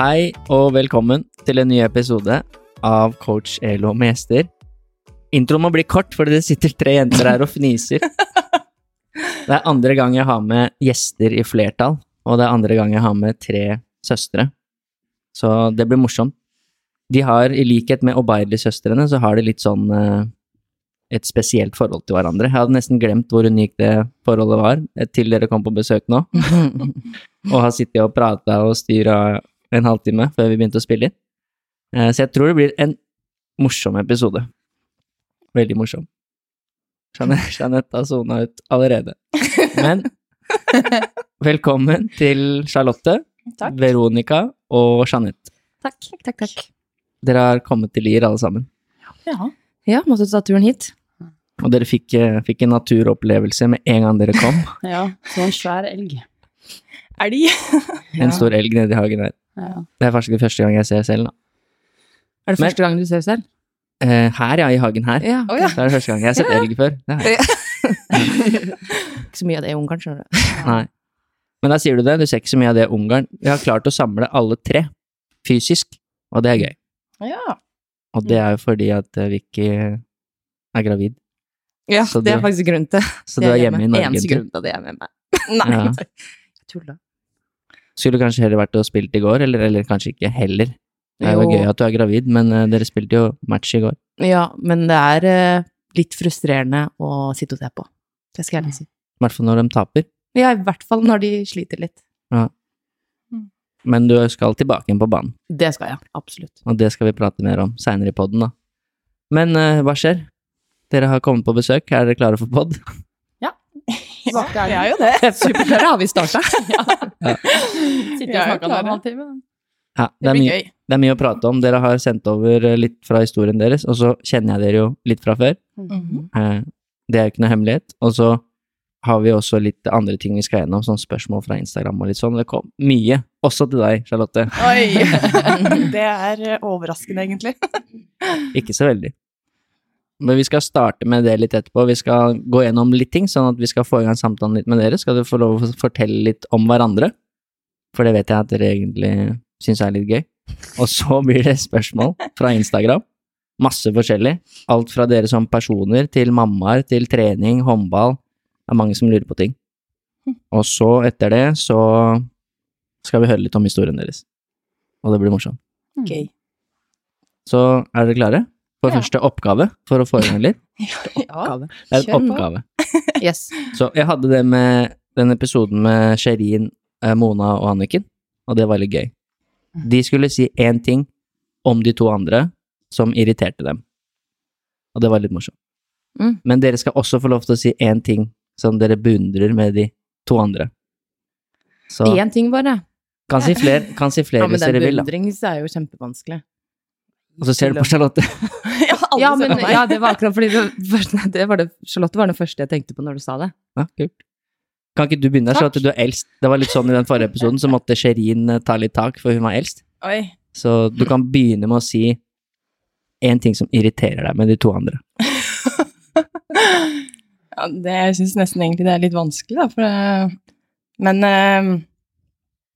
Hei og velkommen til en ny episode av Coach Elo med gjester. Introen må bli kort, fordi det sitter tre jenter her og fniser. Det er andre gang jeg har med gjester i flertall, og det er andre gang jeg har med tre søstre. Så det blir morsomt. De har, i likhet med Obaidi-søstrene, så har de litt sånn eh, et spesielt forhold til hverandre. Jeg hadde nesten glemt hvor unikt det forholdet var, eh, til dere kom på besøk nå. og har sittet og prata og styra en halvtime før vi begynte å spille inn. Eh, Så jeg tror det blir en morsom episode. Veldig morsom. Jeanette, har sona ut allerede. Men velkommen til Charlotte, Takk. Veronica og Jeanette. Takk, takk, takk. Dere har kommet til Lier alle sammen. Ja. ja, måtte ta turen hit. Og dere fikk, eh, fikk en naturopplevelse med en gang dere kom. Ja, så en svær elg. Elg? En stor elg nedi hagen her. Ja. Det er faktisk første gang jeg ser selv, da. Er det Men- første gang du ser selv? Eh, her, ja, i hagen her. Ja. Å ja. Det er det første gang jeg har sett elg før. Det er. Ikke så mye av det i Ungarn, skjønner du. Nei. Men da sier du det, du ser ikke så mye av det i Ungarn. Vi har klart å samle alle tre fysisk, og det er gøy. Ja. Og det er jo fordi at eh, Vicky er gravid, Ja, Så det du- er faktisk grunnen til så du er hjemme i Norge. Eneste du. grunn til at jeg er med meg. Nei. Ja. Jeg tulla. Skulle du kanskje heller vært og spilt i går, eller, eller kanskje ikke heller. Det er jo Jo. gøy at du er gravid, men uh, dere spilte jo match i går. Ja, men det er uh, litt frustrerende å sitte og se på. Det skal jeg ærlig si. I hvert fall når de taper. Ja, i hvert fall når de sliter litt. Men du skal tilbake igjen på banen, Det skal jeg, absolutt. og det skal vi prate mer om seinere i poden, da. Men uh, hva skjer? Dere har kommet på besøk, er dere klare for pod? Ja, jeg er jo det. Superklare har vi starta. Ja. Sitter er og snakker en halvtime. Ja, det, Det er mye, det er mye å prate om. Dere har sendt over eh, litt fra historien deres, og så kjenner jeg dere jo litt fra før. Mm -hmm. Det er jo ikke noe hemmelighet. Og så har vi også litt andre ting vi skal gjennom, sånn spørsmål fra Instagram og litt sånn. Det kom mye, også til deg, Charlotte. Oi. Det er eh, overraskende, egentlig. Ikke så veldig. Men vi skal starte med det litt etterpå. Vi skal gå gjennom litt ting, sånn at vi skal få i gang samtalen litt med dere. Skal du få lov å fortelle litt om hverandre? For det vet jeg at dere egentlig syns er litt gøy. Og så blir det spørsmål fra Instagram. Masse forskjellig. Alt fra dere som personer til mammaer, til trening, håndball. Det er mange som lurer på ting. Og så, etter det, så skal vi høre litt om historien deres. Og det blir morsomt. Gøy. Så er dere klare for Ja. første oppgave for å få i gang litt? Ja. Oppgave. Det er en på. oppgave. Yes. Så jeg hadde det med den episoden med Sherin, eh, Mona og Anniken, og det var litt gøy. De skulle si én ting om de to andre som irriterte dem, og det var litt morsomt. Mm. Men dere skal også få lov til å si én ting som dere beundrer med de to andre. Så Én ting bare. kan si flere, kan si flere Ja, men hvis den dere vil, da. beundring er jo kjempevanskelig. Og så ser du på Charlotte. Ja, alle Ja, ser men på meg. ja, det var akkurat fordi det, det var det, Charlotte var det første jeg tenkte på når du sa det. Ja, kult. Kan ikke du begynne, Charlotte? Du er eldst. Det var litt sånn i den forrige episoden, så måtte Sherin eh, ta litt tak, for hun var eldst. Oi. Så du kan begynne med å si én ting som irriterer deg med de to andre. Ja, det, jeg syns nesten egentlig det er litt vanskelig, da, for det Men eh,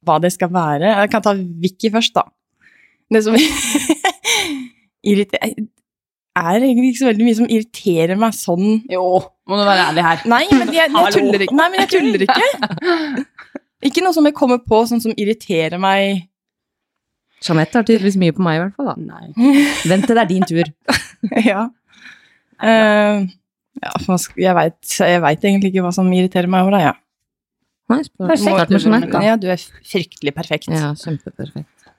hva det skal være Jeg kan ta Vicky først, da. Det som er egentlig ikke så veldig mye som irriterer meg sånn Jo, må du være ærlig her. Nei, men jeg, jeg tuller ikke. Nei, men jeg tuller ikke. Ikke noe som jeg kommer på sånn som irriterer meg. Jeanette har tydeligvis mye på meg, i hvert fall. da. Nei. Vent til det er din tur. ja. Uh, ja, jeg veit jeg vet egentlig ikke hva som irriterer meg over deg, ja. Nei, spør- med Jeanette, da. Ja, du er fryktelig perfekt. Ja, kjempeperfekt.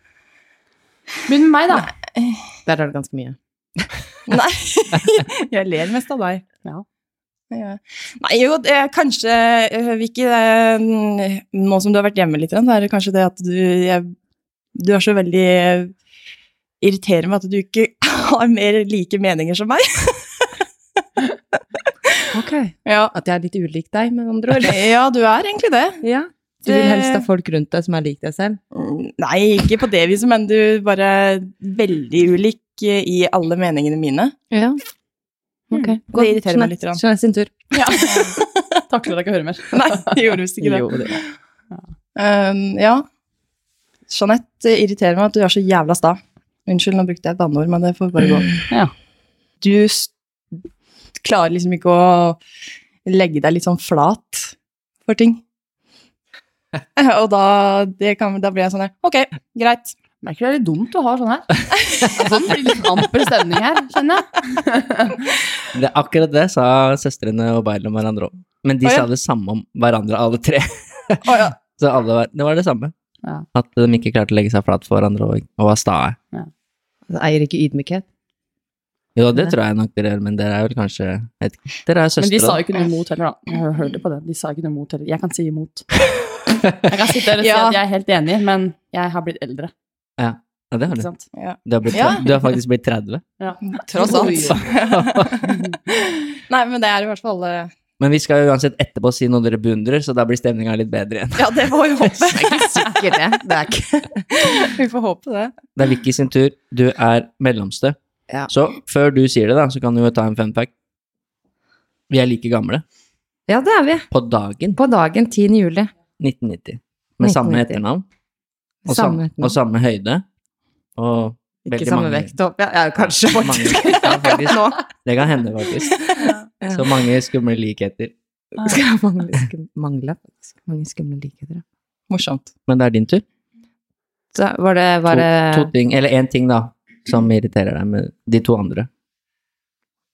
Begynn med meg, da. Der er det ganske mye. Nei, jeg ler mest av deg. Ja. Ja. Nei, jo, det er kanskje øh, Vicky, det mm, nå som du har vært hjemme litt, så er det kanskje det at du jeg, Du er så veldig Irriterer meg at du ikke har mer like meninger som meg. Ok. Ja, At jeg er litt ulik deg, med andre ord. ja du er egentlig det. Ja. Du vil helst ha folk rundt deg som er lik deg selv? Mm, Nei, ikke på det viset, men du bare er veldig ulik eh, i alle meningene mine. Ja. Ok. Mm, det irriterer meg litt. Jeanette sin tur. Ja. Takler deg ikke å høre mer. Nei, det gjorde visst ikke det. Jo, det. Um, ja. Jeanette irriterer meg at du er så jævla sta. Unnskyld, nå brukte jeg et banneord, men det får bare gå. Ja. Du klarer liksom ikke å legge deg litt sånn flat for ting. Og da, det kan, da blir jeg sånn her, ok, greit. Merker det er litt dumt å ha sånn her. Sånn blir litt amper stemning her, kjenner jeg. Det, akkurat det sa søstrene og Beil om hverandre òg. Men de oh, ja. sa det samme om hverandre, alle tre. oh, ja. Så alle var, det var det samme. Ja. At de ikke klarte å legge seg flat for hverandre og, og var stae. Det eier ikke ydmykhet. Jo, det tror jeg nok dere gjør, men dere er vel kanskje vet ikke. Dere er søstre. Men de sa jo ikke noe imot heller, da. Jeg hørte på det. De sa ikke noe imot heller. Jeg kan si imot. Jeg kan sitte her og si Ja. at jeg er helt enig, men jeg har blitt eldre. Ja, det har du. Ja. Du har, blitt, Ja. du har faktisk blitt 30. Tross alt. Nei, men det er i hvert fall eh, Men vi skal jo uansett etterpå si noe dere beundrer, så da blir stemninga litt bedre igjen. Ja, det får vi håpe. Sikkert det. Det er ikke Vi får håpe det. Det er Vicky sin tur. Du er mellomste. Ja. Så før du sier det, da, så kan du jo ta en fun fact. Vi er like gamle. Ja, det er vi. På dagen På dagen 10. juli. 1990. Med samme etternavn. Og, Samme og samme høyde. Og Ikke samme mange- vekt opp. Ja, ja kanskje Mange, ja, faktisk. Det kan hende, faktisk. Så mange skumle likheter. Skal mangle, skum, mangle. Mange skumle likheter. ja. Morsomt. Men det er din tur. Så var det, var det To, to ting, eller én ting, da, som irriterer deg med de to andre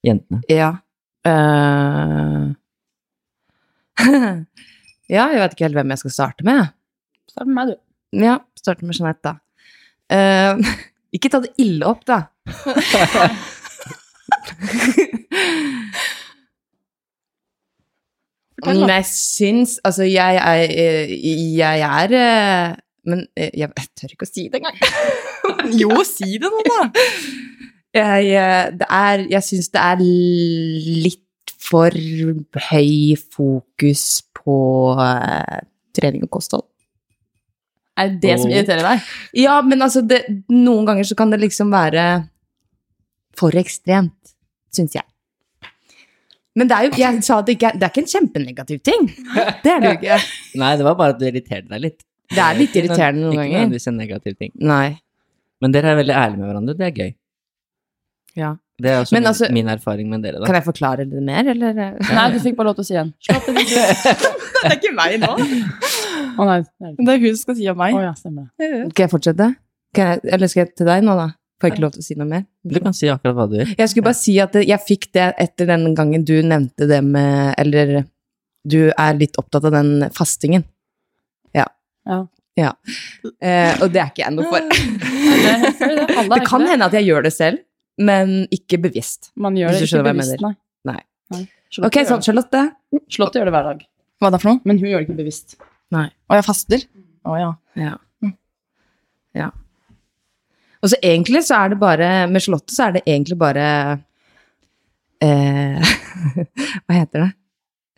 jentene. Ja. Uh... ja, jeg vet ikke helt hvem jeg skal starte med. Start med meg, du. Ja, starte med Jeanette, da. Uh... ikke ta det ille opp, da. Men jeg syns Altså, jeg er eh, Jeg er Men jeg, jeg tør ikke å si det engang. Jo, si det nå, da! Jeg, eh, det er Jeg syns det er litt for høy fokus på eh, trening og kosthold. Er det det som irriterer deg? Ja, men altså, det, noen ganger så kan det liksom være for ekstremt, syns jeg. Men det er jo Jeg sa at det ikke er, det er ikke en kjempenegativ ting. Det er det jo ikke. Nei, det var bare at du irriterte deg litt. Det er litt irriterende noen Ikke ganger. nødvendigvis en negativ ting. Nei. Men dere er veldig ærlige med hverandre, det er gøy. Ja. Det er også min, altså- min erfaring med dere, da. Kan jeg forklare det mer, eller? Nei, du fikk bare lov til å si en. Det er ikke meg nå. Å nei. er. Det er hun som skal si om meg. Å ja, stemmer. Skal jeg fortsette? Kan jeg, eller skal jeg til deg nå, da? Får jeg ikke lov til å si noe mer? Du kan si akkurat hva du vil. Jeg skulle bare si at jeg fikk det etter den gangen du nevnte det med Eller du er litt opptatt av den fastingen. Ja. Ja. Ja. Eh, og det er ikke jeg noe for. Det, kan hende at jeg gjør det selv, men ikke bevisst. Man gjør det ikke bevisst, nei. Nei. nei. Ok, gjør så. Charlotte. Charlotte gjør det hver dag, Hva da for noe? men hun gjør det ikke bevisst. og jeg faster? Å ja. Ja. ja. Og så egentlig så er det bare Med Charlotte så er det egentlig bare eh, Hva heter det?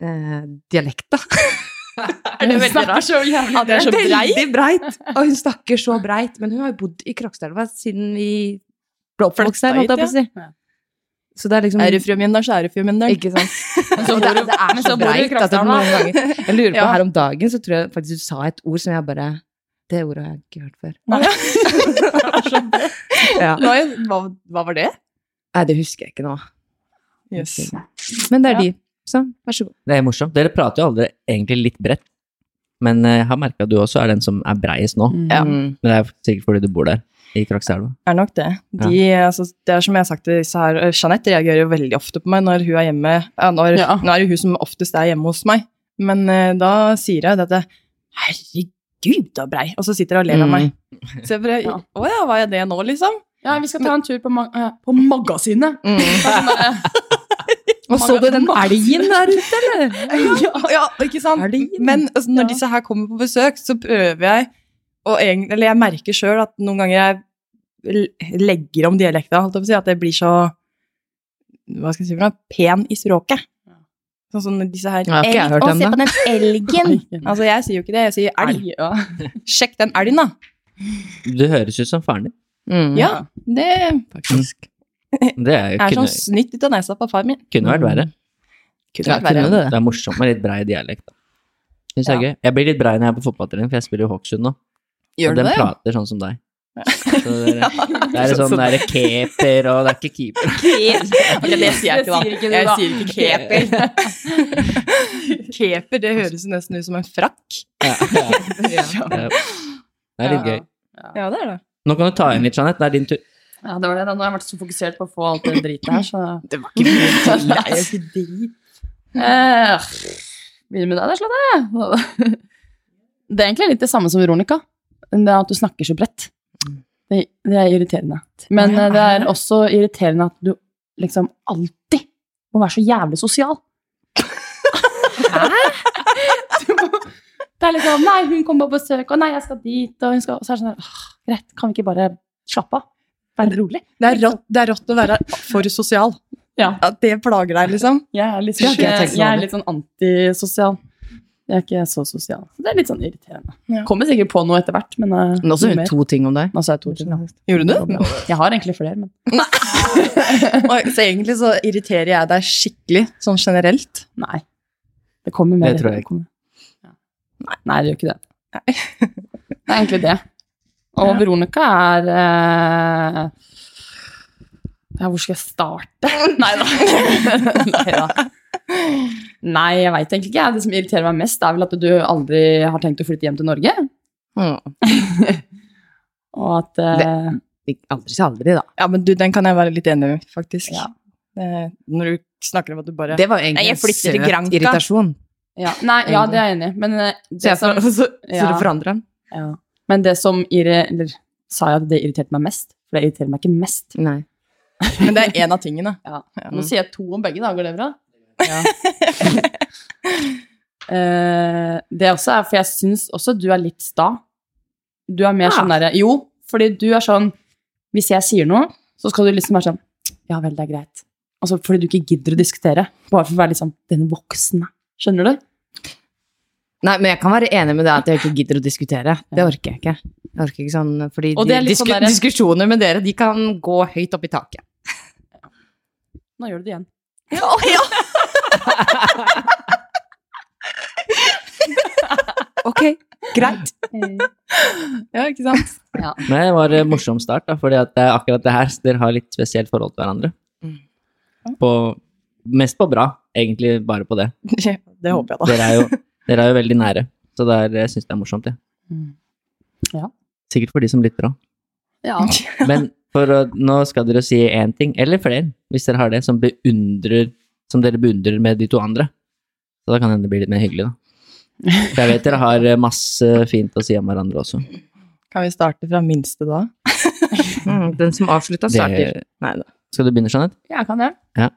Eh, dialekt, da. Er det veldig rart? Så jævlig det er så breit. Veldig breit! Og hun snakker så breit. Men hun har jo bodd i Krokstadelva siden vi ble oppvokst der, holdt jeg på å si. Ja. Så det er liksom Er du Mjøndalen, så er du Mjøndalen. Ikke sant? Men så bor du- det er så breit at det Krokstadelva. noen ganger Jeg lurer på Ja. her om dagen, så tror jeg faktisk du sa et ord som jeg bare Det ordet har jeg ikke hørt før. Ja. Nei, hva, hva var det? Nei, det husker jeg ikke nå. Yes. Men det er Ja. de. Så vær så god. Det er morsomt. Dere prater jo aldri egentlig litt bredt. Men eh, jeg har merka at du også er den som er breiest nå. Mm. Mm. Men det er sikkert fordi du bor der, i Krokstadelva. er nok det. De, altså, det er som jeg har sagt til disse her, eh, Jeanette reagerer jo veldig ofte på meg når hun er hjemme. Ja, når, Ja. Nå er det hun som oftest er hjemme hos meg, men uh, da sier jeg dette Herregud, så brei! Og så sitter hun og ler av Mm. meg. Så jeg bare Ja. Å ja, hva er det nå, liksom? Ja, vi skal ta en tur på, ma på magasinet. Mm. Det er sånn, eh, Og så du den elgen der ute, eller? ja, ja, ikke sant? Elgen. Men altså, når Ja. disse her kommer på besøk, så prøver jeg og egentlig, Eller jeg merker sjøl at noen ganger jeg legger om dialekta, holdt jeg på å si, at det blir så Hva skal jeg si for noe? Pen i språket. Sånn som disse her Ja, har ikke jeg hørt Å, se på den elgen! Altså, jeg sier jo ikke det, jeg sier elg. Ja. Sjekk den elgen, da. Du høres ut som faren din, Mm. Ja, det faktisk. Det er jo, er kunne, sånn snytt ut av nesa på far min. kunne vært verre. Kunne Ja, vært verre. kunne det. Det er morsomt med litt brei dialekt. Syns jeg er gøy. Jeg blir litt brei når jeg er på fotballtrening, for jeg spiller jo Hokksund nå. Gjør og den det? prater sånn som deg. Så det, er, det er sånn der er keper, og det er ikke keeper. Ok, det sier jeg ikke, da. Det sier ikke jeg sier ikke keper. keper, det høres jo nesten ut som en frakk. Ja, ja. Det er litt gøy. Ja, det er det. Nå kan du ta inn litt, Jeanette. Det er din tur. Ja, det var det. da. Nå har jeg vært så fokusert på å få alt det dritet her, så Det var ikke mye til jo ikke drit. eh, Begynner med deg, Slåtte. Det er egentlig litt det samme som Veronica. Det er at du snakker så bredt. Det, det er irriterende. Men eh, det er er også irriterende at du liksom alltid må være så jævlig sosial. Hæ? Det er liksom Nei, hun kommer på besøk, og nei, jeg skal dit, og hun skal Og så er det sånn Greit, kan vi ikke bare slappe av? Være rolig? Det er, rått, det er rått å være for sosial. Ja. At det plager deg, liksom. Jeg er litt, jeg jeg, jeg er litt sånn antisosial. Jeg er ikke så sosial. Så det er litt sånn irriterende. Ja. Kommer sikkert på noe etter hvert, men uh, Nå sa hun to ting om deg. Nå sa jeg to ting. Gjorde du? Jeg har egentlig flere, men så egentlig så irriterer jeg deg skikkelig, sånn generelt. nei. Det kommer mer. Det tror jeg ikke. Ja. Nei, nei, det gjør ikke det. Det er egentlig det. Og Ja. Veronica er eh, ja, Hvor skal jeg starte? Nei da. Nei jeg veit egentlig ikke. Det som irriterer meg mest, er vel at du aldri har tenkt å flytte hjem til Norge. Mm. Og at eh, Aldri si aldri, da. Ja, men du, den kan jeg være litt enig i, faktisk. Ja. Eh, Når du snakker om at du bare Det var egentlig Nei, jeg en søt irritasjon. ja, Nei, ja, det er jeg enig i. Men eh, Så, det jeg, som, så, så, Ja. du forandrer den? ja. Men det som irre, Eller sa jeg at det irriterte meg mest? For det irriterer meg ikke mest. Nei. Men det er én av tingene. Ja. Ja. Nå sier jeg to om begge, da. Går det bra? Ja. Eh, det også er For jeg syns også du er litt sta. Du er mer Ja. sånn derre Jo, fordi du er sånn Hvis jeg sier noe, så skal du liksom være sånn Ja vel, det er greit. Altså fordi du ikke gidder å diskutere. Bare for å være liksom den voksne. Skjønner du? Nei, men jeg kan være enig med det at jeg ikke gidder å diskutere. Det orker jeg ikke. Jeg orker ikke sånn, fordi er de, disku, sånn der- diskusjoner med dere, de kan gå høyt opp i taket. Nå gjør du det igjen. Ja! Ok, greit. Ja, ikke sant? Nei, det var en morsom start, da, fordi at det er akkurat det her dere har litt spesielt forhold til hverandre. Mm. På, mest på bra, egentlig bare på det. Det håper jeg, da. Dere er jo, dere er jo veldig nære, så det er, jeg syns det er morsomt, jeg. Mm. Ja. Sikkert for de som lytter òg. Ja. Men for å, nå skal dere si én ting, eller flere, hvis dere har det, som beundrer Som dere beundrer med de to andre. Så da kan hende det blir litt mer hyggelig, da. For jeg vet dere har masse fint å si om hverandre også. Kan vi starte fra minste da? Mm, den som avslutta, starter. Det, Nei da. skal du begynne, Jeanette? Jeg kan det. Ja,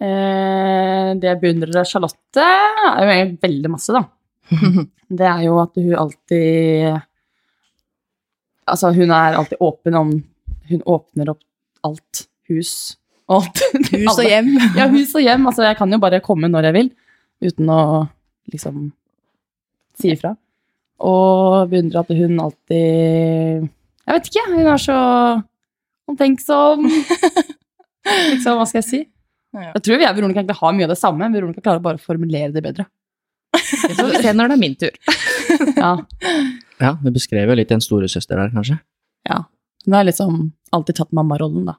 det jeg beundrer av Charlotte, er jo egentlig veldig masse, da. Det er jo at hun alltid Altså, hun er alltid åpen om Hun åpner opp alt. Hus og alt. Hus og hjem. Ja, hus og hjem. Altså, jeg kan jo bare komme når jeg vil, uten å liksom si ifra. Og beundrer at hun alltid Jeg vet ikke, hun er så omtenksom. liksom, hva skal jeg si? Ja. Jeg tror vi og Veronica egentlig har mye av det samme, men Veronica klarer bare å formulere det bedre. Vi får se når det er min tur. Ja, Ja, du beskrev jo litt en storesøster der, kanskje. ja. Hun har liksom alltid tatt mammarollen, da.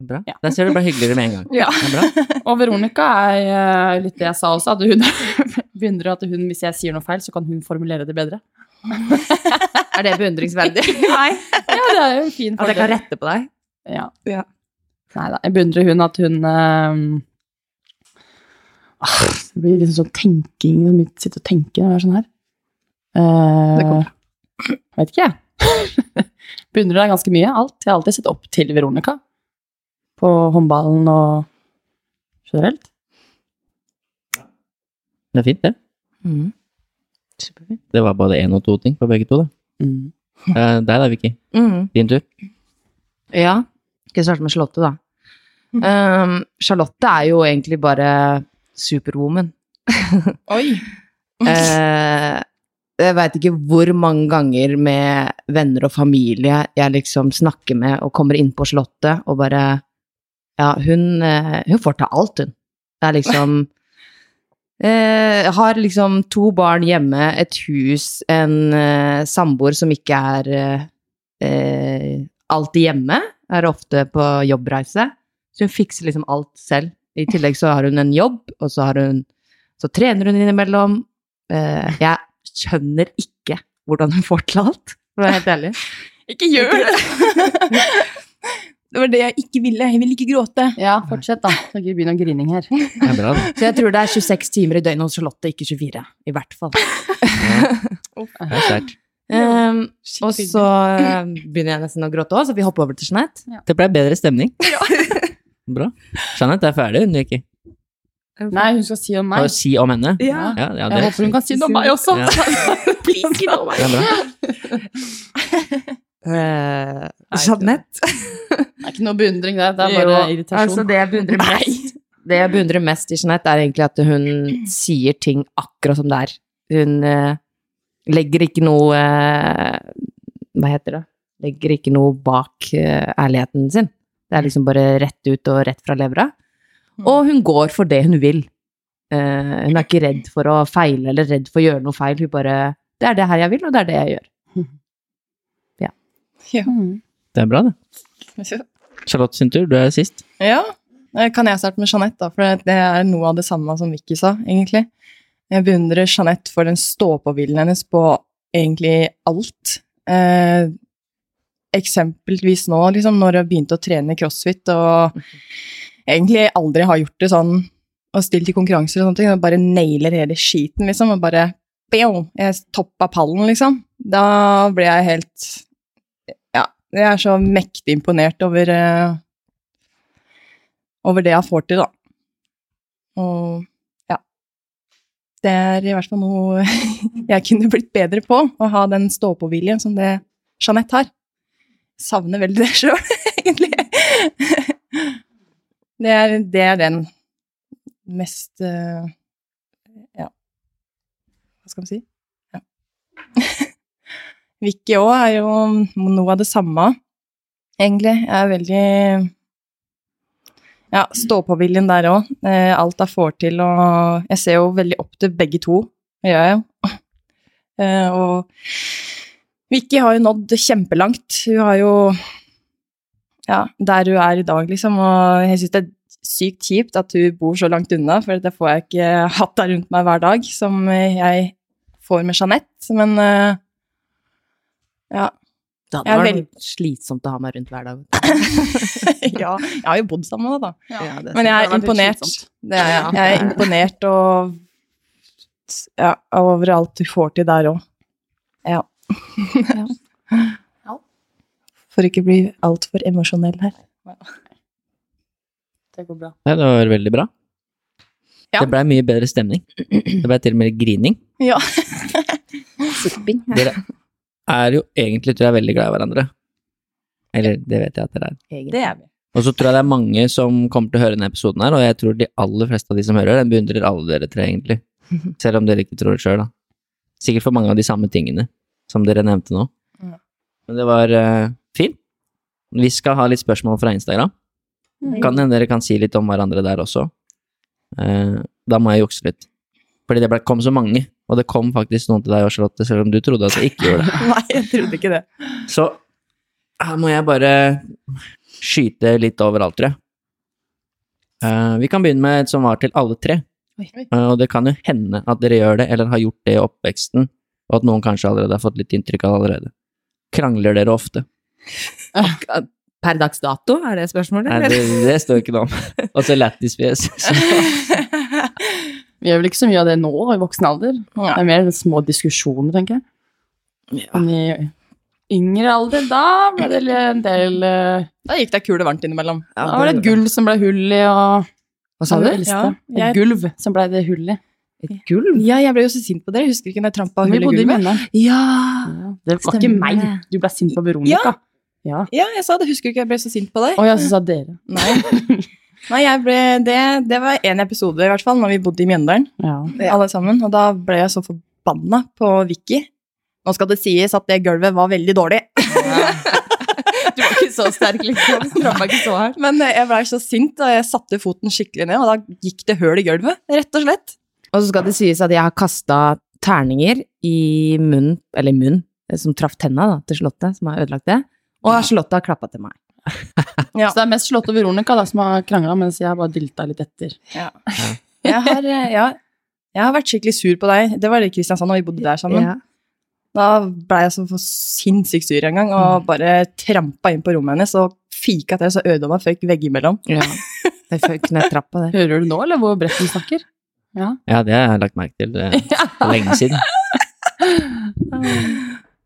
Bra. Ja. Der ser du bare hyggeligere med en gang. Ja. Det er bra. Og Veronica er eh, litt det jeg sa også, at hun beundrer at hun, hvis jeg sier noe feil, så kan hun formulere det bedre. Er det beundringsverdig? Nei. Ja, det er jo en fin fordel. At jeg kan rette på deg? Ja. Ja. Nei da, jeg beundrer hun at hun eh, ah, Det blir liksom sånn tenking når vi sitter og tenker når det er sånn her. Uh, Det kommer. Vet ikke, jeg. beundrer deg ganske mye. Alt. Jeg har alltid sett opp til Veronica. på håndballen og generelt. Det er fint, det. Mm. Det var både én og to ting på begge to, da. Mm. Uh, Deg da, Vicky. Mm. Din tur. Ja. Skal jeg starte med Charlotte, da? Um, Charlotte er jo egentlig bare superwoman. Oi! uh, jeg veit ikke hvor mange ganger med venner og familie jeg liksom snakker med og kommer inn på Charlotte og bare Ja, hun, eh, hun får til alt, hun. Det er liksom eh, Har liksom to barn hjemme, et hus, en eh, samboer som ikke er eh, eh, alltid hjemme, er ofte på jobbreise. Så hun fikser liksom alt selv. I tillegg så har hun en jobb, og så har hun så trener hun innimellom. Eh, jeg skjønner ikke hvordan hun får til alt, for å være helt ærlig. Ikke gjør det! Det var det jeg ikke ville. Jeg ville ikke gråte. Ja, fortsett, da. Så ikke begynn å grining her. Det er bra. Så jeg tror det er 26 timer i døgnet hos Charlotte, ikke 24. I hvert fall. Det er sterkt. Um, og så eh, begynner jeg nesten å gråte òg, så vi hopper over til Jeanette. Det ble bedre stemning. Ja. Bra. Jeanette er ferdig, hun, ikke? Nei, hun skal si om meg. Hva si om henne? Ja. Ja, ja, Jeg håper hun kan si noe om meg også. Ja. Please, si noe om meg. det er. Uh, Jeanette. Det er ikke noe beundring der, det er bare Jo, irritasjon. Altså, det jeg beundrer mest Det jeg beundrer mest i Jeanette, er egentlig at hun sier ting akkurat som det er. Hun eh, legger ikke noe eh, Hva heter det? Legger ikke noe bak eh, ærligheten sin. Det er liksom bare rett ut og rett fra levra. Og hun går for det hun vil. Eh, hun er ikke redd for å feile eller redd for å gjøre noe feil. Hun bare Det er det her jeg vil, og det er det jeg gjør. Ja. ja. Det er bra, det. Charlotte sin tur, du er sist. Ja, kan jeg starte med Jeanette, da, for det er noe av det samme som Vicky sa, egentlig. Jeg beundrer Jeanette for den stå-på-viljen hennes på egentlig alt. Eh, eksempelvis nå, liksom, når jeg begynte å trene crossfit, og egentlig aldri har gjort det sånn, og stilt i konkurranser og sånne ting, og bare nailer hele skiten, liksom, og bare, bjau, jeg toppa pallen, liksom. Da ble jeg helt, ja, jeg er så mektig imponert over, uh, over det jeg får til, da. Og. Det er i hvert fall noe jeg kunne blitt bedre på, å ha den stå-på-viljen som det Jeanette har. Savner veldig det sjøl, egentlig. Det er, det er den mest eh, Ja, hva skal man si? Ja. Vicky òg er jo noe av det samme, egentlig. Jeg er veldig ja, stå-på-viljen der òg. Eh, alt jeg får til, og jeg ser jo veldig opp til begge to. Det gjør jeg jo. Eh, og Vicky har jo nådd kjempelangt. Hun har jo Ja, der hun er i dag, liksom. Og jeg syns det er sykt kjipt at hun bor så langt unna, for det får jeg ikke hatt der rundt meg hver dag, som jeg får med Jeanette. Men eh, ja. Det hadde vært slitsomt å ha meg rundt hver dag. ja. Jeg har jo bodd sammen med deg, da. Ja, det- Men jeg er imponert. Det er, ja. Jeg er imponert og ja, over alt du får til der òg. Ja. For ikke bli altfor emosjonell her. Det går bra. Ja, det var veldig bra. Ja. Det blei mye bedre stemning. Det blei til og med grining. Ja. Sipping. Dere er jo egentlig, tror jeg, veldig glad i hverandre. Eller det vet jeg at dere er. Egentlig. Det er vi. Og så tror jeg det er mange som kommer til å høre denne episoden her, og jeg tror de aller fleste av de som hører, den beundrer alle dere tre, egentlig. Selv om dere ikke tror det sjøl, da. Sikkert for mange av de samme tingene som dere nevnte nå. Ja. Men det var uh, fint. Vi skal ha litt spørsmål fra Instagram. Kan hende dere kan si litt om hverandre der også. Uh, da må jeg jukse litt. Fordi det ble, kom så mange, og det kom faktisk noen til deg også, Charlotte, selv om du trodde at det ikke gjorde det. Nei, jeg trodde ikke det. Så her må jeg bare skyte litt overalt, tror jeg. Uh, vi kan begynne med et som var til alle tre. Eh, og det kan jo hende at dere gjør det, eller har gjort det i oppveksten, og at noen kanskje allerede har fått litt inntrykk av det allerede. Krangler dere ofte? Per dags dato, er det spørsmålet? Nei, det, det står ikke noe om. Og så lættisfjes. Vi gjør vel ikke så mye av det nå, i voksen alder. Det er mer små diskusjoner, tenker jeg. Men i yngre alder, da ble det en del eh, Da gikk det kule varmt innimellom. Da var det et gulv som ble hull i, og Hva sa du? Ja, jeg- Et gulv som ble det hull i. Et gulv? Ja, jeg ble jo så sint på dere. Husker ikke når jeg trampa Vi hull i bodde i gulvet? Ja! Ja, det var ikke meg. Du ble sint på Veronica. Ja. Ja, jeg sa det. Husker du ikke jeg ble så sint på deg? Og jeg sa dere. Nei. Nei, jeg ble, det, det var en episode i hvert fall, når vi bodde i Mjøndalen, Ja. alle sammen. Og da ble jeg så forbanna på Vicky. Nå skal det sies at det gulvet var veldig dårlig. Du var ikke så sterk, liksom. Trampa ikke så hardt. Men eh, jeg blei så sint, og jeg satte foten skikkelig ned, og da gikk det høl i gulvet, rett og slett. Og så skal det sies at jeg har kasta terninger i munnen, eller munn, som traff tenna da, til Slottet, som har ødelagt det. Og Slottet har klappa til meg. Ja. Så det er mest Charlotte og Veronica da, som har krangla, mens jeg bare dilta litt etter. Jeg har, eh, ja, jeg har vært skikkelig sur på deg. Det var det i Kristiansand, og vi bodde der sammen. Ja. Da blei jeg så for sinnssykt sur en gang, og bare trampa inn på rommet hennes og fika til så ødela føyk veggimellom. ja. Det føk ned trappa der. Hører du nå, eller hvor bredt hun snakker? Ja. Ja, det har jeg lagt merke til eh, for lenge siden.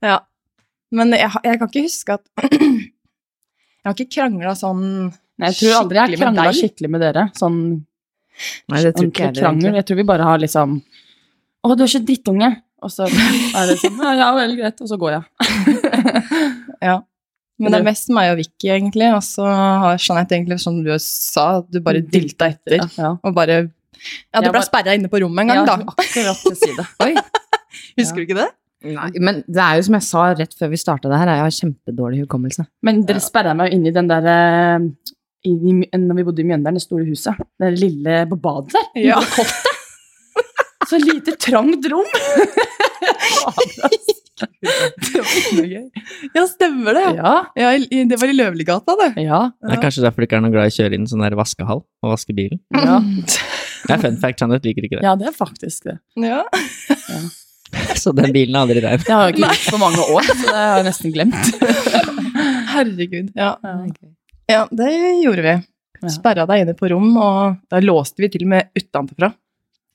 Ja. Men jeg, jeg kan ikke huske at Jeg har ikke krangla sånn Nei, jeg tror aldri jeg har krangla skikkelig med dere. Sånn Nei, det tror ikke jeg krangel. heller. Jeg tror vi bare har liksom Å, du er så drittunge. Og så er det sånn Ja, veldig vel, greit. Og så går jeg. Ja. Men det er mest meg og Vicky, egentlig. Og så har Jeanette egentlig, som du sa, at du bare dilta etter. Ja. Og bare Ja, du ble bare- sperra inne på rommet en gang, ja, da. akkurat til side. Oi. Husker du ikke det? Nei, men det er jo som jeg sa rett før vi starta det her, jeg har kjempedårlig hukommelse. Men dere sperra meg jo inn i den der eh, i, i, Når vi bodde i Mjøndalen, det store huset. Det lille på badet der. Ja. Kottet. Så lite trangt rom. Ja, stemmer det. Ja. Ja, det var i Løvligata, det. Ja. Det er kanskje derfor du ikke er noe glad i å kjøre inn sånn der vaskehall og vaske bilen. ja. Det er fun fact, Janet liker ikke det. Ja, det er faktisk det. Ja. Ja. Så den bilen er aldri rein. Det har jeg ikke gjort på mange år, så det har jeg nesten glemt. Herregud. Ja. Ja. ja, det gjorde vi. Ja. Sperra deg inne på rom, og da låste vi til og med utenfra.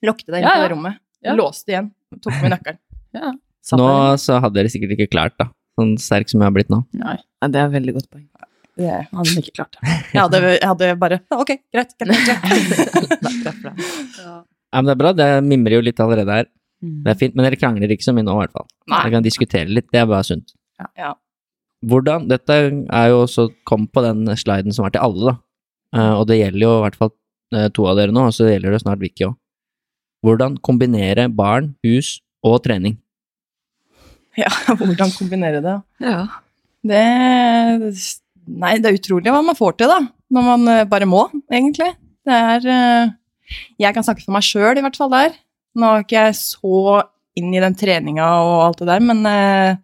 Lokte deg inn på ja. det rommet. Ja. Låste igjen. Tok med nøkkelen. Ja. Nå så hadde dere sikkert ikke klart, da. Sånn sterk som jeg har blitt nå. Nei, Ja, det er et veldig godt poeng. Det- hadde vi ikke klart. Jeg hadde, jeg hadde bare Ok, greit. greit, greit. Ja, men det er bra, det mimrer jo litt allerede her. Mm. Det er fint, men dere krangler ikke så mye nå, i hvert fall. Nei. Dere kan diskutere litt, det er bare sunt. Ja. Hvordan, dette er jo også kom på den sliden som var til alle, da. Uh, og det gjelder jo i hvert fall uh, to av dere nå, og så gjelder det snart Vicky òg. Hvordan kombinere barn, hus og trening? ja, hvordan kombinere det? Ja. Det Nei, det er utrolig hva man får til, da. Når man eh, bare må, egentlig. Det er Jeg kan snakke for meg sjøl, i hvert fall der. Nå er ikke jeg så inn i den treninga og alt det der, men eh,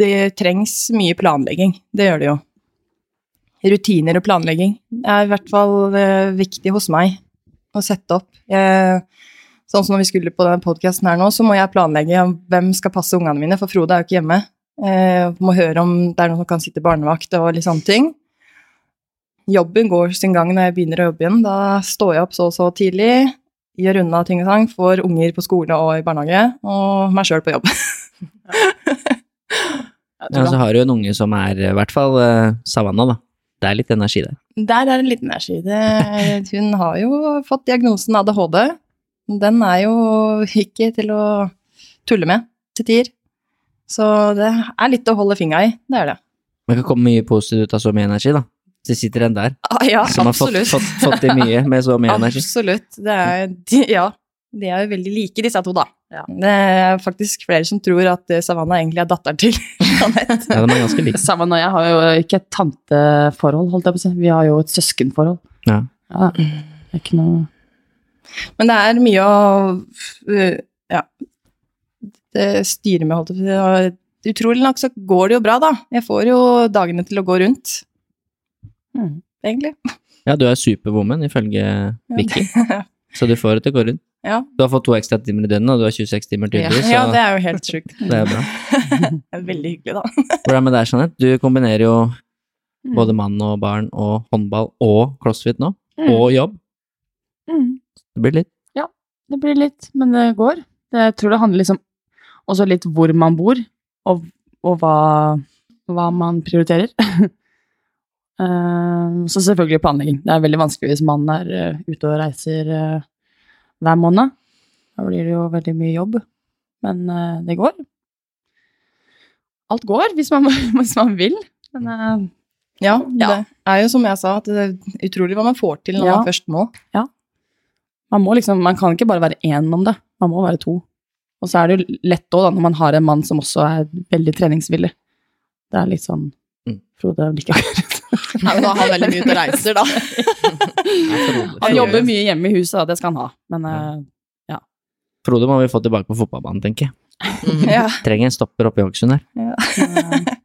det trengs mye planlegging. Det gjør det jo. Rutiner og planlegging er i hvert fall eh, viktig hos meg å sette opp. Jeg, sånn som når vi skulle på denne podkasten her nå, så må jeg planlegge hvem skal passe ungene mine, for Frode er jo ikke hjemme. Eh, må høre om det er noen som kan sitte barnevakt og litt sånne ting. Jobben går sin gang når jeg begynner å jobbe igjen. Da står jeg opp så og så tidlig, gjør unna ting og sang, får unger på skole og i barnehage, og meg sjøl på jobb. Ja, så har du en unge som er i hvert fall eh, Savanna, da. Det er litt energi der. Der er det litt energi. Det, hun har jo fått diagnosen ADHD. Den er jo ikke til å tulle med til tider. Så det er litt å holde fingra i. Det er det. Man kan komme mye positivt ut av så mye energi, da. Så det sitter en der Ah, ja, som har fått, fått, fått i mye med så mye energi. Absolutt. Det er, de, ja, de er jo veldig like, disse to, da. Ja. Det er faktisk flere som tror at eh, Savannah egentlig er datteren til Jeanette. Ja, de er ganske like. Savannah og jeg har jo ikke et tanteforhold, holdt jeg på å si. Vi har jo et søskenforhold. Ja. Ja, det er ikke noe Men det er mye å øh, Ja. Det styrer med, holdt jeg på å si. Utrolig nok så går det jo bra, da. Jeg får jo dagene til å gå rundt, mm. egentlig. Ja, du er superwoman, ifølge Vicky. Så du får det til å gå rundt. Ja. Du har fått to ekstra timer i døgnet, og du har 26 timer tydeligvis, ja, ja, det er jo helt sjukt. det er bra. Det er veldig hyggelig, da. Hvordan er med deg, Jeanette? Du kombinerer jo Mm. både mann og barn og håndball og crossfit nå, Mm. og jobb. Mm. Det blir litt. Ja, Det blir litt, men det går. Det, jeg tror det handler liksom også litt hvor man bor, og og hva, hva man prioriterer. Eh, så selvfølgelig planlegging. Det er veldig vanskelig hvis man er eh, ute og reiser eh, hver måned. Da blir det jo veldig mye jobb. Men eh, det går. Alt går hvis man, hvis man vil. Men Ja, Ja. det er jo som jeg sa, at det er utrolig hva man får til når Ja. man først må. man, må liksom, man kan ikke bare være én om det. Man må være to. Og så er det jo lett òg, når man har en mann som også er veldig treningsvillig. Det er litt sånn Mm. vel ikke akkurat. Nei, men da har han veldig mye ute og reiser, da. Han jobber mye hjemme i huset, da, det skal han ha. Men ja. Frode må vi få tilbake på fotballbanen, tenker jeg. Mm. Ja. Trenger en stopper oppe i Hokksund her. Ja.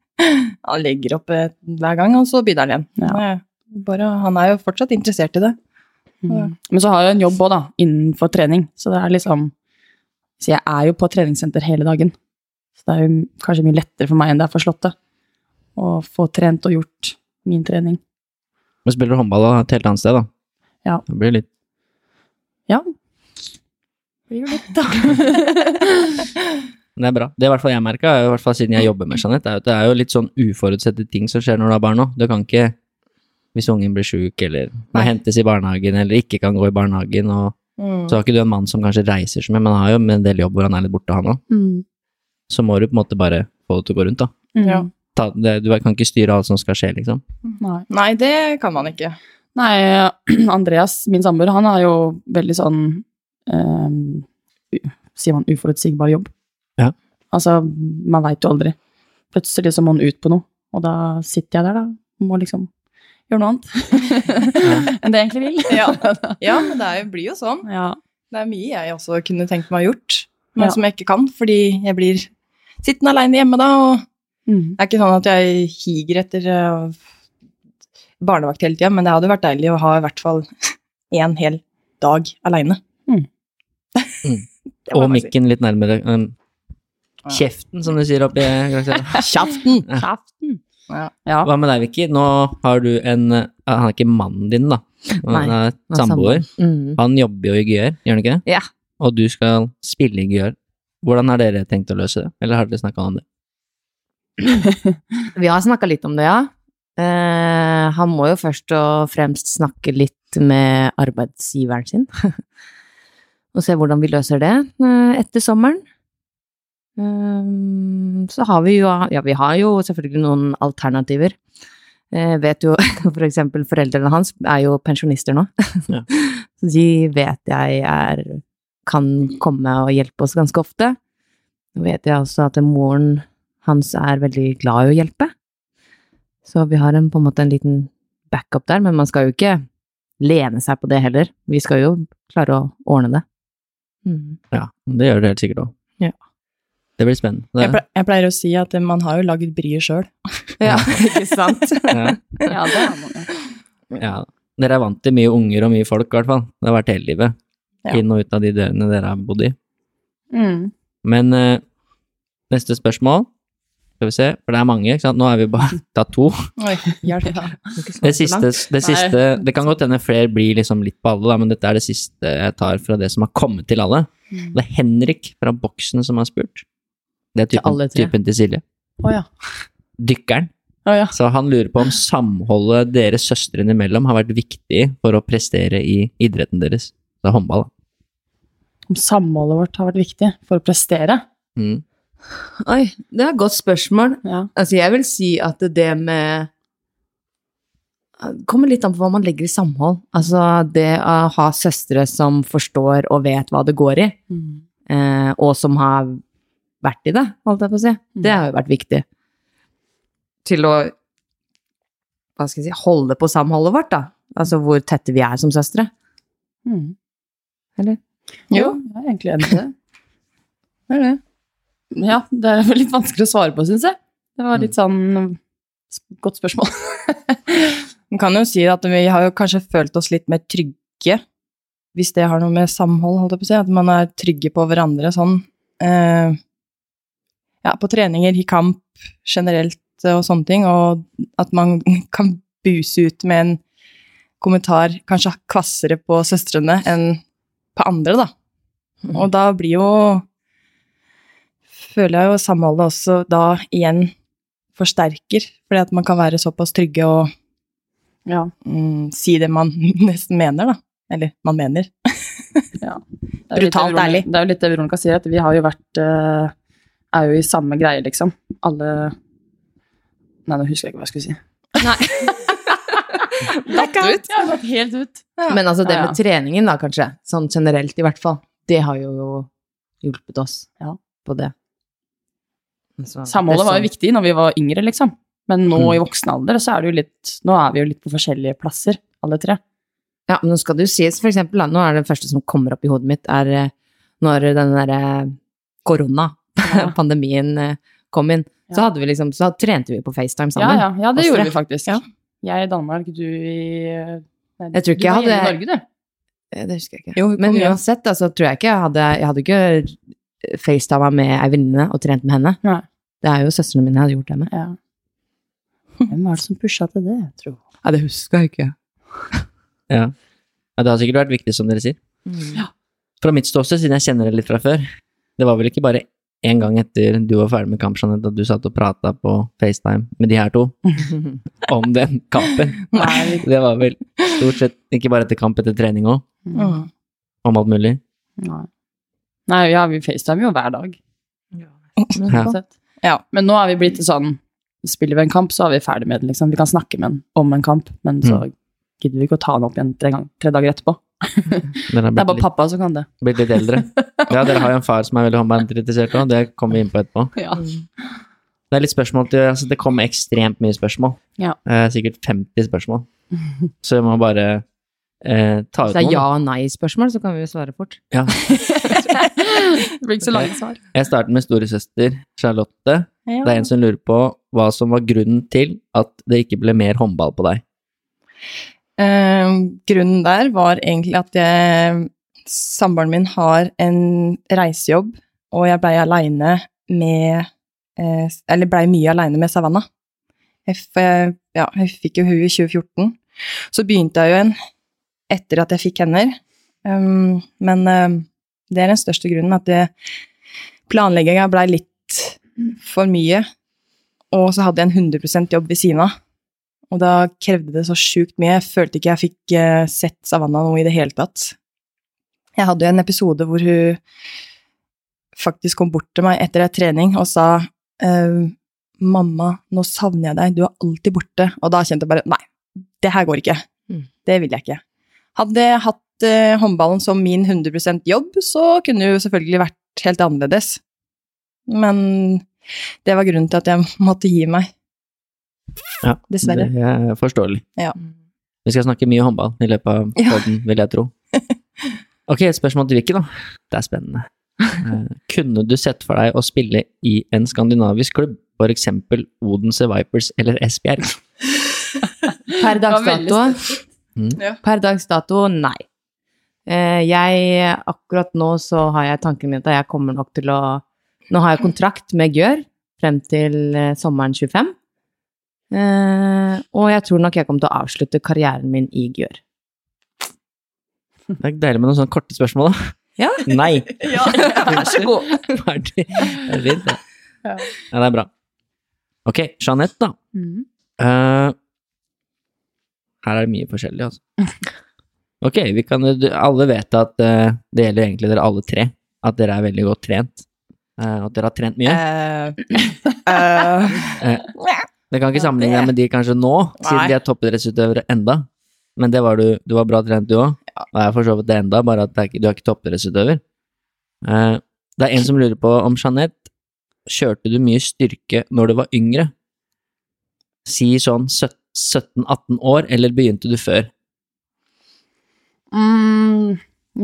Han legger opp eh, hver gang, og så begynner han igjen. Ja. Er Bare, han er jo fortsatt interessert i det. Mm. Men så har jeg en jobb òg, da, innenfor trening. Så det er liksom Så jeg er jo på treningssenter hele dagen. Så det er jo kanskje mye lettere for meg enn det er for Slottet. Å få trent og gjort min trening. Men spiller du håndball da, et helt annet sted, da? Ja. Det blir litt Ja. Det Blir jo litt, da. Det er bra. Det er i hvert fall jeg merka, i hvert fall siden jeg jobber med Jeanette, er at det er jo litt sånn uforutsette ting som skjer når du har barn òg. Du kan ikke Hvis ungen blir sjuk eller må hentes i barnehagen eller ikke kan gå i barnehagen, og Mm. så har ikke du en mann som kanskje reiser så mye, men han har jo en del jobb hvor han er litt borte, han òg. Mm. Så må du på en måte bare få det til å gå rundt, da. Mm. Ja. Ta, det, du kan ikke styre alt som skal skje, liksom. Nei. Nei, det kan man ikke. Nei, Andreas, min samboer, han har jo veldig sånn eh, Sier man uforutsigbar jobb? Ja. Altså, man veit jo aldri. Plutselig så må han ut på noe, og da sitter jeg der, da. Må liksom gjøre noe annet enn det jeg egentlig vil. Ja, ja men det er jo, blir jo sånn. ja. Det er mye jeg også kunne tenkt meg å gjort, men Ja. som jeg ikke kan, fordi jeg blir sittende aleine hjemme da, og Mm. det er ikke sånn at jeg higer etter uh, barnevakt hele tida, men det hadde vært deilig å ha i hvert fall én hel dag aleine. Mm. Og mikken litt nærmere um, kjeften, som du sier oppi Granksella. Kjeften! Kjeften. Ja. Ja. Hva med deg, Vicky? Nå har du en uh, Han er ikke mannen din, da. Han er Han er samboer. Mm. Han jobber jo i GR, gjør han ikke? Ja. Og du skal spille i GR. Hvordan har dere tenkt å løse det? Eller har dere snakka om det? Vi har snakka litt om det, ja. Uh, han må jo først og fremst snakke litt med arbeidsgiveren sin. og se hvordan vi løser det uh, etter sommeren. Uh, så har vi jo Ja, vi har jo selvfølgelig noen alternativer. Vet jo for eksempel foreldrene hans er jo pensjonister nå. Ja. Så de vet jeg er kan komme og hjelpe oss ganske ofte. Nå vet jeg også at moren hans er veldig glad i å hjelpe. Så vi har en, på en måte en liten backup der, men man skal jo ikke lene seg på det heller. Vi skal jo klare å ordne det. Mm. Ja, det gjør det helt sikkert òg. Ja. Det blir spennende. Jeg, pleier, jeg pleier å si at man har jo lagd bryet sjøl. Ja, ikke sant? ja, ja, det har man jo. ja. Dere er vant til mye unger og mye folk, i hvert fall. Det har vært hele livet. Ja. Inn og ut av de dørene dere har bodd i. Mm. Men uh, neste spørsmål Skal vi se, for det er mange, ikke sant. Nå er vi bare tatt to. Oi, hjelp. Det siste, det siste Det kan godt hende flere blir liksom litt på alle, da, men dette er det siste jeg tar fra det som har kommet til alle. Mm. Det er Henrik fra boksen som har spurt. Det er Til typen, alle typen til Silje. Oh, ja. Dykkeren. Oh, ja. Så han lurer på om samholdet deres søstrene imellom har vært viktig for å prestere i idretten deres. Det er håndball, da. Om samholdet vårt har vært viktig for å prestere. Mm. Oi, det er et godt spørsmål. Ja. Altså, jeg vil si at det med Det kommer litt an på hva man legger i samhold. Altså, det å ha søstre som forstår og vet hva det går i, Mm. eh, og som har vært i det, holdt jeg på å si, det har jo vært viktig. Til å hva skal jeg si, holde på samholdet vårt, da. Altså hvor tette vi er som søstre. Mm. Eller? Jo, jeg er egentlig enig i det. Det er det. Ja, det er litt vanskelig å svare på, syns jeg. Det var litt sånn godt spørsmål. Man kan jo si at vi har jo kanskje følt oss litt mer trygge, hvis det har noe med samhold, holdt jeg på å si, at man er trygge på hverandre sånn. Eh, ja, på treninger, i kamp generelt eh, og sånne ting, og at man kan buse ut med en kommentar kanskje kvassere på søstrene enn på andre, da. Og da blir jo føler jeg jo samholdet også da igjen forsterker, fordi at man kan være såpass trygge og Ja. mm, si det man nesten mener, da. Eller man mener. ja. Er Brutalt ærlig. Det er jo litt det Veronica sier, at vi har jo vært uh, Er jo i samme greie, liksom. Alle Nei, nå husker jeg ikke hva jeg skulle si. Nei. Datt ut. Ja, datt helt ut. Men altså det Ja, ja. med treningen da, kanskje, sånn generelt i hvert fall, det har jo hjulpet oss Ja. på det. Så, Samholdet det var jo viktig når vi var yngre, liksom. Men nå Mm. i voksen alder så er det jo litt Nå er vi jo litt på forskjellige plasser, alle tre. Ja, men nå skal det jo sies, for eksempel, da, nå er det første som kommer opp i hodet mitt, er eh, når den derre korona-pandemien eh, kom inn. Så hadde vi liksom, så trente vi på FaceTime sammen. ja, ja, det gjorde vi faktisk. Ja. Jeg i Danmark, du i Nei, Jeg tror ikke jeg hadde- i Norge, du. Eh, Det husker jeg ikke. Jo, Men uansett, så tror jeg ikke jeg hadde Jeg hadde ikke facetima med ei venninne og trent med henne. Nei. Det er jo søstrene mine jeg hadde gjort det med. Ja. Hvem var det som pusha til det, tro? Ja, det husker jeg ikke. Ja. ja, det har sikkert vært viktig, som dere sier. Ja. Fra mitt ståsted, siden jeg kjenner det litt fra før, det var vel ikke bare én gang etter du var ferdig med kamp, Jeanette, at du satt og prata på FaceTime med de her to om den kampen. Nei. Det var vel stort sett ikke bare etter kamp, etter trening òg, Mm. om alt mulig. Nei. Nei, ja, vi facetimer jo hver dag. Ja. Ja. Men nå er vi blitt sånn Spiller vi en kamp, så er vi ferdig med den, liksom. Vi kan snakke med den om en kamp, men så gidder vi ikke å ta den opp igjen tre, gang, tre dager etterpå. Det er bare litt, pappa som kan det. blitt litt eldre. Ja, dere har jo en far som er veldig håndballinteressert òg, det kommer vi inn på etterpå. Ja. Det er litt spørsmål til altså Det kommer ekstremt mye spørsmål. Ja. Eh, sikkert 50 spørsmål. Så vi må bare eh, ta Hvis ut det er ja- og nei-spørsmål, så kan vi jo svare fort. Ja. Det blir ikke så lange svar. Jeg starter med storesøster Charlotte. Ja. Det er en som lurer på hva som var grunnen til at det ikke ble mer håndball på deg. Eh, grunnen der var egentlig at jeg, samboeren min har en reisejobb, og jeg blei aleine med eh, Eller blei mye aleine med Savannah. Jeg, ja, jeg fikk jo hun i 2014. Så begynte jeg jo en etter at jeg fikk henne. Um, men eh, det er den største grunnen, at det, planlegginga blei litt for mye. Og så hadde jeg en 100 jobb ved siden av. Og da krevde det så sjukt mye. Jeg følte ikke jeg fikk eh, sett Savanna noe i det hele tatt. Jeg hadde jo en episode hvor hun faktisk kom bort til meg etter en trening og sa eh, 'Mamma, nå savner jeg deg. Du er alltid borte.' Og da kjente jeg bare Nei, det her går ikke. Mm. Det vil jeg ikke. Hadde jeg hatt eh, håndballen som min 100% jobb, så kunne det jo selvfølgelig vært helt annerledes. Men det var grunnen til at jeg måtte gi meg. Ja, Dessverre. Det er forståelig. Ja. Vi skal snakke mye håndball i løpet av Ja. vil jeg tro. Ok, et spørsmål til Vicky, da. Det er spennende. Eh, kunne du sett for deg å spille i en skandinavisk klubb, eksempel Odense Vipers eller Esbjerg? Per dags dato Mm. Per dags dato, nei. Eh, jeg, akkurat nå så har jeg tanken min at jeg kommer nok til å Nå har jeg kontrakt med Gjør frem til eh, sommeren 25. Eh, og jeg tror nok jeg kommer til å avslutte karrieren min i Gjør. Det er deilig med noen sånne korte spørsmål, da. Ja. Nei! Vær så god. Ferdig. Det er fint, det. Ja. Ja, det er bra. Ok, Jeanette, da. Mm. Uh, her er det mye forskjellig, altså. Ok, vi kan, alle vet at eh, det gjelder egentlig dere alle tre, at dere er veldig godt trent. Eh, at dere har trent mye. Uh, uh, Eh, det kan ikke sammenligne deg med de kanskje nå, siden Nei. de er toppidrettsutøvere enda. Men det var du, du var bra trent du òg. Og jeg er for så vidt det enda, bare at det er ikke, du er ikke toppidrettsutøver. Uh, det er en som lurer på om Jeanette, kjørte du mye styrke når du var yngre? Si sånn 17-18 år, eller begynte du før? Mm,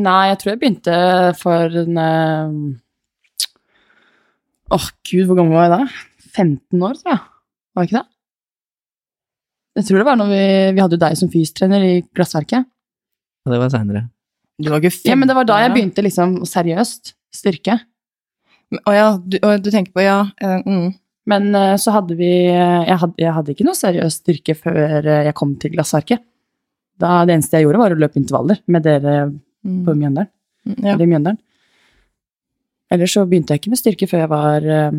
nei, jeg tror jeg begynte for en eh, Åh, gud, hvor gammel var jeg da? 15 år, tror jeg. Var det ikke det? Jeg tror det var når vi, vi hadde jo deg som fystrener i Glassverket. Og det var seinere. du var ikke Ja, men det var da jeg begynte liksom seriøst styrke. ja. Å ja, du, du tenker på ja. eh, mm. Men eh, så hadde vi jeg hadde, jeg hadde ikke noe seriøs styrke før jeg kom til Glassverket. Da det eneste jeg gjorde, var å løpe intervaller med dere på Mm. Mjøndalen. Ja. Eller i Mjøndalen. ellers så begynte jeg ikke med styrke før jeg var eh,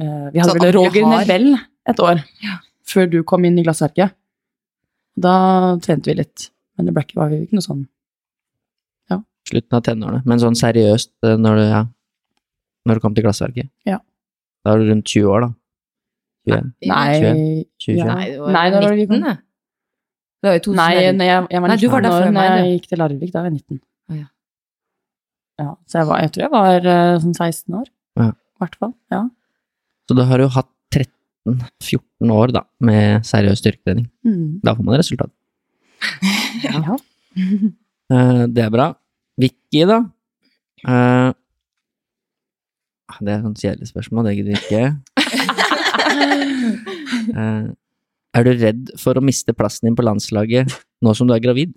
eh, Vi hadde Sånn vel Roger? Nebel et år Ja. før du kom inn i glassverket. Da trente vi litt, men det ble ikke, var ikke noe sånn Slutten av tenårene. Men sånn seriøst eh, når du, ja, når du kom til glassverket. Ja. Da var du rundt 20 år, da. 20, Nei, 20, Ja. Nei, det var Nei, det 19, kom? det. Det var jo 2000. Nei, når jeg, jeg var Nei, du var der før når meg, jeg gikk til Larvik. Da var jeg 19. Oh, ja. Ja, så jeg, var, jeg tror jeg var uh, sånn 16 år. Ja. Hvert fall. Ja. Så du har jo hatt 13-14 år da, med seriøs styrketrening. Mm. Da får man resultat. ja. Eh, det er bra. Vicky, da? Uh, det er et sånt kjedelig spørsmål, det gidder vi ikke. Eh, er du redd for å miste plassen din på landslaget nå som du er gravid?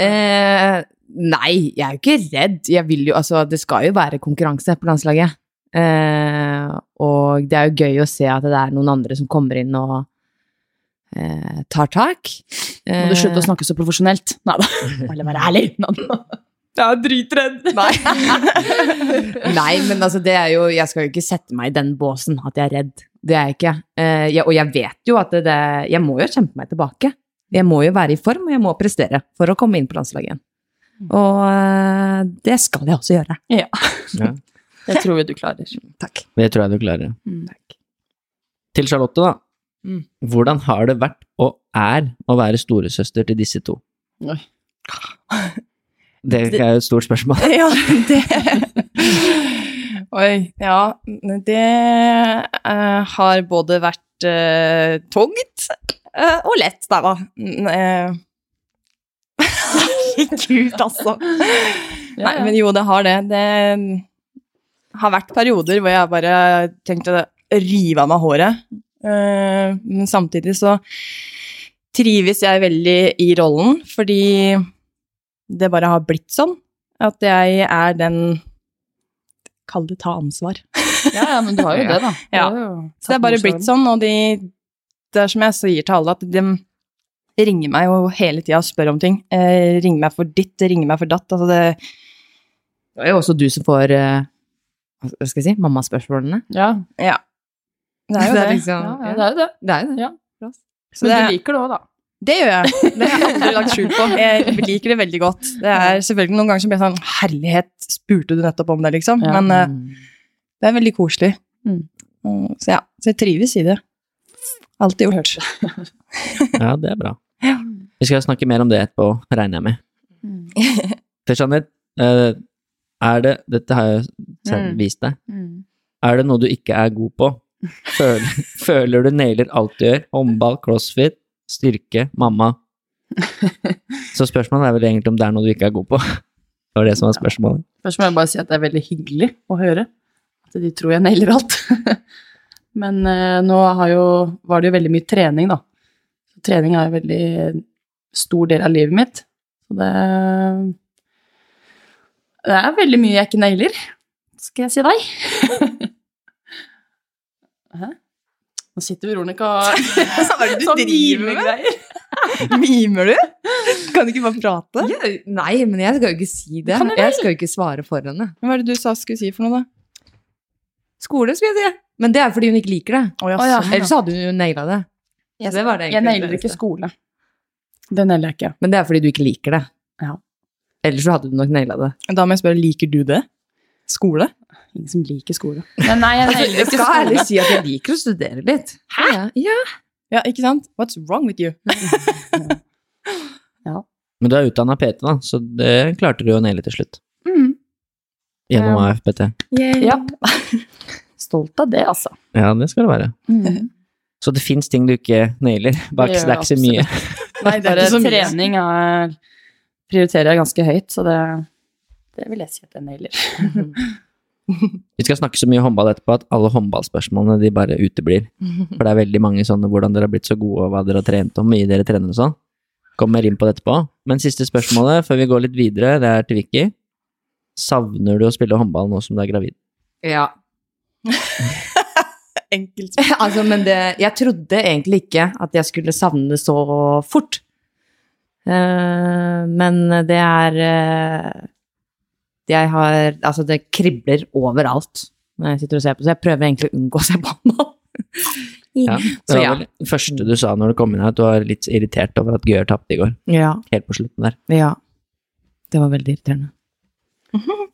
Eh, nei, jeg er jo ikke redd. Jeg vil jo, altså, det skal jo være konkurranse på landslaget. Eh, og det er jo gøy å se at det er noen andre som kommer inn og eh, tar tak. Må du slutte å snakke så profesjonelt? Nei da, bare være ærlig. Jeg er dritredd. Nei. Nei, men altså, det er jo Jeg skal jo ikke sette meg i den båsen at jeg er redd. Det er jeg ikke. Uh, jeg, og jeg vet jo at det, det Jeg må jo kjempe meg tilbake. Jeg må jo være i form, og jeg må prestere for å komme inn på landslaget igjen. Og uh, det skal jeg også gjøre. Ja. Ja. Det tror vi du klarer. Takk. Det tror jeg du klarer. Mm. Til Charlotte, da. Mm. Hvordan har det vært og er å være storesøster til disse to? Oi. Det er jo et stort spørsmål. Ja, det Oi. Ja, det uh, har både vært uh, tungt uh, og lett, da, da. Mm. Herregud, altså. Nei, men jo, det har det. Det har vært perioder hvor jeg bare tenkte å rive av meg håret. Eh, men samtidig så trives jeg veldig i rollen, fordi det bare har blitt sånn. At jeg er den Kall det ta ansvar. Ja, ja, men du har jo det, da. Ja. jo Så det er bare blitt sånn, og de Det er som jeg sier til alle, at de ringer meg jo hele tida og spør om ting. Eh, ringer meg for ditt, ringer meg for datt. Altså det Det er jo også du som får eh, Hva skal jeg si? Mammaspørsmålene. Ja, Ja. Det er jo det. det. liksom, ja, ja, det er jo det. Det er det. Ja. Så Men det- du liker det òg, da. Det gjør jeg. Det har jeg aldri lagt skjul på. Jeg liker det veldig godt. Det er selvfølgelig noen ganger som blir sånn Herlighet, spurte du nettopp om det, liksom? Ja. Men uh, det er veldig koselig. Mm. Mm, Så ja, så jeg trives i det. Alltid gjort. Ja, det er bra. Ja. Vi skal snakke mer om det etterpå, regner jeg med. Mm. For Jeanette, eh, er det Dette har jeg selv Mm. vist deg. Er det noe du ikke er god på? Føler, føler du nailer alt du gjør? Håndball, crossfit, styrke, mamma? Så spørsmålet er vel egentlig om det er noe du ikke er god på. Det var det som var spørsmålet. Først må jeg bare si at det er veldig hyggelig å høre. At de tror jeg nailer alt. Men eh, nå har jo, var det jo veldig mye trening, da. Trening er en veldig stor del av livet mitt. Så det Det er veldig mye jeg ikke nailer, skal jeg si deg. Nå sitter Veronica og sånn mimegreier. Mimer du? Kan du ikke bare prate? Ja, nei, men jeg skal jo ikke si det. Jeg skal jo ikke svare for henne. Hva er det du sa skulle si for noe, da? Skole, skulle jeg si. Men det er fordi hun ikke liker det. Å, ja. sånn, Ellers hadde hun naila det. Yes. det var det Jeg nailer ikke skole. Det nailer jeg ikke. Men det er fordi du ikke liker det. Ja. Ellers så hadde du nok naila det. Da må jeg spørre, liker du det? Skole? Ingen som liker skole. Men nei, jeg Altså, Jeg skal ærlig si at jeg liker å studere litt. Hæ? Ja. Ja, ikke sant? What's wrong with you? Men du er utdanna PT, da, så det klarte du å naile til slutt. Mm. Gjennom um, AFPT. Ja. Stolt av det, altså. Ja, det skal det være. Mm. Så det fins ting du ikke nailer. Bare Det det er ikke så mye. Nei, det er ikke så mye. trening er, prioriterer jeg ganske høyt, så det, det vil jeg si at jeg nailer. Vi skal snakke så mye håndball etterpå at alle håndballspørsmålene de bare uteblir. For det er veldig mange sånne hvordan dere har blitt så gode, og hva dere har trent, og hvor mye dere trener og sånn. Kommer inn på det etterpå. Men siste spørsmålet før vi går litt videre, det er til Vicky. Savner du å spille håndball nå som du er gravid? ja. Enkelt. altså, men det Jeg trodde egentlig ikke at jeg skulle savne det så fort. Uh, men det er eh, Jeg har Altså, det kribler overalt når jeg sitter og ser på, så jeg prøver egentlig å unngå å se på håndball. Ja. Det var ja. det første du sa når du kom inn her, at du var litt irritert over at Gøyer tapte i går. Ja. Helt på slutten der. Ja. Det var veldig irriterende.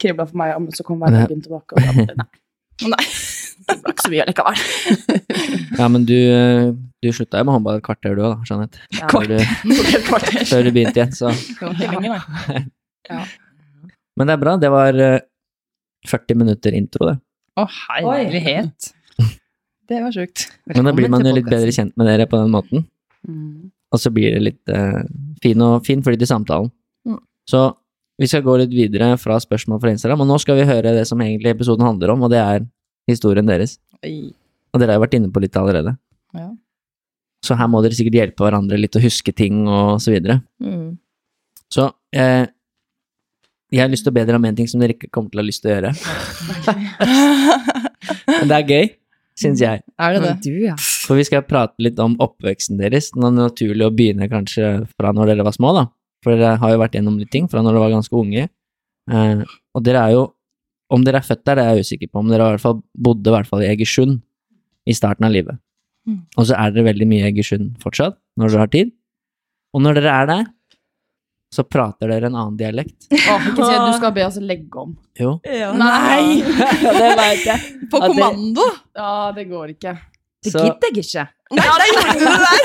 Kribla for meg, men så kom hverdagen tilbake. Og da, nei, Nei. det ble ikke så mye likevel. Ja, men du, du slutta jo med håndball et kvarter du òg, da, Jeanette. Ja. Før du, før du begynte igjen, så Det var ikke lenger, nei. Men det er bra. Det var eh, 40 minutter intro, det. Å, herlighet. Det var sjukt. Men da blir man jo litt bedre kjent med dere på den måten. Mm. Og så blir det litt uh, fin, og, fin flyt i samtalen. Mm. Så vi skal gå litt videre fra spørsmål fra Instagram, og nå skal vi høre det som egentlig episoden handler om, og det er historien deres. Oi. Og dere har jo vært inne på litt allerede. Ja. Så her må dere sikkert hjelpe hverandre litt å huske ting og så videre. Mm. Så eh, jeg har lyst til å be dere om en ting som dere ikke kommer til å ha lyst til å gjøre. Men det er gøy, syns jeg. Er det det? Men du, ja. For vi skal prate litt om oppveksten deres. Nå er det naturlig å begynne kanskje fra når dere var små, da. For dere har jo vært gjennom litt ting fra når dere var ganske unge. Eh, og dere er jo Om dere er født der, det er jeg usikker på, men dere har i hvert fall bodde i hvert fall i Egersund i starten av livet. Mm. Og så er dere veldig mye i Egersund fortsatt, når dere har tid. Og når dere er der, så prater dere en annen dialekt. Åh, ikke si at du skal be oss legge om. Jo. Nei! ja, det veit jeg. På Ja, det- kommando? Ja, det går ikke. Det Så- gidder jeg ikke. Nei, der gjorde du det der!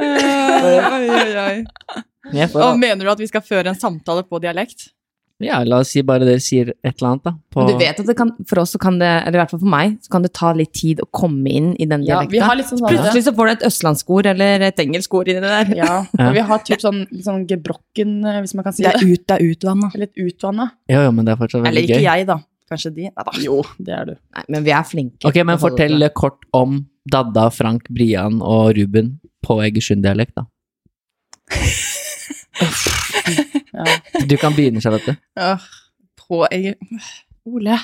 oi, oi, oi. Jeg får, Og mener du at vi skal føre en samtale på dialekt? Ja, la oss si bare dere sier et eller annet, da. På, Men du vet at det kan, for oss så kan det, eller i hvert fall for meg, så kan det ta litt tid å komme inn i den Ja, dialekta. vi sånn Plutselig så får du et østlandsord eller et engelskord inni det der. Ja, Ja. og vi har typ sånn, litt sånn gebrokken, eh, hvis man kan si Det det. er ut, det er utvanna. Litt utvanna. Ja, ja, men det er fortsatt Eller ikke gøy. jeg, da. Kanskje de. Nei da. Jo, det er du. Nei, men vi er flinke. Ok, men fortell det. kort om Dadda, Frank, Brian og Ruben på Egersund-dialekt, da. Ja. Du kan begynne, Charlotte. Åh, på jeg... Ole.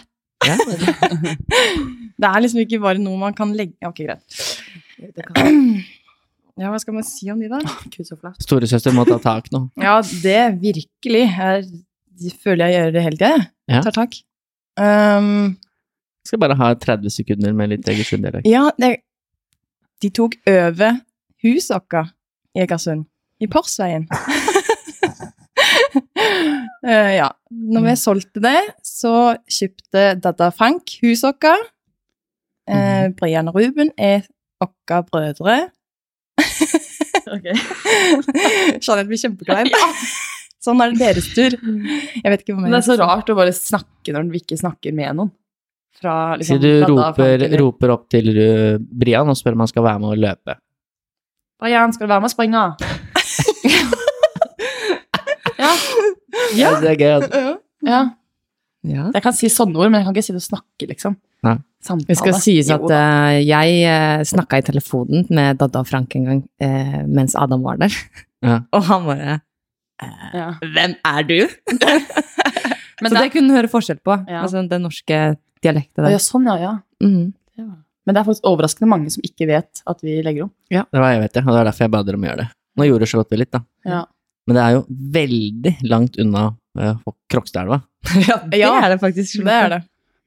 Ja, Det er liksom ikke bare noe man kan legge Ok, greit. Ja, hva skal man si om de, da? Gud, så flaut. Storesøster må ta tak nå. Ja, det virkelig. Jeg, føler jeg gjør det hele tida, jeg. Ja. Tar tak. Um, Skal bare ha 30 sekunder med litt Egersund-dialekt. ja, det, de tok over husokka i Egersund. I Porsveien. Eh, ja. Når vi solgte det, så kjøpte Dadda Frank vårt. Eh, Brian og Ruben er våre brødre. ok. Jeanette blir kjempeklein. Sånn er det deres tur. Jeg vet ikke hva Men det er så rart å bare snakke når vi ikke snakker med noen. Fra liksom du roper, roper opp til uh, Brian og spør om han skal være med og løpe. Brian, skal du være med og springe? ja. Ja. Det er gøy, altså. ja. Ja. Jeg kan si sånne ord, men jeg kan ikke si det å snakke, liksom. Nei. Samtale. Det skal sies at eh, jeg uh, snakka i telefonen med Dadda og Frank en gang uh, mens Adam var der. Ja. Og han bare ja. Hvem er du? Men så det, det kunne du høre forskjell på. Ja. Altså den norske dialekten ja, sånn, ja, ja. Mhm. Men det er faktisk overraskende mange som ikke vet at vi legger om. Det var jeg vet det, og det er derfor jeg ba dere om å gjøre det. Nå gjorde Charlotte litt, da. Ja. Men det er jo veldig langt unna uh, Krokstadelva. Ja, det Ja, er det faktisk. Det er det.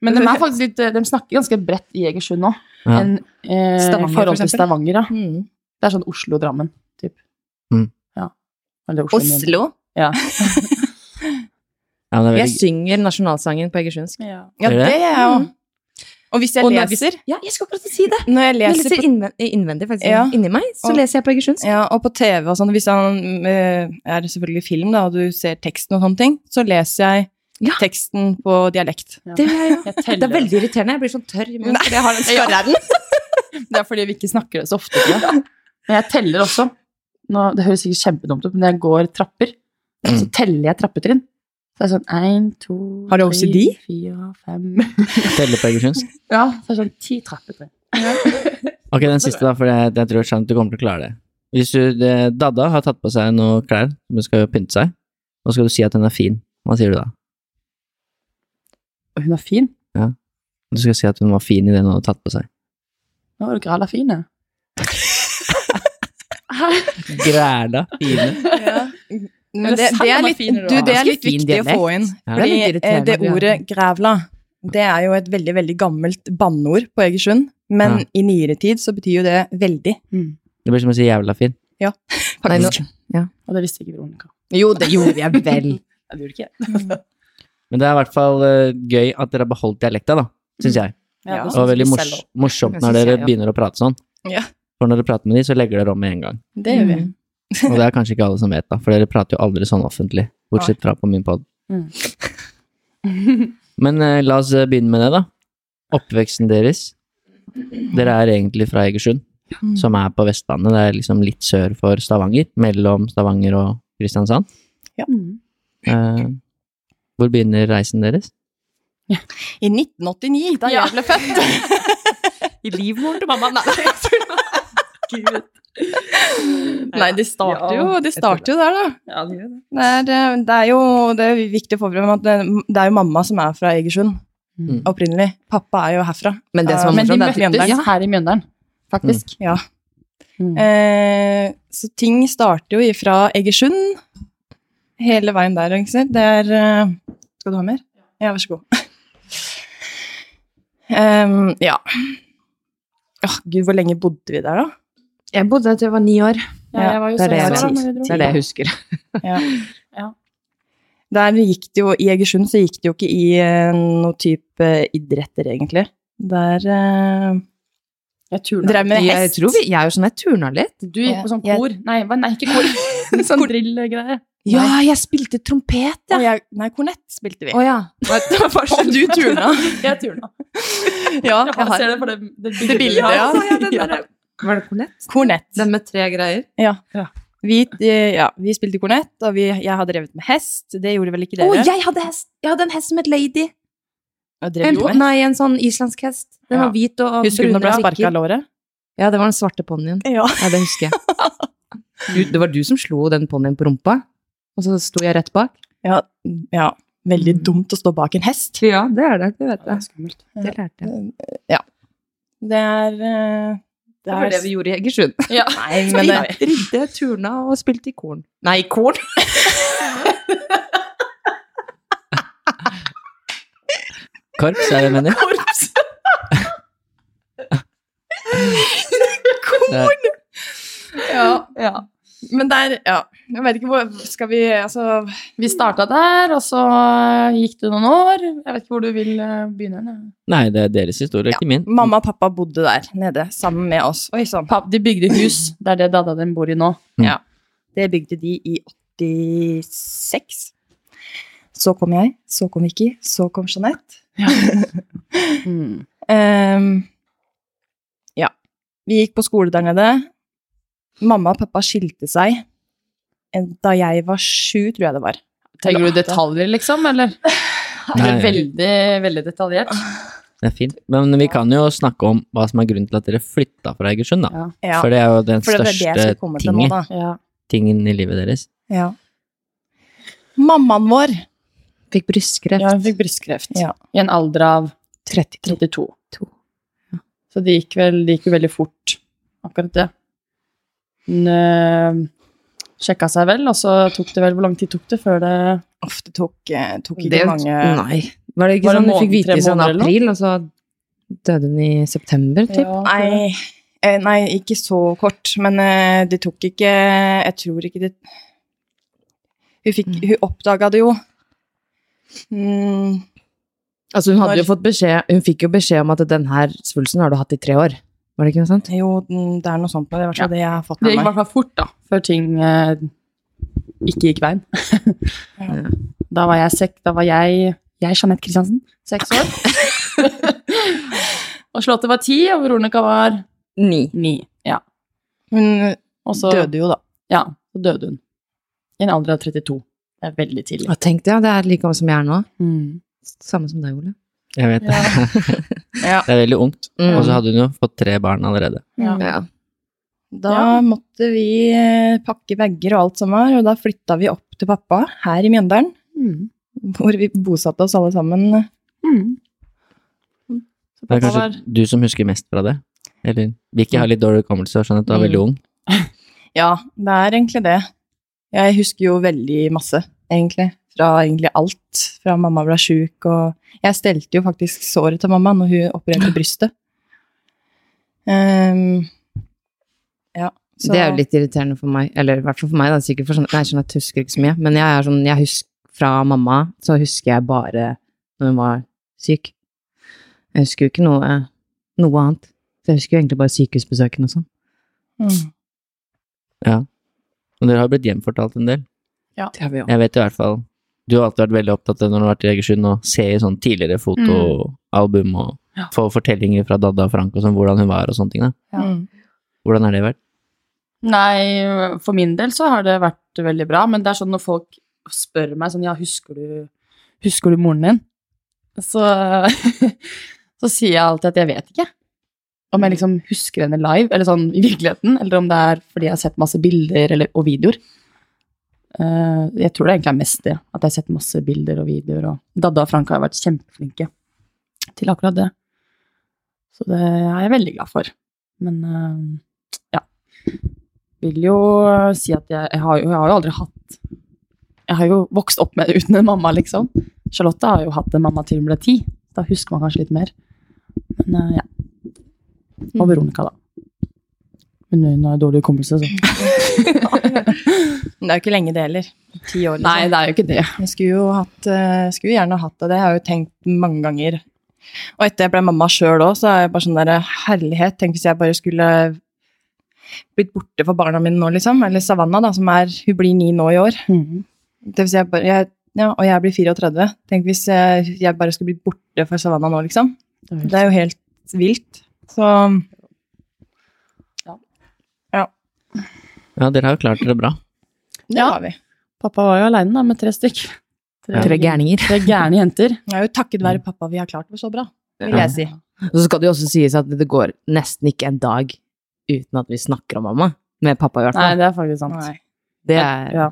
Men de, er faktisk litt, de snakker ganske bredt i Egersund nå. Ja. eh, Stavanger, forhold for til. Stavanger, ja. Mm. Det er sånn Oslo-Drammen, typ. Mm. Ja. Eller Oslo. Oslo? Ja. Ja, veldig... Jeg synger nasjonalsangen på egersundsk. Ja, det? er jeg òg. Og hvis jeg Og leser Ja, jeg skal akkurat si det! Når jeg Jeg leser leser på, innvendig, innvendig faktisk. Ja. Inni meg, så Og- leser jeg på egersundsk. ja, og på TV og sånn, hvis han eh, er selvfølgelig film, da, og du ser teksten og sånne ting, så leser jeg Ja. teksten på dialekt. Ja. Det, er Jeg det er veldig irriterende. Jeg blir sånn tørr i munnen fordi jeg har den skarre-r-en. Det er fordi vi ikke snakker det så ofte. Ja. Men jeg teller også. Nå, det høres sikkert kjempedumt ut, men når jeg går trapper, så teller jeg trappetrinn. Så det er sånn én, to, Har du OCD? tre, fire, fem Telle på egersundsk. Ja, så det er sånn ti trappetrinn. Ok, den siste, da, for jeg, jeg tror Charlotte du kommer til å klare det. Hvis du, det, Dadda har tatt på seg noen klær, hun skal jo pynte seg, nå skal du si at hun er fin. Hva sier du da? Og hun er fin. Ja. Du skal si at hun var fin i det hun hadde tatt på seg. Nå var du gralla fin. Græla fine. Ja. Men det, det, er litt, du, det er litt viktig å få inn. Det Ja. er Fordi eh, det ordet 'grævla' det er jo et veldig veldig gammelt banneord på Egersund. Men Ja. i nyere tid så betyr jo det veldig. Det blir som å si jævla fin. Nei, Faktisk. ja. Og det visste ikke Veronica. Jo, det gjorde jeg vel. Jeg gjorde ikke det. Men det er i hvert fall eh, gøy at dere har beholdt dialekta, da, syns jeg. Ja. det Og veldig mors morsomt når dere jeg, ja. begynner å prate sånn. Ja. For når dere prater med dem, så legger dere om med en gang. Det gjør vi. Mm. Og det er kanskje ikke alle som vet, da, for dere prater jo aldri sånn offentlig. Bortsett fra på min pod. Mm. Men eh, la oss eh, begynne med det, da. Oppveksten deres. Dere er egentlig fra Egersund, Mm. som er på Vestlandet. Det er liksom litt sør for Stavanger. Mellom Stavanger og Kristiansand. Ja. Eh, hvor begynner reisen deres? I 1989, da Ja. jeg ble født. I livmoren til mamma. Nei, Gud. Nei, de starter jo, de starter jo der, da. Ja, det gjør det. Det er, eh, det er jo det er viktig å få frem at det, det er jo mamma som er fra Egersund Mm. opprinnelig. Pappa er jo herfra. Men det som er var Men de møttes ja, her i Mjøndalen, faktisk. Ja. Mm. Eh, så ting starter jo ifra Egersund hele veien der, ikke sant. Det er eh, Skal du ha mer? Ja, vær så god. um, ja. Åh, gud, hvor lenge bodde vi der, da? jeg bodde der til jeg var ni år. Ja, jeg var jo det er det jeg da. Det er det jeg husker. Ja. Ja. Der gikk det jo, I Egersund så gikk det jo ikke i noen noe type idretter, egentlig. Der eh, Jeg turna. drev med Jeg, hest. tror vi, jeg er jo sånn jeg turna litt. Du gikk på sånn Jeg- kor. Nei, nei ikke kor. sånn drillgreie. Ja, jeg spilte trompet, ja. jeg, nei, kornett spilte vi. Å ja. Og du turna. Jeg turna. Ja, Jeg jeg har ser det for det, det det bildet, ja. ja den der- Var det kornett? Kornett. Den med tre greier? Ja. Ja. Vi, eh, ja, vi spilte kornett, og vi, jeg hadde drevet med hest. Det gjorde vel ikke Å, dere? jeg hadde hest! Jeg hadde en hest som het Lady. Jeg drev En, nei, en sånn islandsk hest. Den Ja. var hvit og brun. Husker du når du ble sparka av låret? Ja, det var den svarte ponnien. Ja. Ja, det husker jeg. Du, det var du som slo den ponnien på rumpa, og så sto jeg rett bak? ja. Ja. Veldig dumt å stå bak en hest. Ja, det er det. Det vet Det er jeg. skummelt. Det lærte jeg. Ja. Det er eh, Det var det vi gjorde i Egersund. Ja. Nei, Men det, vi ridde, turna og spilte i korn. Nei, i korn! Korps, er det jeg mener? Korps! Korn! Ja. ja. Men der, ja. Jeg vet ikke hvor Skal vi Altså Vi starta der, og så gikk det noen år. Jeg vet ikke hvor du vil eh, begynne. eller? Nei, det er deres historie, ikke min. Mamma og pappa bodde der nede sammen med oss. Oi sånn. Papp, de bygde hus. Det er det dada dem bor i nå. Det bygde de i 86. Så kom jeg, så kom Vicky, så kom Jeanette. Mm. um, ja. Vi gikk på skole der nede. Mamma og pappa skilte seg da jeg var sju, tror jeg det var. Trenger du detaljer, liksom, eller? Er det Nei. veldig, veldig detaljert? Det er fint. Men vi kan jo snakke om hva som er grunnen til at dere flytta fra Egersund, da. Ja. For det er jo den for det er det tingen, største nå, ja. tingen i livet deres. Ja. Mammaen vår Fikk brystkreft. Ja, hun fikk brystkreft. Ja. I en alder av 32. 32. To. Så det gikk vel det gikk jo veldig fort, akkurat det. Hun øh, sjekka seg vel, og så tok det vel Hvor lang tid tok det før det ofte tok, eh, tok ikke Det, mange nei. Var det ikke Var det sånn du fikk vite i sånn april, og så døde hun i september, typ? Ja, Nei, eh, nei, ikke så kort, men eh, det tok ikke Jeg tror ikke det Hun, fikk, hun oppdaga det jo. Mm, Altså, hun hadde Når- jo fått beskjed Hun fikk jo beskjed om at den her svulsten har du hatt i tre år. Var det ikke noe sånt? jo, mm, det er noe sånt det. Det er i det jeg har fått Det gikk i hvert fall fort, da, før ting eh, ikke gikk veien. Ja. Da var jeg sek, da var jeg, jeg Jeanette Christiansen, seks år. og Slottet var ti, og Veronica var Ni. ni. Ja. Hun Også, døde jo, da. Ja, så døde hun. I en alder av 32. Det er veldig tidlig. Og tenk det, ja, det er like gammel som jeg er nå. Mm. Samme som deg, Ole. Jeg vet det. Ja. Det er veldig ungt. Mm. Og så hadde hun jo fått tre barn allerede. Ja. Ja. Da Ja. måtte vi eh, pakke bager og alt som var, og da flytta vi opp til pappa her i Mjøndalen, Mm. hvor vi bosatte oss alle sammen. Mm. Det er kanskje var du som husker mest fra det? Eller Vicky har litt dårlig hukommelse og skjønner at du er veldig ung. Ja, det er egentlig det. Jeg husker jo veldig masse, egentlig. Fra egentlig alt. Fra mamma ble sjuk, og jeg stelte jo faktisk såret til mamma når hun opererte brystet. Um, ja, så Det er jo litt irriterende for meg, eller i hvert fall for meg, da, sikkert for sånn, nei, sånn at jeg husker ikke så mye, men jeg er sånn, jeg husker fra mamma, så husker jeg bare når hun var syk. Jeg husker jo ikke noe, noe annet. Så jeg husker jo egentlig bare sykehusbesøkene og sånn. mm. Ja. Og dere har blitt hjemfortalt en del. Ja. Det har vi jo. Jeg vet i hvert fall Du har alltid vært veldig opptatt av når du har vært i Egersund og se sånn tidligere fotoalbum og Ja. få fortellinger fra Dadda og Frank og sånn, hvordan hun var og sånne ting. da. Ja. Mm. Hvordan har det vært? Nei, for min del så har det vært veldig bra, men det er sånn når folk spør meg sånn, ja, husker du, husker du moren din? Så, så sier jeg alltid at jeg vet ikke. Om jeg liksom husker henne live, eller sånn i virkeligheten, eller om det er fordi jeg har sett masse bilder eller, og videoer. Eh, jeg tror det egentlig er mest det, at jeg har sett masse bilder og videoer, og Dadda og Frank har vært kjempeflinke til akkurat det. Så det er jeg veldig glad for. Men eh, ja, vil jo si at jeg, jeg, har, jo, jeg har jo aldri hatt Jeg har jo vokst opp med uten en mamma, liksom. Charlotte har jo hatt en mamma til hun ble ti. Da husker man kanskje litt mer. Men eh, ja. Og Veronica, da. Men hun har dårlig hukommelse, så Men det er jo ikke lenge det heller. Ti år, liksom. Nei, det er jo ikke det. Jeg skulle jo hatt, eh, skulle gjerne hatt det, det har jeg jo tenkt mange ganger. Og etter jeg ble mamma sjøl òg, så er jeg bare sånn der herlighet. Tenk hvis jeg bare skulle blitt borte for barna mine nå, liksom. Eller Savanna, da, som er Hun blir ni nå i år. Mm. Det vil si jeg bare, jeg, ja, og jeg blir 34. Tenk hvis jeg, jeg bare skulle blitt borte for Savanna nå, liksom. Det er Det er jo helt vilt. Så Ja, dere har jo klart dere bra. det Ja. har vi. Pappa var jo aleine med tre stykk. Tre gærninger. Tre gærne jenter. Det er jo takket være pappa vi har klart det så bra, vil jeg si. Og så skal det jo også sies at det går nesten ikke en dag uten at vi snakker om mamma. Med pappa, i hvert Nei, det er faktisk sant. Nei, Det er Ja.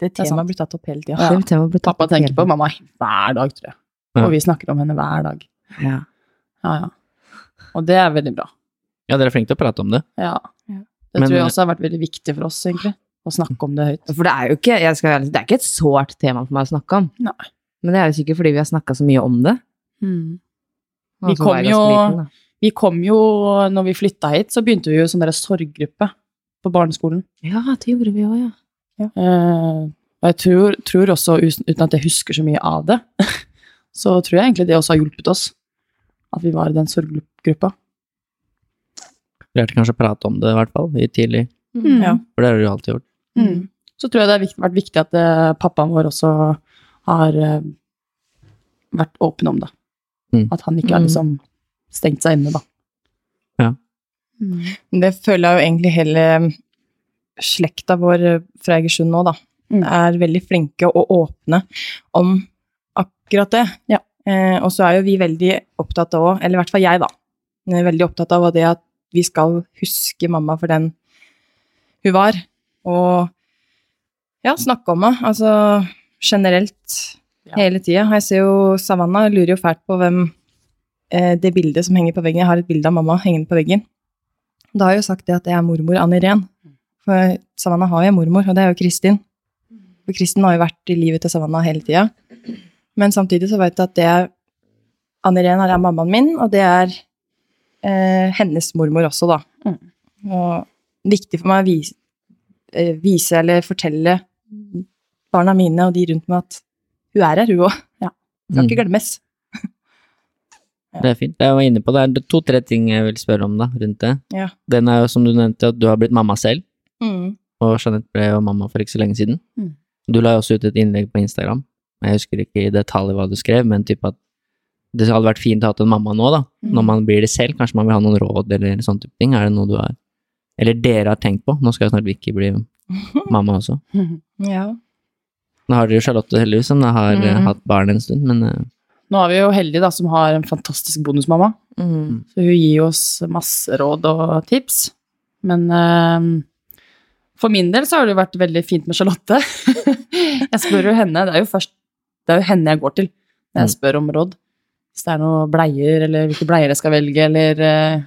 det temaet blir tatt opp hele tida. Ja. Pappa tenker på mamma hver dag, tror jeg. Ja. Og vi snakker om henne hver dag. Ja. Ja, ja. Og det er veldig bra. Ja, dere er flinke til å prate om det. Ja. Ja. Det Men- tror jeg også har vært veldig viktig for oss, egentlig. Å snakke om det høyt. For det er jo ikke, jeg skal, det er ikke et sårt tema for meg å snakke om. Nei. Men det er jo sikkert fordi vi har snakka så mye om det. Vi Altså, kom jo- liten. Vi kom jo, når vi flytta hit, så begynte vi jo sånn der sorggruppe på barneskolen. Ja, det gjorde vi òg, ja. Eh, og jeg tror, tror også, uten at jeg husker så mye av det, så tror jeg egentlig det også har hjulpet oss. At vi var i den sorggruppa. Lærte kanskje å prate om det, i hvert fall, i tidlig. Mm. Ja. For det har du jo alltid gjort. Mm. Så tror jeg det har vært viktig at uh, pappaen vår også har uh, vært åpen om det. Mm. At han ikke har Mm. liksom stengt seg inne, da. Ja. Mm. Det føler jeg jo egentlig hele slekta vår eh, fra Egersund nå, da. Mm. Er veldig flinke og åpne om akkurat det. Ja. Eh, og så er jo vi veldig opptatt av, eller i hvert fall jeg, da, veldig opptatt av det at vi skal huske mamma for den hun var. Og ja, snakke om henne. Altså generelt Ja. hele tida. Jeg ser jo Savanna lurer jo fælt på hvem eh, det bildet som henger på veggen Jeg har et bilde av mamma hengende på veggen. Da har jeg jo sagt det at det er mormor Anne Irén. For Savanna har jo mormor, og det er jo Kristin. For Kristin har jo vært i livet til Savanna hele tida. Men samtidig så vet jeg at det er Anne Irén er mammaen min, og det er eh, hennes mormor også, da. Mm. Og viktig for meg å vise, eh, vise eller fortelle barna mine og de rundt meg at hun er her, hun òg. Ja. Skal ikke Mm. glemmes. Det er fint. Jeg var inne på det. Det er to-tre ting jeg vil spørre om da, rundt det. Ja. Den er jo, som du nevnte, at du har blitt mamma selv. Mm. Og Jeanette ble jo mamma for ikke så lenge siden. Mm. Du la jo også ut et innlegg på Instagram. Jeg husker ikke i detalj hva du skrev, men typ at det hadde vært fint å ha en mamma nå, da. Mm. Når man blir det selv, kanskje man vil ha noen råd eller sånne type ting. Er det noe du har Eller dere har tenkt på? Nå skal jo snart Vicky bli mamma også. Ja. Nå har dere Charlotte heldigvis, som har eh, Mm. hatt barn en stund, men uh... Nå er vi jo heldige da, som har en fantastisk bonusmamma. Mm. Så hun gir oss masse råd og tips. Men uh, for min del så har det jo vært veldig fint med Charlotte. jeg spør jo henne, det er jo først det er jo henne jeg går til når jeg Mm. spør om råd. Hvis det er noe bleier, eller hvilke bleier jeg skal velge, eller eh,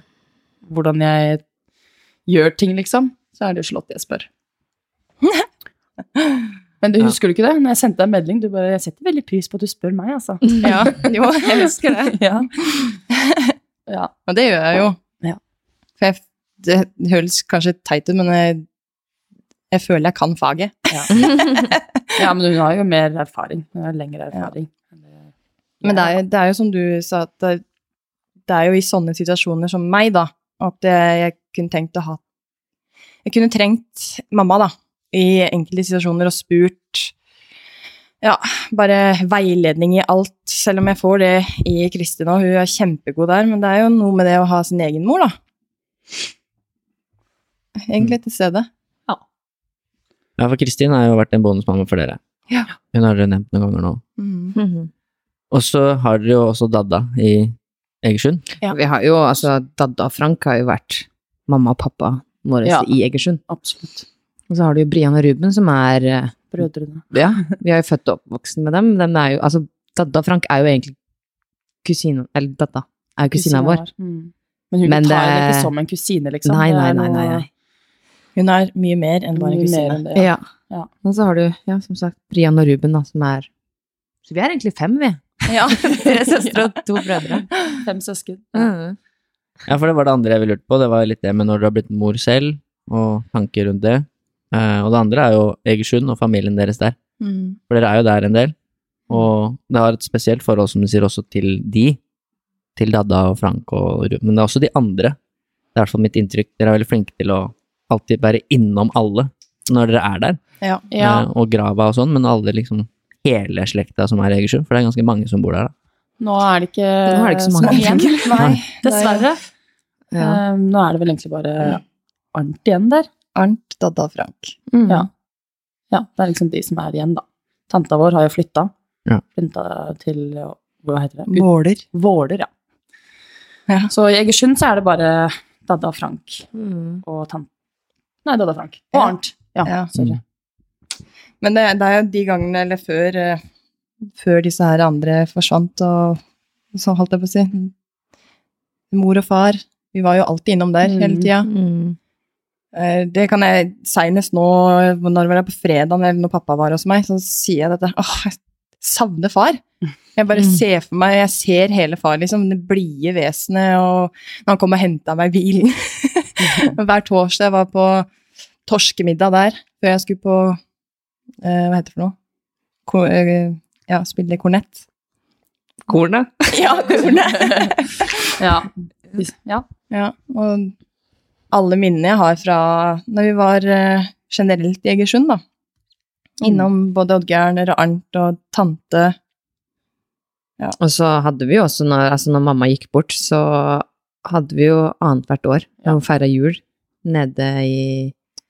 hvordan jeg gjør ting, liksom, så er det jo Charlotte jeg spør. Men du Ja. husker du ikke det? Når jeg sendte deg en melding, du bare 'Jeg setter veldig pris på at du spør meg', altså. Ja, jo, jeg husker det. Ja. ja. Og det gjør jeg jo. Ja. For jeg, det høres kanskje teit ut, men jeg, jeg føler jeg kan faget. ja, men hun har jo mer erfaring. Hun har lengre erfaring. Men det er, det er jo som du sa, at det, det er jo i sånne situasjoner som meg, da, at jeg, jeg kunne tenkt å ha Jeg kunne trengt mamma, da, i enkelte situasjoner og spurt ja, bare veiledning i alt, selv om jeg får det i Kristin og hun er kjempegod der, men det er jo noe med det å ha sin egen mor, da. Egentlig til stede. Ja, Ja, for Kristin har jo vært en bonusmamma for dere. Ja. Hun har dere nevnt noen ganger nå. Mhm. Og så har dere jo også Dadda i Egersund. Ja. Vi har jo, altså, Dadda og Frank har jo vært mamma og pappa våre Ja. i Egersund. Absolutt. Og så har du jo Brian og Ruben, som er eh, Brødrene. Ja, vi er jo født og oppvoksen med dem. dem er jo, altså, Dadda og Frank er jo egentlig kusina Eller Dadda er jo kusina vår. Mm. Men hun Men tar det- henne ikke som en kusine, liksom. Nei, nei, nei, nei, nei. Hun er mye mer enn bare en kusine. enn det, Ja. Ja. Og så har du, ja, som sagt, Brian og Ruben, da, som er Så vi er egentlig fem, vi. Ja. Tre søstre og to brødre. Fem søsken. Mm. Ja, for det var det andre jeg ville lurt på. Det var litt det med når du har blitt mor selv, og tanker rundt det. Eh, og det andre er jo Egersund og familien deres der. Mm. For dere er jo der en del. Og det har et spesielt forhold, som du sier, også til de. Til Dadda og Frank og Ruben. Men det er også de andre. Det er i hvert fall mitt inntrykk. Dere er veldig flinke til å alltid være innom alle når dere er der. Ja. Ja. Eh, og grava og sånn, men alle liksom hele slekta som er i Egersund. For det er ganske mange som bor der, da. Nå er det ikke, er det ikke så mange igjen. Nei, Dessverre. Ja. Um, nå er det vel egentlig bare Arnt igjen der. Arnt, Dadda og Frank. Mm. Ja. ja, det er liksom de som er igjen, da. Tanta vår har jo flytta. Ja. Flytta til Hva heter det? Ut- Måler. Våler, ja. Ja. Så i Egersund så er det bare Dadda og Frank mm. og tant... Nei, Dadda og Frank. Og. Arnt. Ja, Ja. sorry. Men det, det er jo de gangene, eller før, eh, før disse her andre forsvant, og så holdt jeg på å si Mor og far. Vi var jo alltid innom der hele Mm. tida. Mhm. Eh, Det kan jeg Seinest nå, når var det på fredag, eller når pappa var hos meg, så sier jeg dette. Åh, jeg savner far. Jeg bare Mm. ser for meg, jeg ser hele far, liksom. Det blide vesenet, og når han kom og henta meg i bilen. Hver torsdag jeg var på torskemiddag der, før jeg skulle på Hva heter det for noe? Ko, eh, ja, spille kornett. Kornet. Ja, kornet! Ja. ja. Ja, og alle minnene jeg har fra når vi var eh, generelt i Egersund, da. Innom både Oddgeir og Arnt og tante. Og så hadde vi jo også, når, altså når mamma gikk bort, så hadde vi jo annethvert år Ja. og feira jul nede i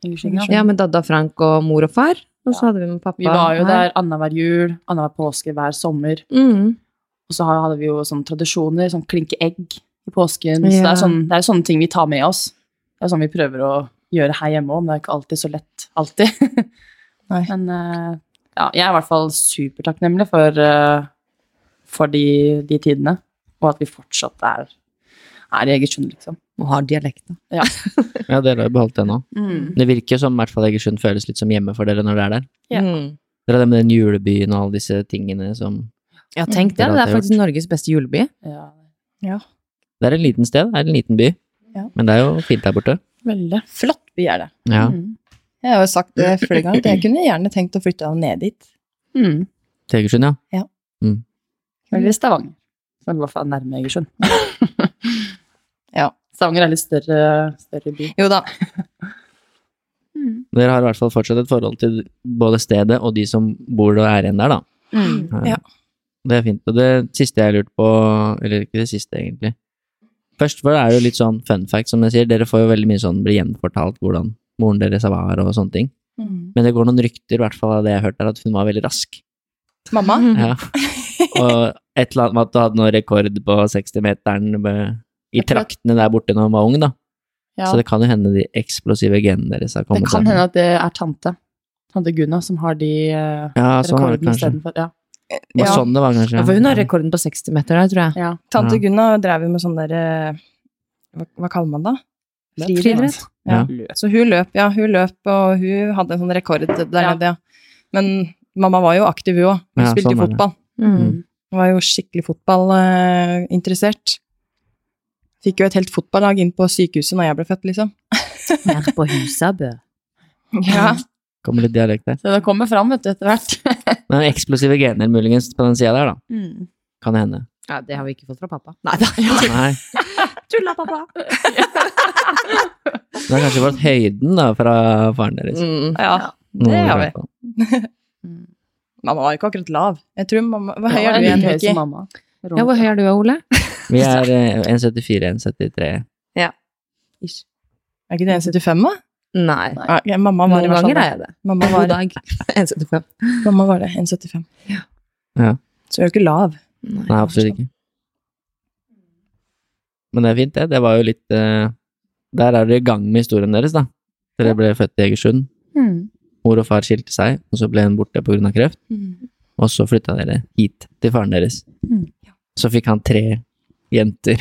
Egersund, ja. Ja, med Dadda, Frank og mor og far. Og så hadde vi med pappa. Vi var jo her. der annenhver jul, annenhver påske, hver sommer. Mm. Og så hadde vi jo sånne tradisjoner, sånn klinke egg i påsken. Så det er, sånne, det er sånne ting vi tar med oss. Det er sånn vi prøver å gjøre her hjemme òg, men det er ikke alltid så lett. Alltid. Men uh, ja, jeg er i hvert fall supertakknemlig for, uh, for de, de tidene. Og at vi fortsatt er, er i Egersund, liksom. Og har dialekt, da. Ja, dere har jo beholdt det nå. Mm. Det virker som i hvert fall Egersund føles litt som hjemme for dere når dere er der. Ja. Mm. Dere har det med den julebyen og alle disse tingene som Ja, tenk det. Det Det er faktisk Norges beste juleby. Ja, Det er en liten sted, det er en liten by. Ja. Men det er jo fint der borte. veldig. Flott by er det. Ja. Mm. Jeg har jo sagt det flere ganger, at jeg kunne gjerne tenkt å flytte ned dit. Mm. Til Egersund, ja. ja Eller Stavanger. Som i hvert fall er nærme Egersund. Stavanger er litt større, større by. Jo da. Dere har i hvert fall fortsatt et forhold til både stedet og de som bor og er igjen der, da. Mm. Ja. Det er fint. Og det siste jeg har lurt på, eller ikke det siste egentlig Først for det er jo litt sånn fun fact, som jeg sier. Dere får jo veldig mye sånn bli gjenfortalt hvordan moren deres var og sånne ting. Mm. Men det går noen rykter, i hvert fall av det jeg har hørt at hun var veldig rask. Mamma? Ja. Og et eller annet med at du hadde noen rekord på 60-meteren med- i traktene der borte når hun var ung, da. Ja, Så det kan jo hende de eksplosive genene deres har kommet. det kan der. hende at det er tante. Tante Gunna som har de uh, Ja, sånn rekordene istedenfor. Ja. Det Ja. sånn det var, kanskje. Ja, for hun har rekorden på 60 meter der, tror jeg. Ja. Tante Ja. Gunna drev jo med sånn derre hva, hva kaller man det? Friidrett. Ja. Så hun løp, ja. Hun løp, og hun hadde en sånn rekord der nede, ja. Men mamma var jo aktiv, hun òg. Hun Ja, spilte sånn fotball. Mm. Hun var jo skikkelig fotballinteressert. Fikk jo et helt fotballag inn på sykehuset når jeg ble født, liksom. Her på Husabø. Ja. Kommer litt dialekt der. Så det kommer fram, vet du, etter hvert. Men eksplosive gener muligens på den sida der, da. Mm. Kan det hende. Ja, det har vi ikke fått fra pappa. Nei da. Nei. Tulla, pappa. Det har kanskje vært høyden da fra faren deres. Mm. ja. Det har vi. Mamma var ikke akkurat lav. Jeg tror mamma høy er du igjen. Ja, hvor høy er du, Ole? Vi er eh, 1,74-1,73. Ish. Er ikke det 1,75, da? Nei. Ja, ja, mamma var Noen i ganger er jeg det. Mamma God var, dag. 1,75. mamma var det. 1,75. Ja. Så jeg er jo ikke lav. Nei, absolutt ikke. Men det er fint, det. Det var jo litt uh, Der er dere i gang med historien deres, da. Dere ble født i Egersund. Mm. Mor og far skilte seg, og så ble hun borte pga. kreft. Og så flytta dere hit til faren deres. Mm. Så fikk han tre jenter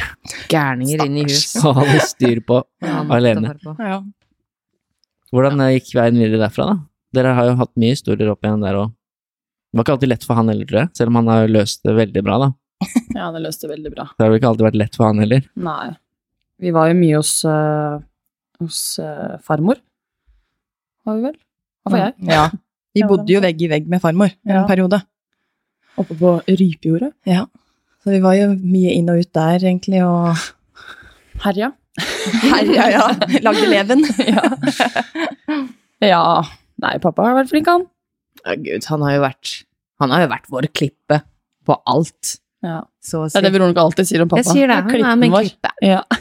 Gærninger inn i hus. Og ha litt styr på Ja, alene. på. Ja. Hvordan eh, gikk veien videre derfra, da? Dere har jo hatt mye historier opp igjen der òg. Det var ikke alltid lett for han heller, tror jeg, selv om han har løst det veldig bra, da. Ja, det løste veldig bra. Det har vel ikke alltid vært lett for han heller. Nei. Vi var jo mye hos, øh, hos øh, farmor. Var vi vel? Hva var jeg? Ja. Vi bodde jo vegg i vegg med farmor en Ja. periode. Oppe på Rypejordet. Ja. Så vi var jo mye inn og ut der, egentlig, og Herja. Herja, ja. Lagde leven. ja. ja. Nei, pappa har vært flink, han. Ja, Gud, han har jo vært Han har jo vært vår klippe på alt. Ja. Så å Det er det. Veronica alltid sier om pappa. Jeg sier det. Han er min klippe. Ja.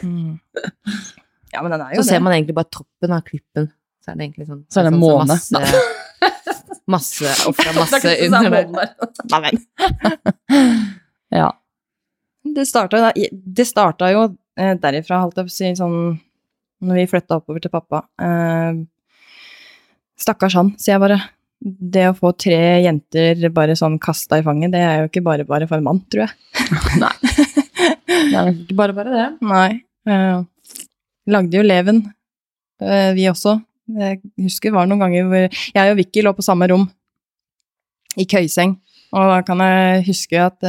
Ja, men den er jo Så det. ser man egentlig bare toppen av klippen. Så er det egentlig sånn Så er det sånn, måne. Masse, masse ofra masse er under sånn der. Nei, men. Ja. Det starta, det starta jo eh, derifra, holdt jeg på å si, sånn Når vi flytta oppover til pappa. Eh, stakkars han, sier jeg bare. Det å få tre jenter bare sånn kasta i fanget, det er jo ikke bare bare for en mann, tror jeg. Nei. Det er ikke bare bare det. Nei. Eh, lagde jo leven, eh, vi også. Jeg husker det var noen ganger hvor jeg og Vicky lå på samme rom, i køyseng, og da kan jeg huske at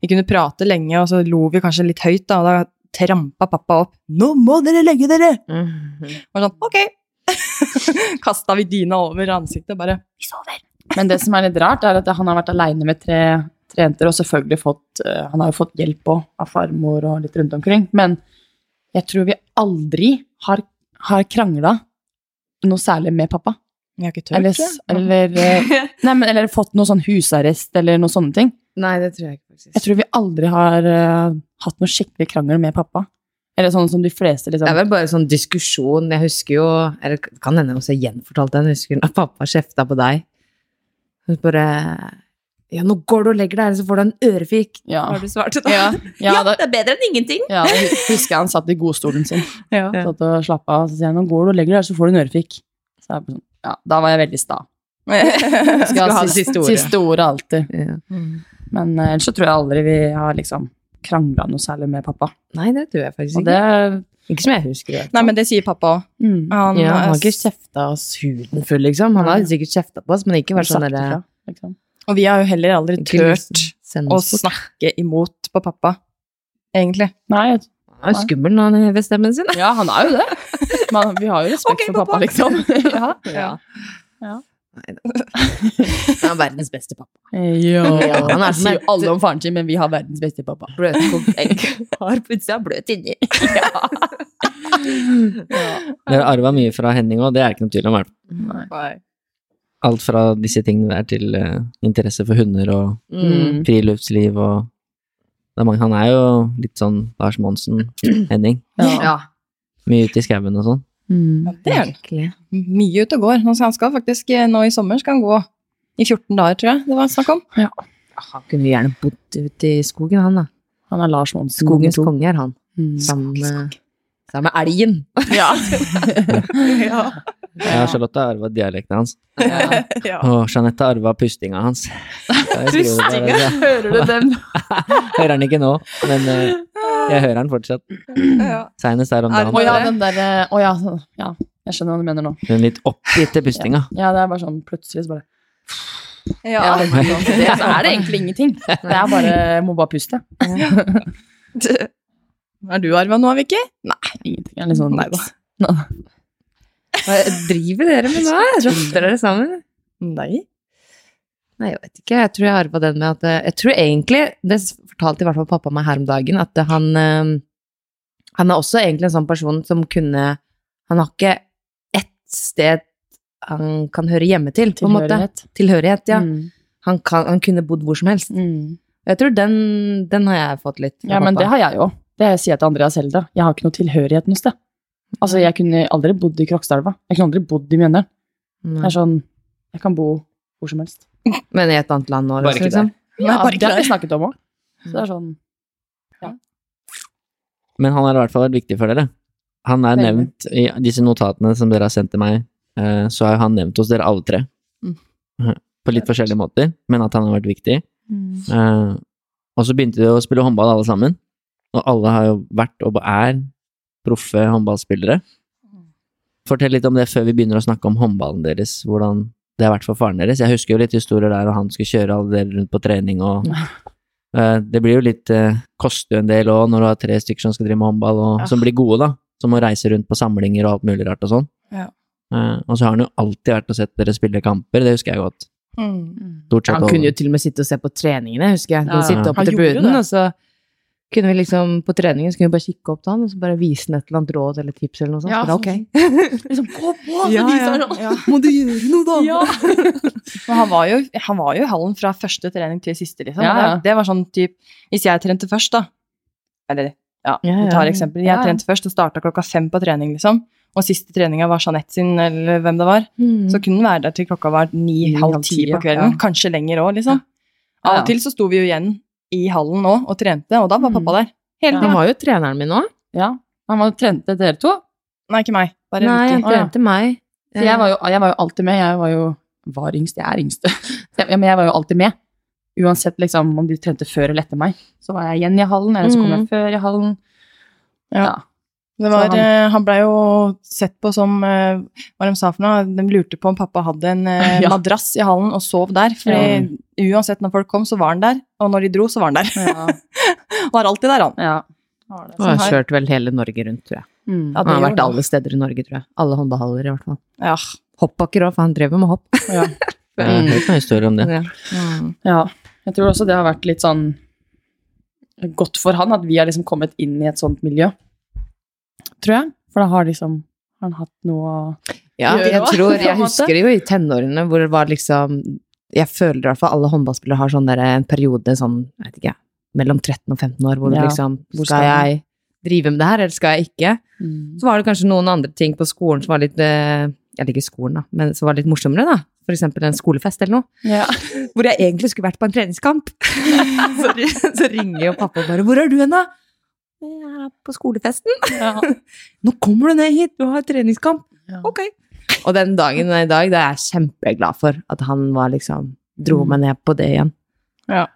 vi kunne prate lenge, og så lo vi kanskje litt høyt, da, og da trampa pappa opp. 'Nå må dere legge dere!' Mhm. Og sånn, ok. Kasta vi dyna over ansiktet bare 'Vi sover'. Men det som er litt rart, er at han har vært aleine med tre, tre jenter, og selvfølgelig fått eh, Han har jo fått hjelp òg, av farmor og litt rundt omkring. Men jeg tror vi aldri har, har krangla noe særlig med pappa. Jeg har ikke tørt, Eller, eller, eh, nei, men, eller fått noe sånn husarrest eller noe sånne ting. Nei, det tror jeg ikke faktisk. Jeg tror vi aldri har uh, hatt noe skikkelig krangel med pappa. Eller sånn som de fleste, liksom. Det er vel bare sånn diskusjon. Jeg husker jo Eller kan hende jeg også gjenfortalte den. Jeg husker når pappa kjefta på deg. Hun bare Ja, nå går du og legger deg, eller så får du en ørefik. Ja. Har du svart da? Ja, ja, det, det er bedre enn ingenting. ja, jeg husker jeg han satt i godstolen sin. Ja. Satt og slappa av, så sier han 'nå går du og legger deg, så får du en ørefik'. Sånn, ja, da var jeg veldig sta. Skal ha det siste ordet. Siste ordet alltid. Ja. Men eh, ellers så tror jeg aldri vi har liksom krangla noe særlig med pappa. Nei, det tror jeg faktisk ikke. det Ikke som jeg husker. Det. Nei, men det sier pappa òg. mm, Han, ja, han har ikke kjefta oss huden full, liksom. Han har sikkert kjefta på oss, men ikke vært sånn derre liksom. Og vi har jo heller aldri tørt å snakke imot på pappa, egentlig. Nei, jeg- Han er skummel når han hever stemmen sin. ja, han er jo det. Men vi har jo respekt okay, for pappa, pappa. liksom. ja. Ja. Ja. Nei da. Han er verdens beste pappa. Ja, han er sier jo alle om faren sin, men vi har verdens beste pappa. Bløtkokt egg. Har på utsida, bløt inni. Dere arva mye fra Henning òg, det er ikke noe tvil om. Nei. Alt fra disse tingene der til uh, interesse for hunder og Mm. friluftsliv og det er mange, Han er jo litt sånn Lars Monsen, Henning. Ja. Mye ute i skauen og sånn. Mm. Det er han. Virkelig. Mye ute og går. Han skal faktisk eh, nå i sommer skal han gå i 14 dager, tror jeg det var snakk om. Han kunne jo gjerne bodd ute i skogen, han da. Han er Lars Monsen. Skogens konge er han. Mm. Sammen med, sammen med elgen. Ja. Ja. Ja, Charlotte har arva dialekten hans. ja. ja. Og Jeanette har arva pustinga hans. Bare, Hører du dem? Hører han ikke nå, men eh, Jeg hører den fortsatt. Ja. Seinest der om dagen. Å ja, den derre Å ja, ja. Jeg skjønner hva du mener nå. Den litt oppgitte pustinga. Ja, det er bare sånn plutselig så bare Ja. Ja, det, det, så er det egentlig ingenting. Det er bare Må bare puste. Er du arva nå, Vicky? Ingenting. Jeg er litt sånn Nei da. Hva driver dere med nå? Rotter dere sammen? Nei. Nei, jeg vet ikke. Jeg tror jeg arva den med at eh, Jeg tror egentlig, det fortalte i hvert fall pappa meg her om dagen, at han eh, Han er også egentlig en sånn person som kunne Han har ikke ett sted han kan høre hjemme til, på en måte. Tilhørighet. Ja. Mm. Han, kan, han kunne bodd hvor som helst. Mm. Jeg tror den, den har jeg fått litt fra Ja, men det har jeg jo. Det sier jeg til Andreas Helda. Jeg har ikke noe tilhørighet noe sted. Altså, jeg kunne aldri bodd i Krokstadelva. Jeg kunne aldri bodd i Mjøndalen. Det er sånn Jeg kan bo hvor som helst. Men i et annet land nå, Bare ikke liksom. Ja, bare det har vi snakket om òg. Så det er sånn Men han har i hvert fall vært viktig for dere. Han er Veldig. nevnt i disse notatene som dere har sendt til meg, eh, så har han nevnt hos dere alle tre. Mm. På litt forskjellige måter, men at han har vært viktig. Eh, og så begynte de å spille håndball alle sammen, og alle har jo vært og er proffe håndballspillere. Fortell litt om det før vi begynner å snakke om håndballen deres, hvordan det har vært for faren deres. Jeg husker jo litt historier der, og han skulle kjøre alle dere rundt på trening, og uh, det blir jo litt uh, Koster jo en del òg når du har tre stykker som skal drive med håndball, og Ja. som blir gode, da. Som må reise rundt på samlinger og alt mulig rart og sånn. Ja. Uh, og så har han jo alltid vært og sett dere spille kamper, det husker jeg godt. Mm. Han kunne jo til og med sitte og se på treningene, husker jeg. Ja, Sitte ja. på Han gjorde det. og så kunne vi liksom på treningen så kunne vi bare kikke opp til han, og så bare vise han et eller annet råd eller tips eller noe sånt. Ja, så bare, ok. Liksom, gå på! Ja, ja. sånn. Ja. Må du gjøre noe, da? Ja. Men han var, jo, han var jo i hallen fra første trening til siste, liksom. Ja, ja. Det, var sånn typ Hvis jeg trente først, da Eller, ja, Ja, vi tar eksempel. Jeg Ja, ja. trente først og starta klokka fem på trening, liksom. Og siste treninga var Jeanette sin, eller hvem det var. Mm. Så kunne den være der til klokka var ni, Ni, halv halv ti på kvelden. Ja. Kanskje lenger òg, liksom. Ja, Av ja. og til så sto vi jo igjen i hallen nå og trente, og da var Mm. pappa der. Hele Han var jo treneren min nå. Ja. Han var trente dere to. Nei, ikke meg. Bare Nei, han trente meg. Så jeg var, jo, jeg var jo alltid med. Jeg var jo var yngst. Jeg er yngst. Ja, men jeg var jo alltid med. Uansett liksom, om de trente før eller etter meg. Så var jeg igjen i hallen, eller så kom jeg Mm. før i hallen. Ja. Det var, han- han, han blei jo sett på som eh, Hva de sa for noe? De lurte på om pappa hadde en eh, Ja. madrass i hallen og sov der. Fordi uansett når folk kom, så var han der. Og når de dro, så var han der. Ja. Var alltid der, han. ja. Var det. Og har Sånn kjørt vel hele Norge rundt, tror jeg. Mm. Ja, Han har vært det. alle steder i Norge, tror jeg. Alle håndballhaller, i hvert fall. Ja. Hoppbakker òg, for han drev jo med hopp. ja. Jeg har hørt noen historier om det. Ja. Mm. Ja, jeg tror også det har vært litt sånn godt for han at vi har liksom kommet inn i et sånt miljø. Tror jeg. For da har liksom har han hatt noe å Ja, Gjøre jeg tror, jeg husker jo i tenårene hvor det var liksom Jeg føler i hvert fall alle håndballspillere har sånn der, en periode sånn, jeg vet ikke, mellom 13 og 15 år hvor Ja, liksom hvor Skal jeg drive med det her, eller skal jeg ikke? Så var det kanskje noen andre ting på skolen som var litt eh, Jeg liker skolen, da, men som var litt morsommere, da. For eksempel en skolefest eller noe. Ja. Hvor jeg egentlig skulle vært på en treningskamp. så, så ringer jo pappa og bare 'Hvor er du hen, da?' 'Jeg er på skolefesten'. Ja. 'Nå kommer du ned hit, du har treningskamp'. Ja. Ok. Og den dagen i dag, da er jeg kjempeglad for at han var liksom Dro Mm. meg ned på det igjen. Ja.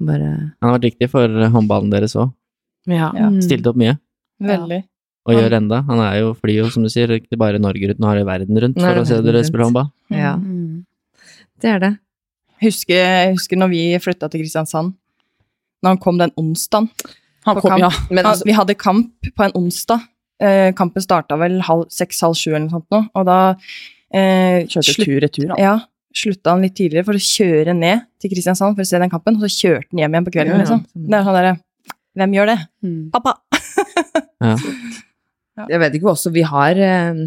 Bare Han har vært viktig for håndballen deres òg. Ja. Ja. Mm. Stilte opp mye, Veldig. og Han- gjør enda. Han er jo fly jo, som du sier, ikke bare Norge rundt, nå har det verden rundt for det å se dere spille håndball. Ja, Mm. det er det. Husker, jeg husker når vi flytta til Kristiansand. Når han kom den onsdagen. Han kom, kamp. ja. Men altså, vi hadde kamp på en onsdag. Eh, kampen starta vel halv, seks-halv sju eller noe sånt nå. Og da eh, Kjørte tur-retur, han. Ja, slutta han litt tidligere for å kjøre ned til Kristiansand for å se den kampen, og så kjørte han hjem igjen på kvelden, Ja, ja. liksom. Det er sånn derre Hvem gjør det? Mm. Pappa! Ja. jeg vet ikke også, vi har eh,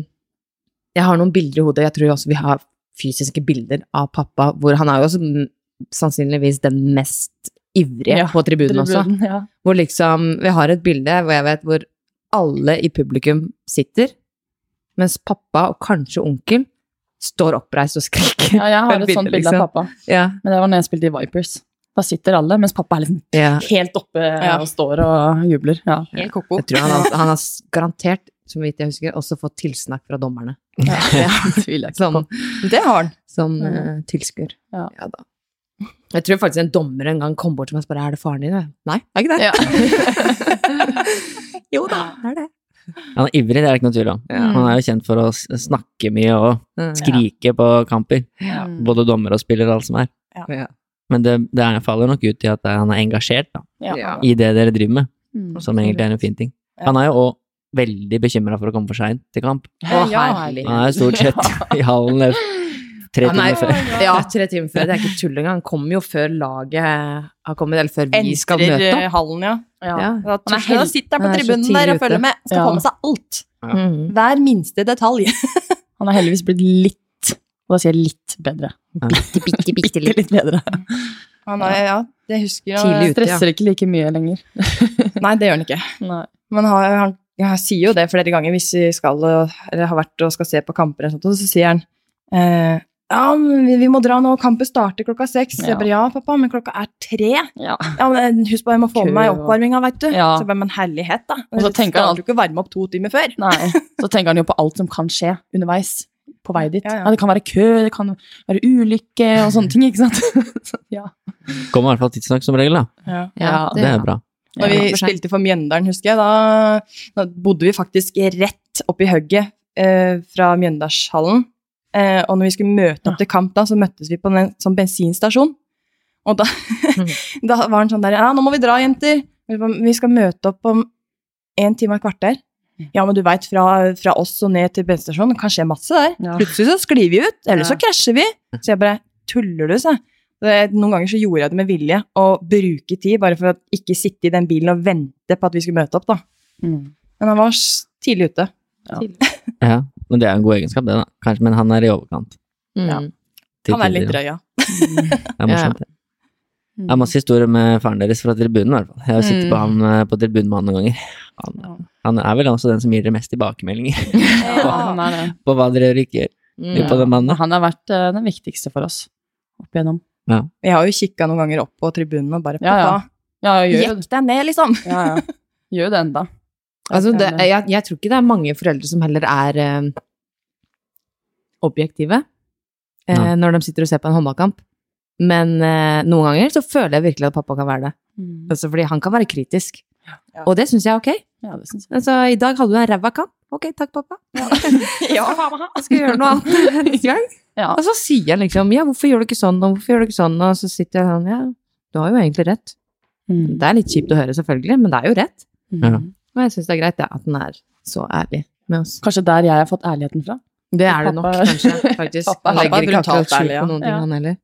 Jeg har noen bilder i hodet, jeg tror også vi har fysiske bilder av pappa, hvor han er jo også sannsynligvis den mest ivrige Ja, på tribunen også. Ja. Hvor liksom Vi har et bilde hvor jeg vet hvor alle i publikum sitter, mens pappa og kanskje onkel står oppreist og skriker. ja, jeg har Et sånt bilde, liksom. av pappa. Ja. Men det var når jeg spilte i Vipers. Da sitter alle, mens pappa er liksom ja. helt oppe Ja. og står og jubler. Ja. Helt ko-ko. Jeg tror han har, han har garantert, som vidt jeg husker, også fått tilsnakk fra dommerne. Ja, det tviler jeg ikke Som, på. Det har han. som Mm. eh, tilskuer. Ja. da. Jeg tror faktisk en dommer en gang kom bort til meg og spurte er det faren din. Nei, det er ikke det. Ja. jo da, det er det. Han er ivrig, det er det ikke noe tvil om. Ja. Han er jo kjent for å snakke mye og skrike på kamper. Ja. Både dommer og spiller og alt som er. Ja. Men det, det er, faller nok ut i at han er engasjert da, Ja. i det dere driver med, Mm. som egentlig er en fin ting. Han er jo òg veldig bekymra for å komme for seint til kamp. Å, Ja. herlig. Han er jo stort sett i hallen tre Han er- timer før. Ja, tre timer før. Det er ikke tull engang. Han kommer jo før laget har kommet, eller før vi skal møte eh, opp. hallen, ja. Ja. Ja. Da, Han er helt- sitter der på han er så tribunen der og følger med. Skal Ja. få med seg alt. Mm. Hver minste detalj. Han har heldigvis blitt litt, og da sier jeg litt bedre. Bitte, bitte, bitte litt. litt bedre. Han er, ja, det husker jeg. Tidlig ute. Stresser ikke like mye lenger. Nei, det gjør han ikke. Nei. Men han, han jeg sier jo det flere ganger hvis vi skal, eller har vært og skal se på kamper, og sånt, og så sier han eh, ja, vi, vi må dra nå, kampen starter klokka seks. Ja. Jeg bare, ja, pappa, men klokka er tre. Ja. Ja, men Husk på, jeg må få med meg oppvarminga, veit du. Ja. Så jeg bare, men herlighet, da. Og så tenker han jo ikke varme opp to timer før. Nei. Så tenker han jo på alt som kan skje underveis på vei dit. Ja, Ja, ja. det kan være kø, det kan være ulykke og sånne ting, ikke sant? Så, ja. Kommer i hvert fall tidsnok som regel, da. Ja. Ja, Det er bra. Når vi Ja, spilte for Mjøndalen, husker jeg, da, da bodde vi faktisk rett oppi hugget eh, fra Mjøndalshallen. Eh, og når vi skulle møte opp til kamp, da, så møttes vi på en sånn bensinstasjon. Og da, da var han sånn der Ja, nå må vi dra, jenter. Vi skal møte opp om en time og et kvarter. Ja, men du veit, fra, fra oss og ned til bensinstasjonen, det kan skje masse der. Ja. Plutselig så sklir vi ut, eller så krasjer vi. Så jeg bare Tuller du, sa jeg. Noen ganger så gjorde jeg det med vilje, å bruke tid bare for å ikke sitte i den bilen og vente på at vi skulle møte opp, da. Mm. Men han var tidlig ute. Ja, Ja, men det er en god egenskap, det, da. Kanskje, men han er i overkant. Mm. Ja. Han er litt drøy, ja. Det er morsomt. det. Jeg Det er masse historier med faren deres fra tribunen, i hvert fall. Jeg har sittet Mm. på han eh, på tribunen med han noen ganger. Han, han er vel også den som gir dere mest tilbakemeldinger Ja, han det. på hva dere gjør og ikke gjør. Mm. på den mannen. Han har vært uh, den viktigste for oss opp igjennom. Jeg har jo kikka noen ganger opp på tribunen og bare Ja, ja. Ja, gjør jekk deg ned, liksom! Ja, ja. Gjør jo det enda. Altså, det, jeg, jeg tror ikke det er mange foreldre som heller er eh, objektive eh, når de sitter og ser på en håndballkamp. Men eh, noen ganger så føler jeg virkelig at pappa kan være det. Mm. Altså, fordi han kan være kritisk. Ja. Og det syns jeg er ok. Ja, det synes jeg. Altså, I dag hadde du en ræva kamp. Ok, takk, pappa. Ja. Jeg skal gjøre noe annet neste gang. Ja. Og så sier han liksom ja, hvorfor gjør du ikke sånn, og hvorfor gjør du ikke sånn, og så sitter jeg sånn ja, du har jo egentlig rett. Mm. Det er litt kjipt å høre, selvfølgelig, men det er jo rett. Ja. Mm. Og jeg syns det er greit ja, at han er så ærlig med oss. Kanskje der jeg har fått ærligheten fra. Det er det nok, kanskje, faktisk. Pappa- Han legger er ikke akkurat skjul på noen ting, Ja. han heller.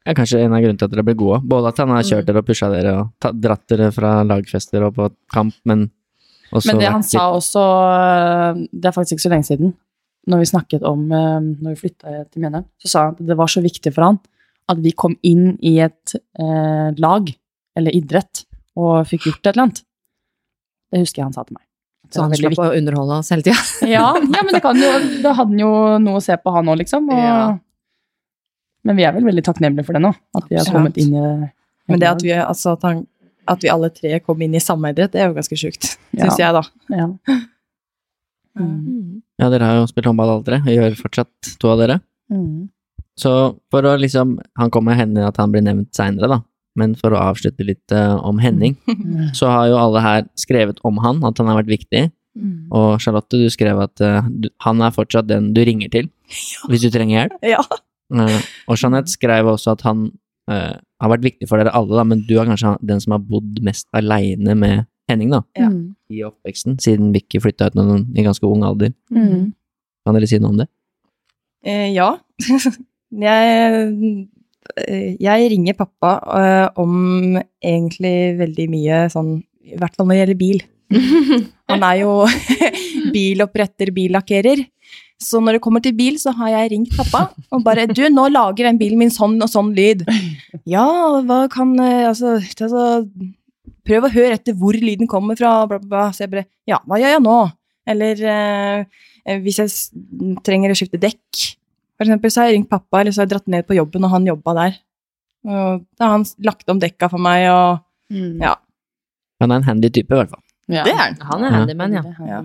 Det er kanskje en av grunnene til at dere ble gode. Både at han har kjørt dere og pusha dere og tatt, dratt dere fra lagfester og på kamp, men også Men det han sa også, det er faktisk ikke så lenge siden, når vi snakket om øh, Når vi flytta til Mjøndalen, så sa han at det var så viktig for han at vi kom inn i et eh, lag, eller idrett, og fikk gjort et eller annet. Det husker jeg han sa til meg. Så han slapp å underholde oss hele tida. Ja, ja, men det kan jo, da hadde han jo noe å se på, han òg, liksom. Og, Ja. Men vi er vel veldig takknemlige for det nå, at vi har kommet inn i Men det at vi, altså, at, han, at vi alle tre kom inn i samme idrett, det er jo ganske sjukt, syns jeg, da. Ja. Mm. Ja, dere har jo spilt håndball alle tre, gjør fortsatt to av dere. Mm. Så for å liksom Han kommer hende at han blir nevnt seinere, da. Men for å avslutte litt eh, om Henning, så har jo alle her skrevet om han, at han har vært viktig. Mm. Og Charlotte, du skrev at uh, du, han er fortsatt den du ringer til hvis du trenger hjelp. Ja. Uh, og Jeanette skrev også at han uh, har vært viktig for dere alle, da, men du er kanskje den som har bodd mest aleine med Henning da, Ja. Mm. i oppveksten, siden Vicky flytta ut noen, i ganske ung alder. Mm. Kan dere si noe om det? Eh, ja. jeg, jeg ringer pappa eh, om egentlig veldig mye sånn I hvert fall når det gjelder bil. Han er jo biloppretter, billakkerer. Så når det kommer til bil, så har jeg ringt pappa og bare 'Du, nå lager den bilen min sånn og sånn lyd'. Ja, hva kan eh, Altså, altså prøv å høre etter hvor lyden kommer fra, bla, bla, bla. Så jeg bare Ja, hva gjør jeg nå? Eller eh, eh, hvis jeg trenger å skifte dekk, for eksempel, så har jeg ringt pappa, eller så har jeg dratt ned på jobben, og han jobba der. Og da har han lagt om dekka for meg, og Mm. Ja. Han er en handy type, i hvert fall. Ja. det er han. Han er Ja. handyman, ja. Er.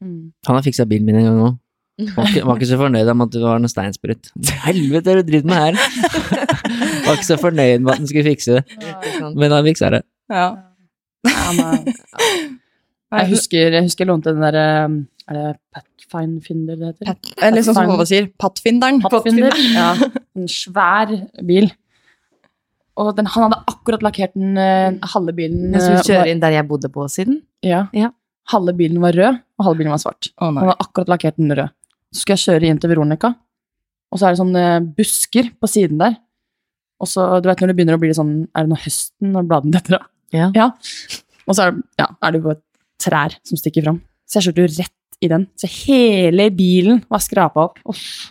Mm. Han har fiksa bilen min en gang òg. Var, ikke- var ikke så fornøyd med at det var noe steinsprut. Helvete, er det du driver med her? Var ikke så fornøyd med at han skulle fikse det, men han fiksa det. Ja. Ja, jeg, husker, jeg husker jeg lånte den derre Er det Pathfinder det heter? Pat, eller sånn som Håvard sier, Patfinderen. Pathfinder. Ja, en svær bil. Og den, han hadde akkurat lakkert den uh, halve bilen Jeg skulle kjører kjøre inn der jeg bodde på siden. Ja. Ja. Halve bilen var rød, og halve bilen var svart. Å Han hadde akkurat lakkert den rød. Så skulle jeg kjøre inn til Veronica, og så er det sånne busker på siden der. Og så, du vet når det begynner å bli sånn Er det nå høsten når bladene detter av? Ja. Og så er det, ja, er det jo bare trær som stikker fram. Så jeg kjørte jo rett i den. Så hele bilen var skrapa opp. Uff.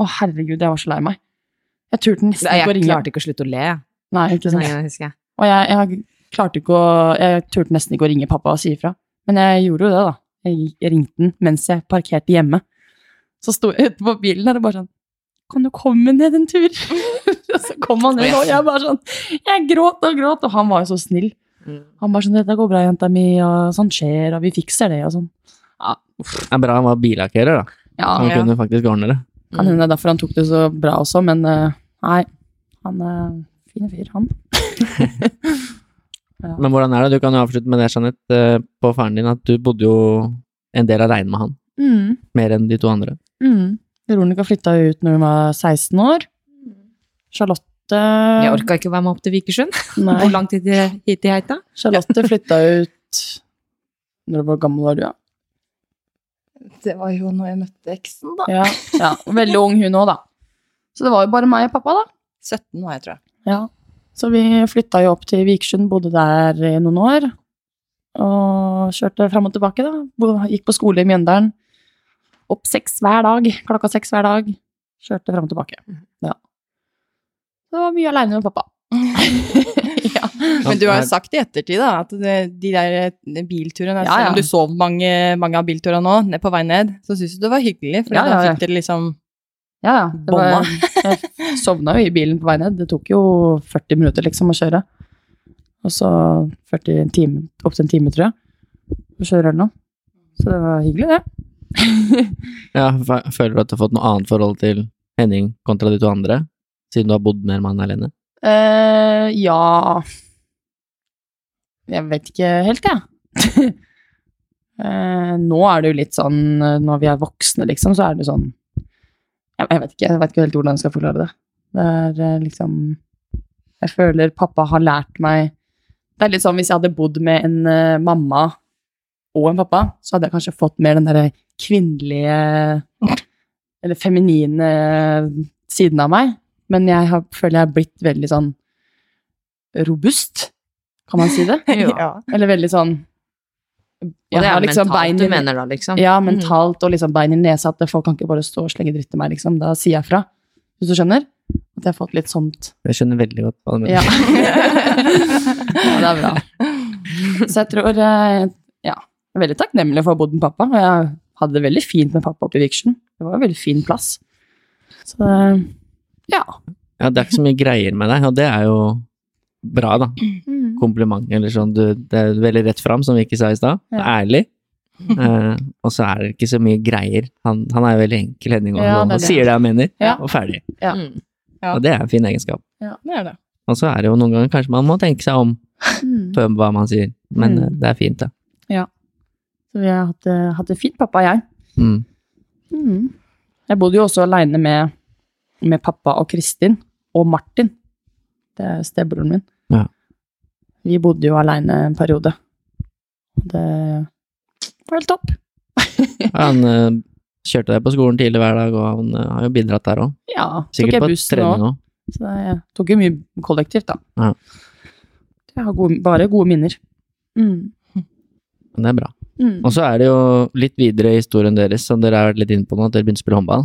Å, herregud, jeg var så lei meg. Jeg turte nesten ikke å Jeg klarte ikke å slutte å le. Nei, ikke sant. Nei, jeg. Og jeg, jeg klarte ikke å Jeg turte nesten ikke å ringe pappa og si ifra. Men jeg gjorde jo det, da. Jeg, ringte den mens jeg parkerte hjemme. Så sto jeg ute på bilen og bare sånn Kan du komme ned en tur? Og så kom han ned, og jeg bare sånn Jeg gråt og gråt, og han var jo så snill. Han bare sånn 'Dette går bra, jenta mi', og sånn skjer, og vi fikser det, og sånn. Ja. Det er bra han var billakkerer, da. ja Han ja. kunne faktisk ordne det. kan hende det er derfor han tok det så bra også, men eh, nei. Han er fin fyr, han. Men hvordan er det? Du kan jo avslutte med det, Jeanette, eh, på faren din, at du bodde jo en del aleine med han. Mm. Mer enn de to andre. Mm. Veronica flytta ut når hun var 16 år. Charlotte Jeg orka ikke å være med opp til Vikersund. Hvor lang tid hit til Heita? Charlotte flytta ut Når var gammel var du, da? Det var jo når jeg møtte eksen, da. Ja. ja. Veldig ung hun òg, da. Så det var jo bare meg og pappa, da. 17 var jeg, tror jeg. Ja. Så vi flytta jo opp til Vikersund, bodde der i noen år. Og kjørte fram og tilbake, da. Gikk på skole i Mjøndalen. Opp seks hver dag. Klokka seks hver dag. Kjørte fram og tilbake. Ja. Det var mye aleine med pappa. ja. Men du har jo sagt i ettertid da, at de der eh, bilturene, Ja, selv ja. om du sov mange, mange av bilturene nå, ned på vei ned, så syns du det var hyggelig, for Ja, da fikk dere liksom Ja, ja. Var, jeg sovna jo i bilen på vei ned. Det tok jo 40 minutter liksom å kjøre. Og så 40 time, opp til en time, tror jeg, å kjøre eller noe. Så det var hyggelig, det. Ja, føler du at du har fått noe annet forhold til Henning kontra de to andre? Siden du har bodd mer med han alene? Eh, ja Jeg vet ikke helt, jeg. eh, nå er det jo litt sånn eh, Når vi er voksne, liksom, så er det sånn Jeg, jeg vet ikke jeg vet ikke helt hvordan jeg skal forklare det. Det er uh, liksom Jeg føler pappa har lært meg Det er litt sånn hvis jeg hadde bodd med en mamma og en pappa, så hadde jeg kanskje fått mer den derre kvinnelige Eller feminine siden av meg. Men jeg har, føler jeg har blitt veldig sånn robust, kan man si det? Ja. Eller veldig sånn Og det er liksom mentalt bein du mener da, liksom? Ja, mentalt og liksom bein i nesa. At folk kan ikke bare stå og slenge dritt til meg, liksom. Da sier jeg fra. Hvis du skjønner? At jeg har fått litt sånt. Jeg skjønner veldig godt hva du mener. Ja. ja, det er bra. Så jeg tror eh, Ja. Jeg er veldig takknemlig for å ha bodd med pappa. Og jeg hadde det veldig fint med pappa oppe i Vikersund. Det var en veldig fin plass. Så eh, ja. Ja, det er ikke så mye greier med deg, og det er jo bra, da. Kompliment eller sånn. Du, det er veldig rett fram, som vi ikke sa i stad. Ja. Ærlig. Eh, og så er det ikke så mye greier. Han, han er jo veldig enkel, Henning, og, Ja, det og det. sier det han mener, Ja. og ferdig. Ja. Mm. Ja. Og det er en fin egenskap. Det er det. Og så er det jo noen ganger kanskje man må tenke seg om Mm. på hva man sier, men Mm. eh, det er fint, det. Så vi har hatt hatt det fint, pappa og jeg. Mm. Mm. Jeg bodde jo også aleine med, med pappa og Kristin og Martin. Det er stebroren min. Ja. Vi bodde jo aleine en periode. Det var helt topp. Han uh, kjørte deg på skolen tidlig hver dag, og han uh, har jo bidratt der òg. Ja, Sikkert jeg på bussen trening òg. Så Så jeg tok jo mye kollektivt, da. Ja. Jeg har gode, bare gode minner. Mm. Men det er bra. Mm. Og så er det jo litt videre i historien deres, som dere har vært litt inne på nå, at dere begynte å spille håndball.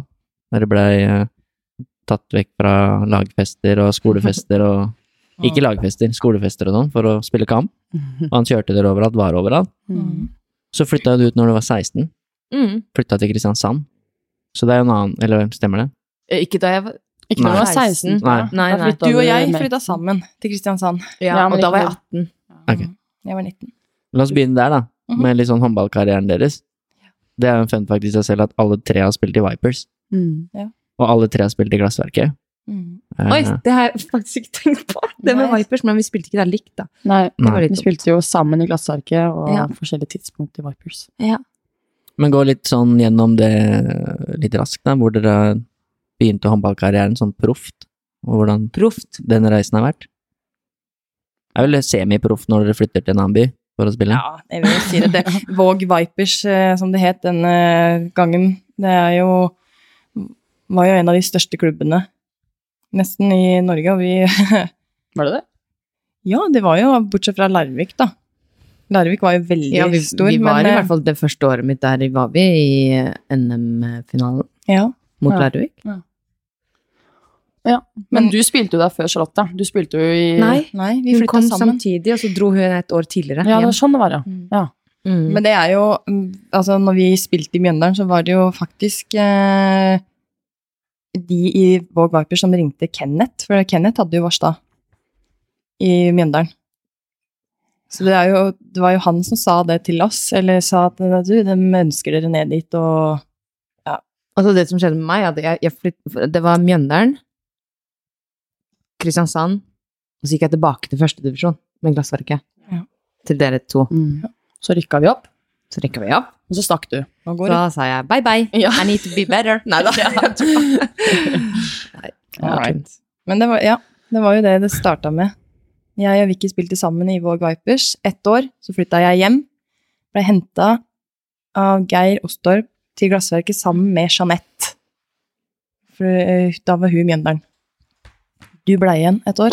Dere blei eh, tatt vekk fra lagfester og skolefester og Ikke lagfester, skolefester og sånn, for å spille kamp. Og han kjørte dere overalt, var overalt. Mm. Så flytta du ut når du var 16. Mm. Flytta til Kristiansand. Så det er jo en annen Eller stemmer det? Eh, Ikke da jeg var Ikke når du var 16. 16. Nei. Nei, nei. Du og jeg flytta sammen til Kristiansand. Ja, Ja, og da var jeg 18. Okay. Jeg var 19. La oss begynne der, da. Mhm. Med litt sånn håndballkarrieren deres. Det er jo en fun fact i seg selv at alle tre har spilt i Vipers. Mm. Og alle tre har spilt i Glassverket. Mm. Eh, Oi, det har jeg faktisk ikke tenkt på. Det med Nei. Vipers, men vi spilte ikke der likt, da. Nei, nei. vi spilte jo sammen i Glassverket og Ja. forskjellige tidspunkt i Vipers. Ja. Men gå litt sånn gjennom det litt raskt, da, hvor dere begynte håndballkarrieren sånn proft, og hvordan Proft. den reisen har vært. Det er vel semiproff når dere flytter til en annen by for å spille? Ja, jeg vil si det. det. Våg Vipers, eh, som det het denne gangen, det er jo var jo en av de største klubbene nesten i Norge, og vi Var det det? Ja, det var jo bortsett fra Larvik, da. Larvik var jo veldig Ja, vi, stor, vi var men i eh, hvert fall det første året mitt der var vi i NM-finalen ja. mot Ja. Larvik. Men du spilte jo der før Charlotte. Du spilte jo i Nei, Nei, vi hun kom sammen. samtidig, og så dro hun et år tidligere Ja, det var sånn det var, ja. Mm. ja. Mm. Men det er jo mm, Altså, når vi spilte i Mjøndalen, så var det jo faktisk eh, de i Våg Viper som ringte Kenneth, for Kenneth hadde jo varsla i Mjøndalen. Så det, er jo, det var jo han som sa det til oss, eller sa at du, de ønsker dere ned dit, og ja. Altså det som skjedde med meg, at jeg, jeg flytt, det var Mjøndalen, Kristiansand, og så gikk jeg tilbake til førstedivisjon med Glassverket. Ja. Til dere to. Mm. Så rykka vi opp, Så rykka vi opp. Og så stakk du. nå går. Da sa jeg bye bye, Ja. I need to be better. Nei da. Men det var, ja, det var jo det det starta med. Jeg og Vicky spilte sammen i Våg Vipers ett år. Så flytta jeg hjem. Ble henta av Geir Ostorp til Glassverket sammen med Jeanette. For eh, da var hun i Mjøndalen. Du ble igjen et år.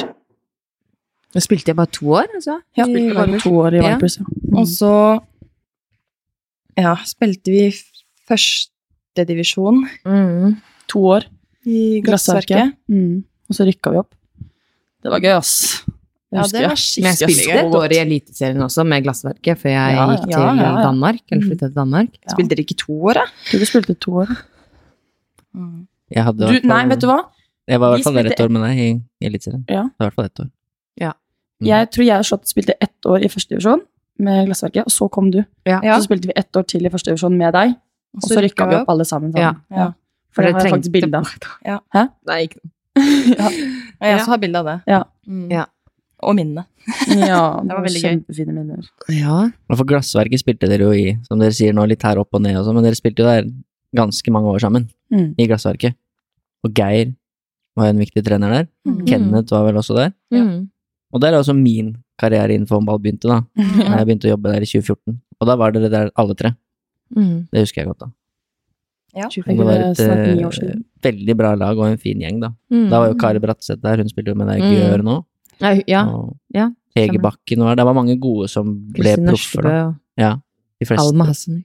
Da spilte jeg bare to år, altså. Ja, I Spilte bare to år i. Vipers, ja. Og så ja, spilte vi førstedivisjon Mm. To år. i Glassverket. Mm. Og så rykka vi opp. Det var gøy, ass. Det Ja, husker det var skikkelig Men jeg spilte et år i Eliteserien også, med Glassverket, før jeg Ja, gikk ja, til ja, ja. Danmark. Eller Mm. flytta til Danmark. Ja. Spilte dere ikke to år, da? Tror du spilte to år. Jeg hadde Du, nei, vet du hva? Jeg var i hvert fall der et år med deg i i Eliteserien. Ja. Det var i hvert fall ett år. Mm. Jeg tror jeg og Charlotte spilte ett år i første divisjon med Glassverket, og så kom du. Ja. Ja. Så spilte vi ett år til i første divisjon med deg, og så rykka vi opp alle sammen. Sammen. Ja. For det har jeg faktisk bilde av. Nei, ikke Ja. Og jeg også har bilde av det. Ja. Mm. Ja. Og minne. ja, det var var veldig kjempefine minner. Ja. For Glassverket spilte dere jo i, som dere sier nå, litt her opp og ned og sånn, men dere spilte jo der ganske mange år sammen, Mm. i Glassverket. Og Geir var en viktig trener der. Mm. Kenneth var vel også der. Mm. Og der er også min karriere innenfor håndball begynte, da. Ja. jeg begynte å jobbe der i 2014. Og da var dere der alle tre. Mm. Det husker jeg godt, da. Ja. Det Det var et siden. veldig bra lag og en fin gjeng, da. Mm. Da var jo Kari Bratseth der, hun spiller jo med deg i Mm. Gjør nå. Ja, ja. Og ja, Hege. Bakken var der. Det var mange gode som ble proffer, da. Ja, de fleste, Alma Hassan.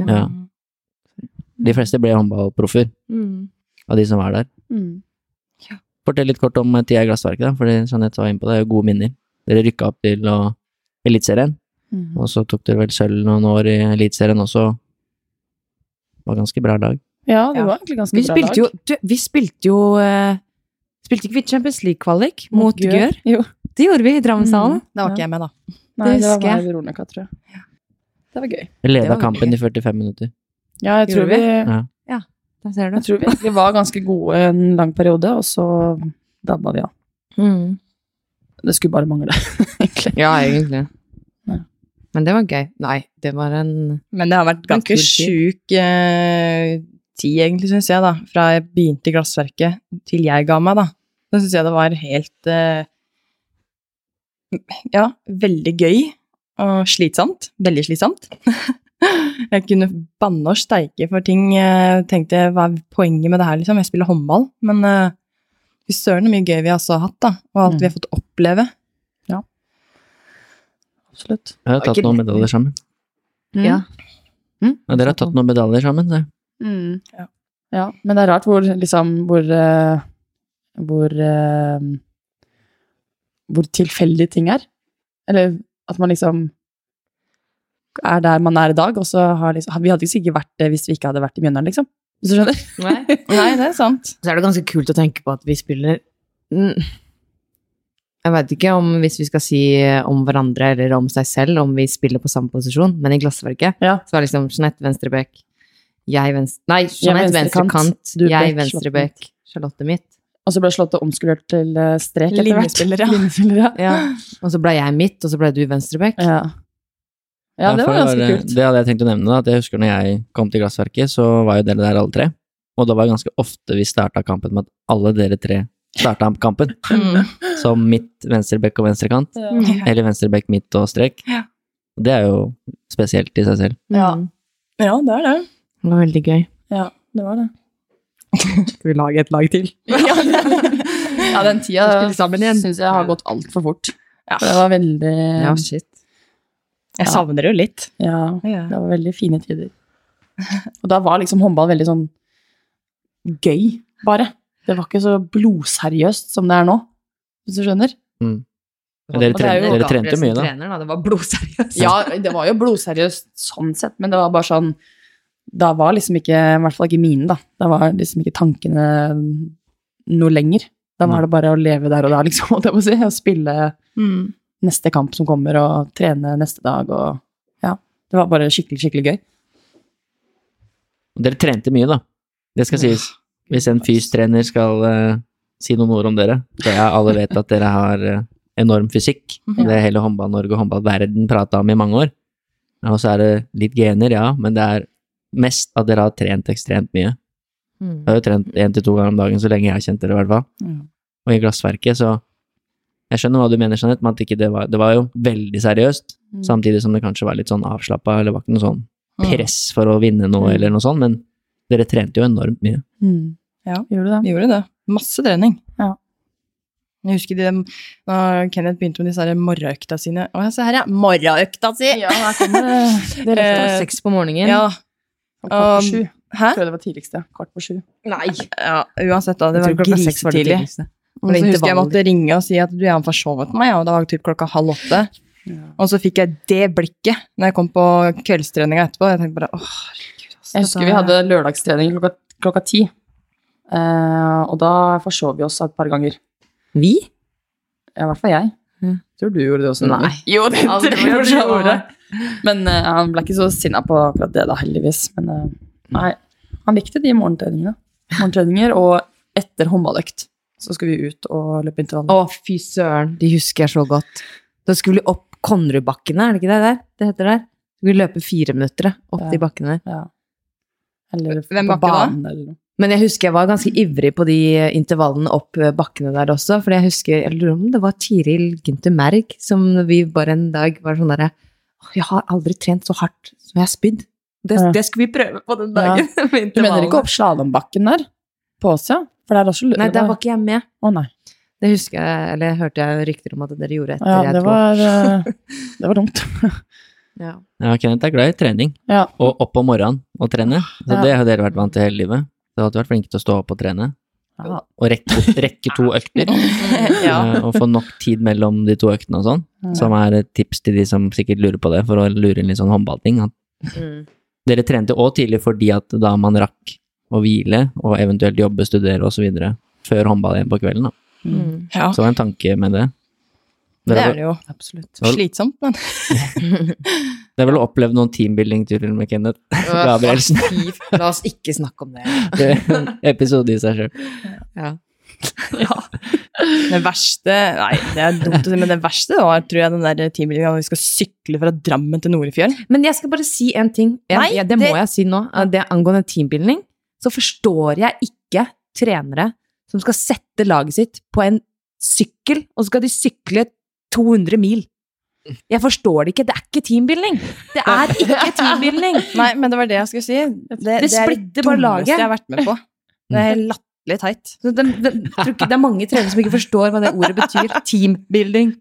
Ja. de fleste ble håndballproffer Mm. av de som var der. Mm. Fortell litt kort om eh, tida i Glassverket, da, fordi Jeanette var inne på det, det er jo gode minner. Dere rykka opp til Eliteserien, Mm. og så tok dere vel sølv noen år i Eliteserien også. Det var ganske bra dag. Ja, det var egentlig ganske Vi bra dag. jo, du, vi spilte jo uh, Spilte ikke vi Champions League-kvalik mot Gør? Jo. Det gjorde vi i Drammenshallen. Mm. Da var ikke jeg med, da. Nei, Det det var meg og Veronica, tror jeg. Det var gøy. Vi leda kampen gøy. i 45 minutter. Ja, jeg tror vi, vi? Ja. Der ser du. jeg tror vi egentlig var ganske gode en lang periode, og så dabba vi av. Mm. Det skulle bare mangle, egentlig. Ja, egentlig. Ja. Men det var gøy. Nei, det var en Men det har vært ganske sjuk eh, tid, egentlig, syns jeg, da. Fra jeg begynte i Glassverket til jeg ga meg, da. Da syns jeg det var helt eh, Ja, veldig gøy og slitsomt. Veldig slitsomt. jeg kunne banne og steike for ting. Jeg tenkte hva er poenget med det her, liksom? Jeg spiller håndball. Men uh, fy søren så mye gøy vi har hatt, da. Og alt Mm. vi har fått oppleve. Absolutt. Jeg har Det tatt noen medaljer sammen. Ja. Ja, dere har tatt noen medaljer sammen, så. Ja. ja. Men det er rart hvor liksom Hvor uh, Hvor uh, Hvor tilfeldige ting er. Eller at man liksom er der man er i dag, og så har liksom Vi hadde sikkert vært det hvis vi ikke hadde vært i Mjøndalen, liksom. Hvis du skjønner? Nei. Nei, det er sant. Så er det ganske kult å tenke på at vi spiller mm, Jeg vet ikke om hvis vi skal si om hverandre eller om seg selv, om vi spiller på samme posisjon, men i Glassverket Ja. så er liksom Jeanette venstrebekk, jeg venstre... Nei, Jeanette venstrekant, kant, jeg venstrebekk, Charlotte mitt. Og så ble Charlotte omskulert til eh, strek etter hvert. Linjespiller, ja. Linjespiller, ja. Ja. Og så ble jeg mitt, og så ble du venstrebekk. Ja. ja, det var ganske kult. Det hadde jeg tenkt å nevne, da, at jeg husker når jeg kom til Glassverket, så var jo dere der alle tre. Og da var ganske ofte vi starta kampen med at alle dere tre starta kampen. Mm. Som midt, venstrebekk og venstrekant. Ja. Eller venstrebekk, midt og strek. Ja. Det er jo spesielt i seg selv. Ja. Mm. Ja, det er det. Det var veldig gøy. ja, det var det. Skal vi lage et lag til? Ja, den tida syns jeg har gått altfor fort. Ja. Det var veldig Ja, shit. Jeg savner det jo litt. Ja, Ja. det var veldig fine tider. Og da var liksom håndball veldig sånn gøy, bare. Det var ikke så blodseriøst som det er nå, hvis du skjønner. Mm. Dere, er trente, jo dere trente mye, da. Trener, da. Det var blodseriøst. Ja, det var jo blodseriøst sånn sett, men det var bare sånn Da var liksom ikke, i hvert fall ikke mine, da. Da var liksom ikke tankene noe lenger. Da var det bare å leve der og da, liksom, holdt jeg på å si. Og spille neste kamp som kommer, og trene neste dag, og ja. Det var bare skikkelig, skikkelig gøy. Og Dere trente mye, da. Det skal sies. Hvis en fystrener skal uh, si noen ord om dere, det er, alle vet at dere har uh, enorm fysikk. Mhm. Det er hele Håndball-Norge og håndballverden prata om i mange år. Og så er det litt gener, ja, men det er mest at dere har trent ekstremt mye. Mm. Jeg har jo trent én til to ganger om dagen så lenge jeg har kjent dere, i hvert fall. Og i Glassverket, så Jeg skjønner hva du mener, Jeanette, men at ikke det var Det var jo veldig seriøst, Mm. samtidig som det kanskje var litt sånn avslappa, eller var ikke noe sånn Mm. press for å vinne noe, Mm. eller noe sånt, men dere trente jo enormt mye. Mm. Ja. Gjorde det? Gjorde det. Masse trening. Ja. Jeg husker de, da Kenneth begynte med disse morgenøkta sine. Å, se her, ja. Morgenøkta si! Ja, her kommer det. det Eh, rett Seks på morgenen. Ja. Kvart på um, sju. Hæ? Jeg tror det var tidligste. Kvart på sju. Nei. Ja, uansett, da. Det var det grisetidlig. Og så husker jeg måtte ringe og si at du er forsovet meg, og det var typ klokka halv åtte. Og så fikk jeg det blikket når jeg kom på kveldstreninga etterpå. Jeg tenkte bare åh, herregud. Jeg husker vi er- hadde lørdagstrening klokka, klokka ti. Eh, og da forsov vi oss et par ganger. Vi? Ja, I hvert fall jeg. Ja. Tror du gjorde det også? Nei. Jo, det tror jeg du gjorde. Men uh, han ble ikke så sinna på akkurat det, da, heldigvis. Men uh, nei, han likte de morgentreningene. Morgentreninger, og etter håndballøkt så skulle vi ut og løpe intervaller. Å, fy søren. De husker jeg så godt. Da skulle vi opp Konnerudbakkene, er det ikke det der? Det heter der? Skulle vi løpe fire minutter opp Ja. de bakkene der. Ja. Eller Hvem på banen, da? eller noe. Men jeg husker jeg var ganske ivrig på de intervallene opp eh, bakkene der også, for jeg husker, jeg lurer om det var Tiril Gunther Merg som vi bare en dag var sånn derre Jeg har aldri trent så hardt som jeg har spydd. Det, Ja. det skulle vi prøve på den dagen. Ja. Du mener ikke opp slalåmbakken der? På oss, ja? For det er også lø- Nei, der var ikke jeg med. Å nei. Det husker jeg, eller hørte jeg rykter om at dere gjorde etter Ja, jeg det var, eh, det var dumt. Ja. Ja, Kenneth er glad i trening, Ja. og opp om morgenen og trene. Så Ja. det har dere vært vant til hele livet. Dere har alltid vært flinke til å stå opp og trene, Ja. og rekke, rekke to økter. ja. eh, Og få nok tid mellom de to øktene og sånn, som er et tips til de som sikkert lurer på det, for å lure inn litt sånn håndballting. Mm. dere trente òg tidlig fordi at da man rakk å hvile, og eventuelt jobbe, studere osv. før håndball igjen på kvelden. Da. Mm. ja. Så det var en tanke med det. Det er det jo. Absolutt. Slitsomt, men er vel å oppleve noen teambuilding-turer med Kenneth Gabrielsen? La oss ikke snakke om det. Det er en episode i seg sjøl. Ja. det verste Nei, det er dumt å si, men det verste var, tror jeg, den der teambuildinga når vi skal sykle fra Drammen til Norefjell. Men jeg skal bare si en ting. Jeg, Nei, det, må det- jeg si nå. Det angående teambuilding, så forstår jeg ikke trenere som skal sette laget sitt på en sykkel, og så skal de sykle 200 mil. Jeg forstår det ikke. Det er ikke teambuilding! Det er ikke teambuilding! Nei, men det var det jeg skulle si. Det, det, er det splitter bare laget. dummeste jeg har vært med på. Det er latterlig teit. Så det, det, jeg tror ikke det er mange trenere som ikke forstår hva det ordet betyr. Teambuilding.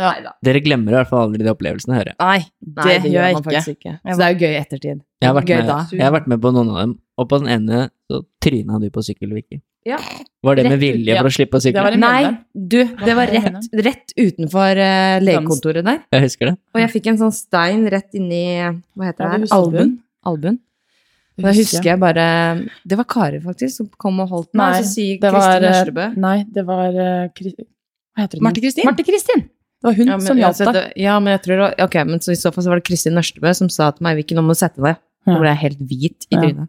Ja. Dere glemmer i hvert fall aldri de opplevelsene, hører jeg. Nei, det, gjør jeg man ikke. ikke. Så det er jo gøy i ettertid. Jeg har, vært Gøy med, da. jeg har vært med på noen av dem, og på den ene så tryna du på sykkel, Vicky. Ja. Var det med Rett ut, vilje ja. for å slippe å sykle? Nei, du, det var rett, rett utenfor uh, legekontoret der. Jeg husker det. Og jeg fikk en sånn stein rett inni Hva heter det her? Albuen. Albuen. Da husker jeg bare Det var Kari, faktisk, som kom og holdt meg. Nei, så sier det var Kristin eh, Nei, det var uh, Hva heter hun? Marte Kristin? Marte Kristin! Det var hun ja, men, som hjalp deg. ja, men jeg tror Ok, men så i så fall så var det Kristin Nørstebø som sa til meg Vicky, nå må du sette deg. Nå ble jeg helt hvit i Ja.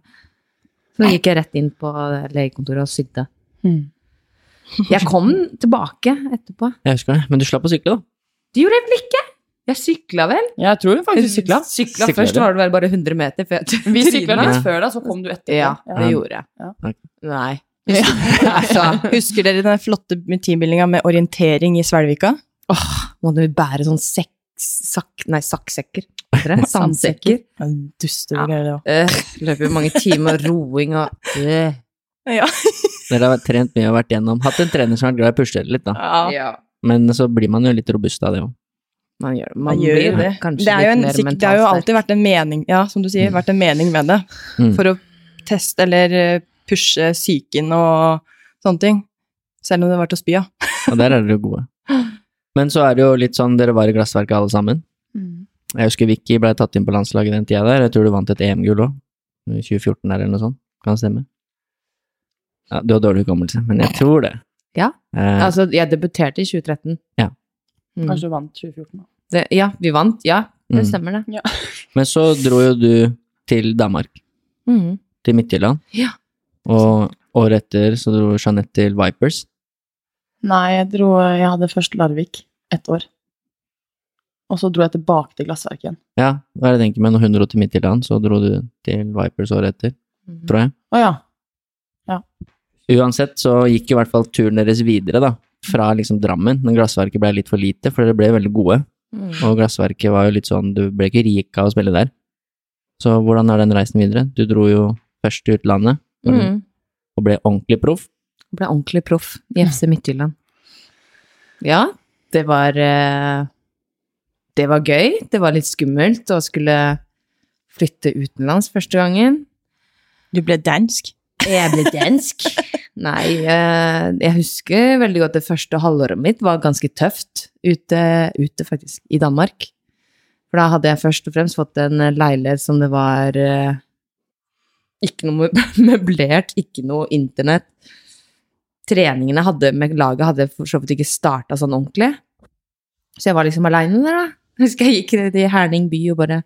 Så gikk jeg rett inn på legekontoret og sydde. Mm. Jeg kom tilbake etterpå. Jeg husker det. Men du slapp å sykle, da. Du gjorde det vel ikke? Jeg sykla vel? Jeg tror du faktisk sykla. Sykla Sykla først du? var det vel bare 100 meter før jeg Vi sykla litt Ja. før da, så kom du etterpå. Ja, det Ja. gjorde jeg. Ja. Nei. Altså, husker dere den flotte teambuildinga med orientering i Svelvika? Må du bære sånn sekk... sak, Nei, sakksekker. Heter det? Sandsekker. Ja, Ja. det òg. Øh, løper mange timer roing og øh. Ja. Dere har trent mye og vært gjennom Hatt en trener som har vært glad i å pushe dere litt, da. ja. Men så blir man jo litt robust av det òg. Man gjør. Man Man gjør blir det. kanskje Det, er jo litt en, mer sikk- det har jo alltid vært en mening, ja, som du sier, Mm. vært en mening med det. Mm. For å teste eller eh, pushe psyken og sånne ting. Selv om det var til å spy av. Og der er dere gode. Men så er det jo litt sånn, dere var i glassverket alle sammen. Jeg husker Vicky ble tatt inn på landslaget den tida der. Jeg tror du vant et EM-gull òg. I 2014 der eller noe sånt. Kan det stemme? Ja, du har dårlig hukommelse, men jeg tror det. Ja. Eh, Altså, jeg debuterte i 2013. Ja. Mm. Kanskje du vant 2014 da. Det, ja, vi vant. Ja, det Mm. stemmer det. men så dro jo du til Danmark, Mm. til Midtjylland. Ja. Og året etter så dro Jeanette til Vipers. Nei, jeg dro Jeg hadde først Larvik ett år. Og så dro jeg tilbake til Glassverket igjen. Ja, hva er det jeg tenker med når hun dro til Midtjylland, så dro du til Vipers året etter, Mm. tror jeg. Å ja. Uansett så gikk i hvert fall turen deres videre, da. Fra liksom Drammen, men glassverket ble litt for lite, for dere ble veldig gode. Mm. Og glassverket var jo litt sånn, du ble ikke rik av å spille der. Så hvordan er den reisen videre? Du dro jo først til utlandet, og, Mm. og ble ordentlig proff. Ble ordentlig proff i FC Midtjylland. Ja, det var eh, Det var gøy. Det var litt skummelt å skulle flytte utenlands første gangen. Du ble dansk. Jeg ble dansk. Nei, eh, jeg husker veldig godt det første halvåret mitt var ganske tøft ute, ute faktisk, i Danmark. For da hadde jeg først og fremst fått en leilighet som det var eh, ikke noe møblert, ikke noe internett. Treningene hadde, med laget hadde for så vidt ikke starta sånn ordentlig. Så jeg var liksom aleine der, da. Jeg husker jeg gikk ned i Herning by og bare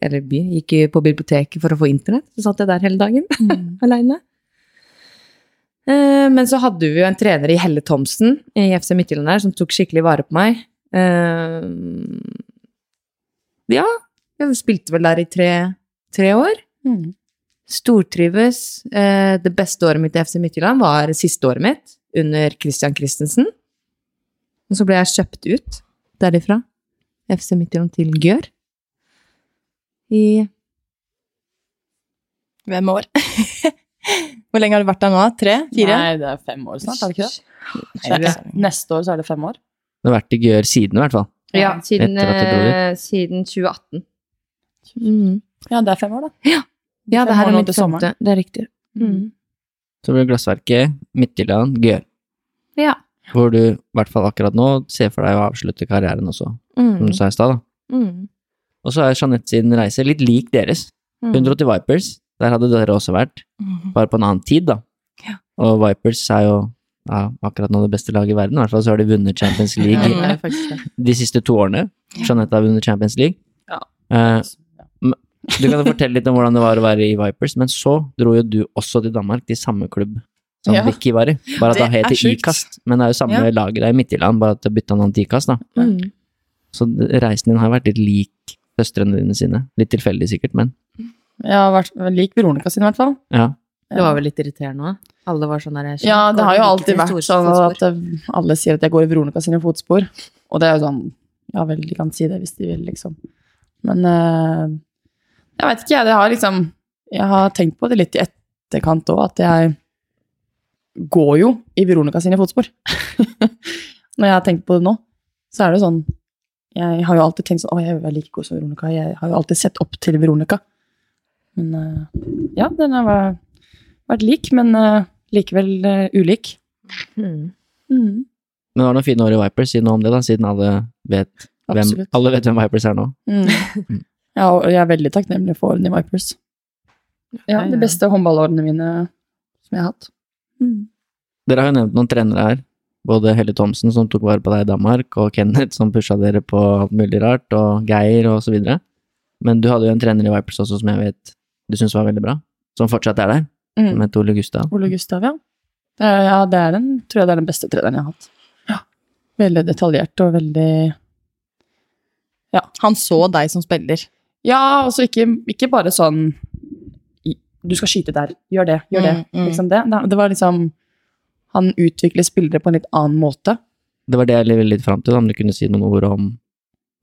Eller by, gikk på biblioteket for å få internett. Så satt jeg der hele dagen aleine. Eh, Men så hadde vi jo en trener i Helle Thomsen i FC Midtjylland der, som tok skikkelig vare på meg. Eh, Ja, jeg spilte vel der i tre, tre år. Mm. Stortrives. Eh, Det beste året mitt i FC Midtjylland var siste året mitt, under Christian Christensen. Og så ble jeg kjøpt ut derifra, FC Midtjylland til Gjør. I Hvem år? Hvor lenge har du vært der nå? Tre? Fire? Nei, det er fem år snart, er det ikke det? Nei, det er- Neste år så er det fem år. Det har vært i Gjør siden, i hvert fall. Ja, siden, du eh, siden 2018. Mm. Ja, det er fem år, da. Ja, det her er sommeren. femte. Det er riktig. Mm. Så blir det Glassverket, Midtjylland, Gjør. Ja. Hvor du, i hvert fall akkurat nå, ser for deg å avslutte karrieren også, som Mm. du sa i stad. Mm. Og så er Jeanette sin reise litt lik deres. Mm. Hun dro til Vipers, der hadde dere også vært, Mhm. bare på en annen tid, da. Ja. Og Vipers er jo ja, akkurat nå det beste laget i verden, i hvert fall så har de vunnet Champions League Ja, de siste to årene. Jeanette har vunnet Champions League. Ja. Eh, du kan jo fortelle litt om hvordan det var å være i Vipers, men så dro jo du også til Danmark, til samme klubb som Ja. Vicky var i. Bare at Det det sjukt. Ikast, men det er jo samme Ja. laget, det er i Midtjylland, bare at det bytta navn til Ikast, da. Mm. Så reisen din har vært litt lik søstrene dine sine. Litt tilfeldig sikkert, men har vært lik Veronica sin, i hvert fall. ja. Det var vel litt irriterende òg. Alle var sånn der Ja, det har jo alltid vært sånn at eh, alle sier at jeg går i Veronica sine fotspor. Og det er jo sånn Ja vel, de kan si det hvis de vil, liksom. Men eh, jeg vet ikke, jeg. Det har liksom Jeg har tenkt på det litt i etterkant òg, at jeg går jo i Veronica sine fotspor. Når jeg har tenkt på det nå, så er det sånn Jeg har jo alltid tenkt sånn Å, jeg er like god som Veronica. Jeg har jo alltid sett opp til Veronica. Men eh, ja, den har vært, vært lik, men eh, likevel eh, ulik. Mm. Mm, Men det var noen fine år i Vipers, si noe om det, da, siden alle vet hvem, alle vet hvem Vipers er nå. Mm. Ja, og jeg er veldig takknemlig for årene i Vipers. Ja, de beste håndballårene mine som jeg har hatt. Mm. Dere har jo nevnt noen trenere her. Både Helle Thomsen, som tok vare på deg i Danmark, og Kenneth, som pusha dere på alt mulig rart, og Geir, og så videre. Men du hadde jo en trener i Vipers også, som jeg vet du syntes var veldig bra, som fortsatt er der, som Mm. het Ole Gustav. Ole Gustav, ja. Er, ja, det er den, tror jeg det er den beste treneren jeg har hatt. Ja. Veldig detaljert og veldig Ja. Han så deg som spiller. Ja, altså ikke, ikke bare sånn Du skal skyte der, gjør det, gjør det. Mm, mm. Liksom det. Det- Det var liksom Han utvikler spillere på en litt annen måte. Det var det jeg ville litt fram til, om du kunne si noen ord om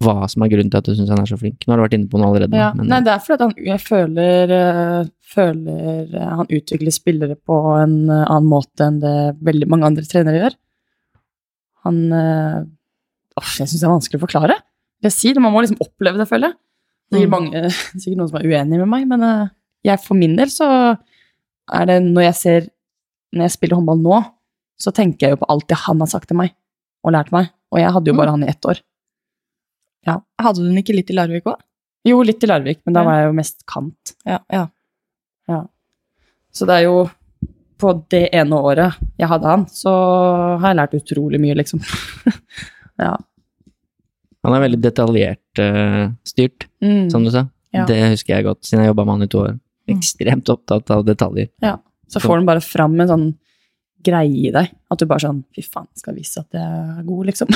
hva som er grunnen til at du syns han er så flink. Nå har du vært inne på noe allerede. Ja. men, Nei, det er fordi han, jeg føler, eh, føler eh, han utvikler spillere på en eh, annen måte enn det veldig mange andre trenere gjør. Han åh, Jeg syns det er vanskelig å forklare. Jeg sier det, Man må liksom oppleve det, føler jeg. Det Mm. mange, sikkert noen som er uenig med meg, men jeg for min del så er det når jeg ser Når jeg spiller håndball nå, så tenker jeg jo på alt det han har sagt til meg og lært meg. Og jeg hadde jo Mm. bare han i ett år. Hadde du den ikke litt i Larvik òg? Jo, litt i Larvik, men da var jeg jo mest kant. Ja, ja. Så det er jo På det ene året jeg hadde han, så har jeg lært utrolig mye, liksom. ja. Han er veldig detaljert uh, styrt, Mm. som du sa. Ja. Det husker jeg godt, siden jeg jobba med han i to år. Mm. Ekstremt opptatt av detaljer. Så får den bare fram en sånn greie i deg. At du bare sånn Fy faen, skal vise at jeg er god, liksom.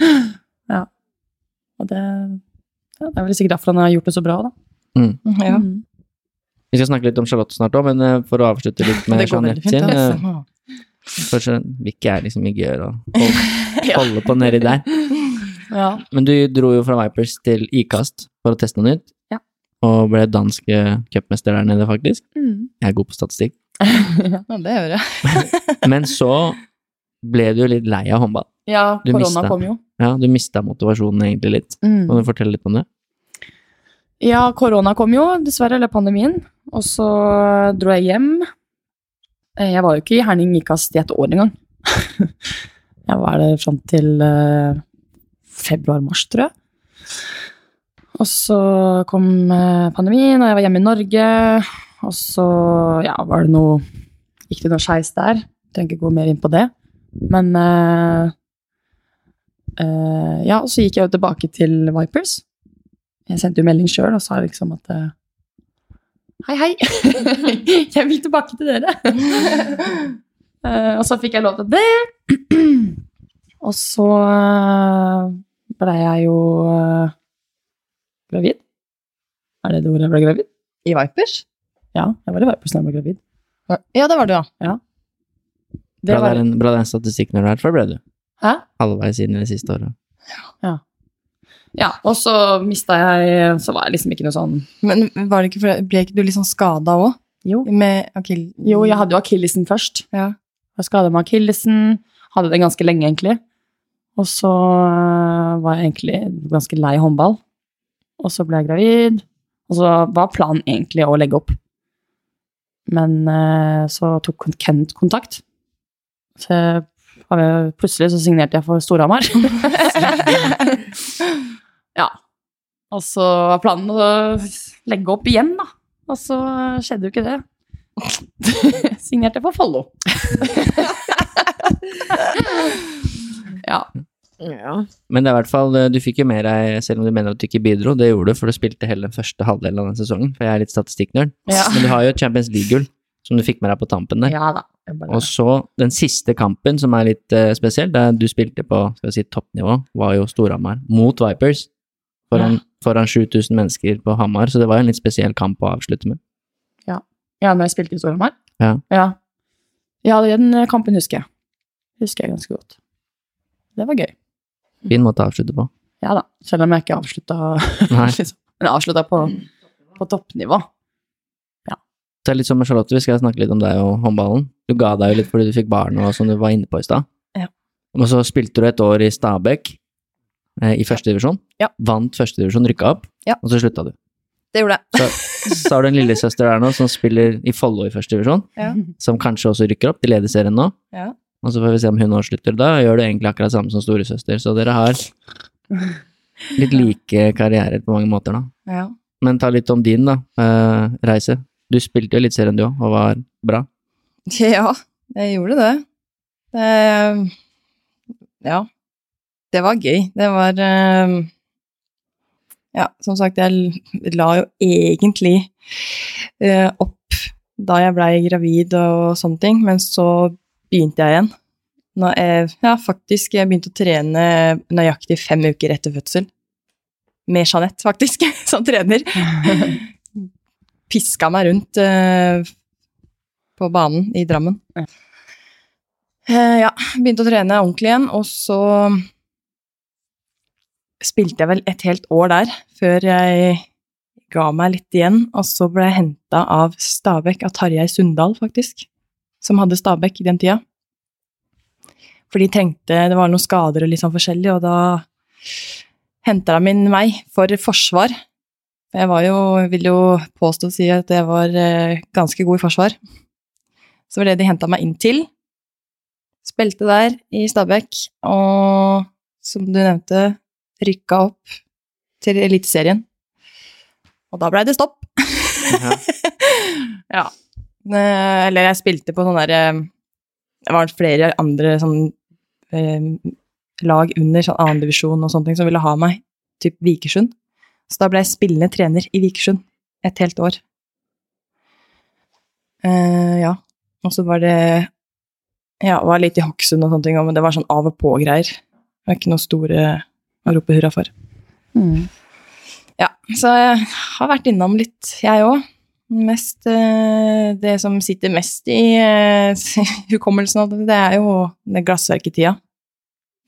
ja. Og det ja, Det er vel sikkert derfor han har gjort det så bra, da. ja. Mm. Vi skal snakke litt om Charlotte snart òg, men eh, for å avslutte litt med Jeanette sin eh, Altså. For så Vicky er liksom ikke gjør å holde, holde på nedi der. Ja. Men du dro jo fra Vipers til Ikast for å teste noe nytt. Og ble dansk cupmester der nede, faktisk. Mm. Jeg er god på statistikk. Ja, det gjør jeg. Men så ble du litt lei av håndball. ja, Du korona mista, kom jo. Ja, du mista motivasjonen egentlig litt. Mm. Kan du fortelle litt om det? Ja, korona kom jo, dessverre, eller pandemien. Og så dro jeg hjem. Eh, Jeg var jo ikke i Herning Ikast i et år engang. Jeg var der fram til eh, februar-mars, tror jeg. Og så kom eh, pandemien, og jeg var hjemme i Norge. Og så ja, var det noe Gikk det noe skeis der. Trenger ikke gå mer inn på det. Men uh, uh, Ja, og så gikk jeg jo tilbake til Vipers. Jeg sendte jo melding sjøl og sa liksom at uh, Hei, hei! jeg vil tilbake til dere! Og så fikk jeg lov til det. og så blei jeg jo gravid. Er det det ordet jeg ble gravid? I Vipers? Ja, jeg var i Vipers da jeg ble gravid. Ja, det var du, ja. Det Bra var, det er en, bra det er en statistikk når du er her, for ble du. Hæ? Halvveis inn i det siste året. Ja, Ja, og så mista jeg Så var jeg liksom ikke noe sånn Men var det ikke for, ble ikke du liksom sånn skada òg? Jo. Med akill... Jo, jeg hadde jo akillesen først. Ja. Jeg skada meg akillesen. Hadde det ganske lenge, egentlig. Og så øh, var jeg egentlig ganske lei håndball. Og så ble jeg gravid. Og så var planen egentlig å legge opp. Men øh, så tok Kent kontakt. Så plutselig så signerte jeg for Storhamar. ja. Og så var planen å legge opp igjen, da. Og så skjedde jo ikke det. Signerte jeg for Follo. ja. Men det er i hvert fall, du fikk jo med deg, selv om du mener at du ikke bidro, det gjorde du, for du spilte hele den første halvdelen av den sesongen, for jeg er litt statistikknerd. Ja. Men du har jo Champions League-gull, som du fikk med deg på tampen der. ja da. Bare- Og så den siste kampen, som er litt uh, spesiell, der du spilte på skal vi si, toppnivå, var jo Storhamar mot Vipers. Foran, foran 7000 mennesker på Hamar, så det var jo en litt spesiell kamp å avslutte med. Ja, når jeg spilte i Storhamar? Ja. ja. Ja, den kampen husker jeg. Husker jeg ganske godt. Det var gøy. Fin måte å avslutte på. Ja da. Selv om jeg ikke avslutta liksom. Men avslutta på, på toppnivå. Så det er litt som med Charlotte, vi skal snakke litt om deg og håndballen. Du ga deg jo litt fordi du fikk barn, og som du var inne på i stad. Ja. Og så spilte du et år i Stabæk, eh, i første divisjon. Ja. Vant første divisjon, rykka opp, Ja. og så slutta du. Det gjorde jeg. Så, så har du en lillesøster der nå som spiller i Follo i første divisjon, Ja. som kanskje også rykker opp. De leder serien nå. Ja. Og så får vi se om hun også slutter. Da gjør du egentlig akkurat samme som storesøster, så dere har litt like karrierer på mange måter, da. Ja. Men ta litt om din, da, eh, reise. Du spilte jo litt serien du òg, og var bra. Ja, jeg gjorde det. Det Ja. Det var gøy. Det var eh, Ja, som sagt, jeg la jo egentlig eh, opp da jeg blei gravid og sånne ting, men så begynte jeg igjen. Nå, jeg, ja, faktisk. Jeg begynte å trene nøyaktig fem uker etter fødsel. Med Jeanette, faktisk, som trener. Piska meg rundt uh, på banen i Drammen. Eh, ja, begynte å trene ordentlig igjen, og så spilte jeg vel et helt år der, før jeg ga meg litt igjen, og så ble jeg henta av Stabekk, av Tarjei Sundal, faktisk, som hadde Stabæk i den tida. For de trengte Det var noen skader og litt sånn forskjellig, og da henta de inn meg for forsvar. Jeg var jo, vil jo påstå å si at jeg var eh, ganske god i forsvar. Så var det de henta meg inn til. Spilte der i Stabæk, og som du nevnte, rykka opp til Eliteserien. Og da blei det stopp. Ja. Eh, Eller jeg spilte på sånn derre Det var flere andre sånn eh, lag under sånn annendivisjon og sånne ting som ville ha meg, typ Vikersund. Så da ble jeg spillende trener i Vikersund et helt år. Uh, ja. Og så var det Ja, var litt i Hokksund og sånne ting, men det var sånn av og på-greier. Det var ikke noe store å rope hurra for. Mm. Ja, så jeg har vært innom litt, jeg òg. Mest eh, Det som sitter mest i eh, hukommelsen av det, det er jo det glassverketida.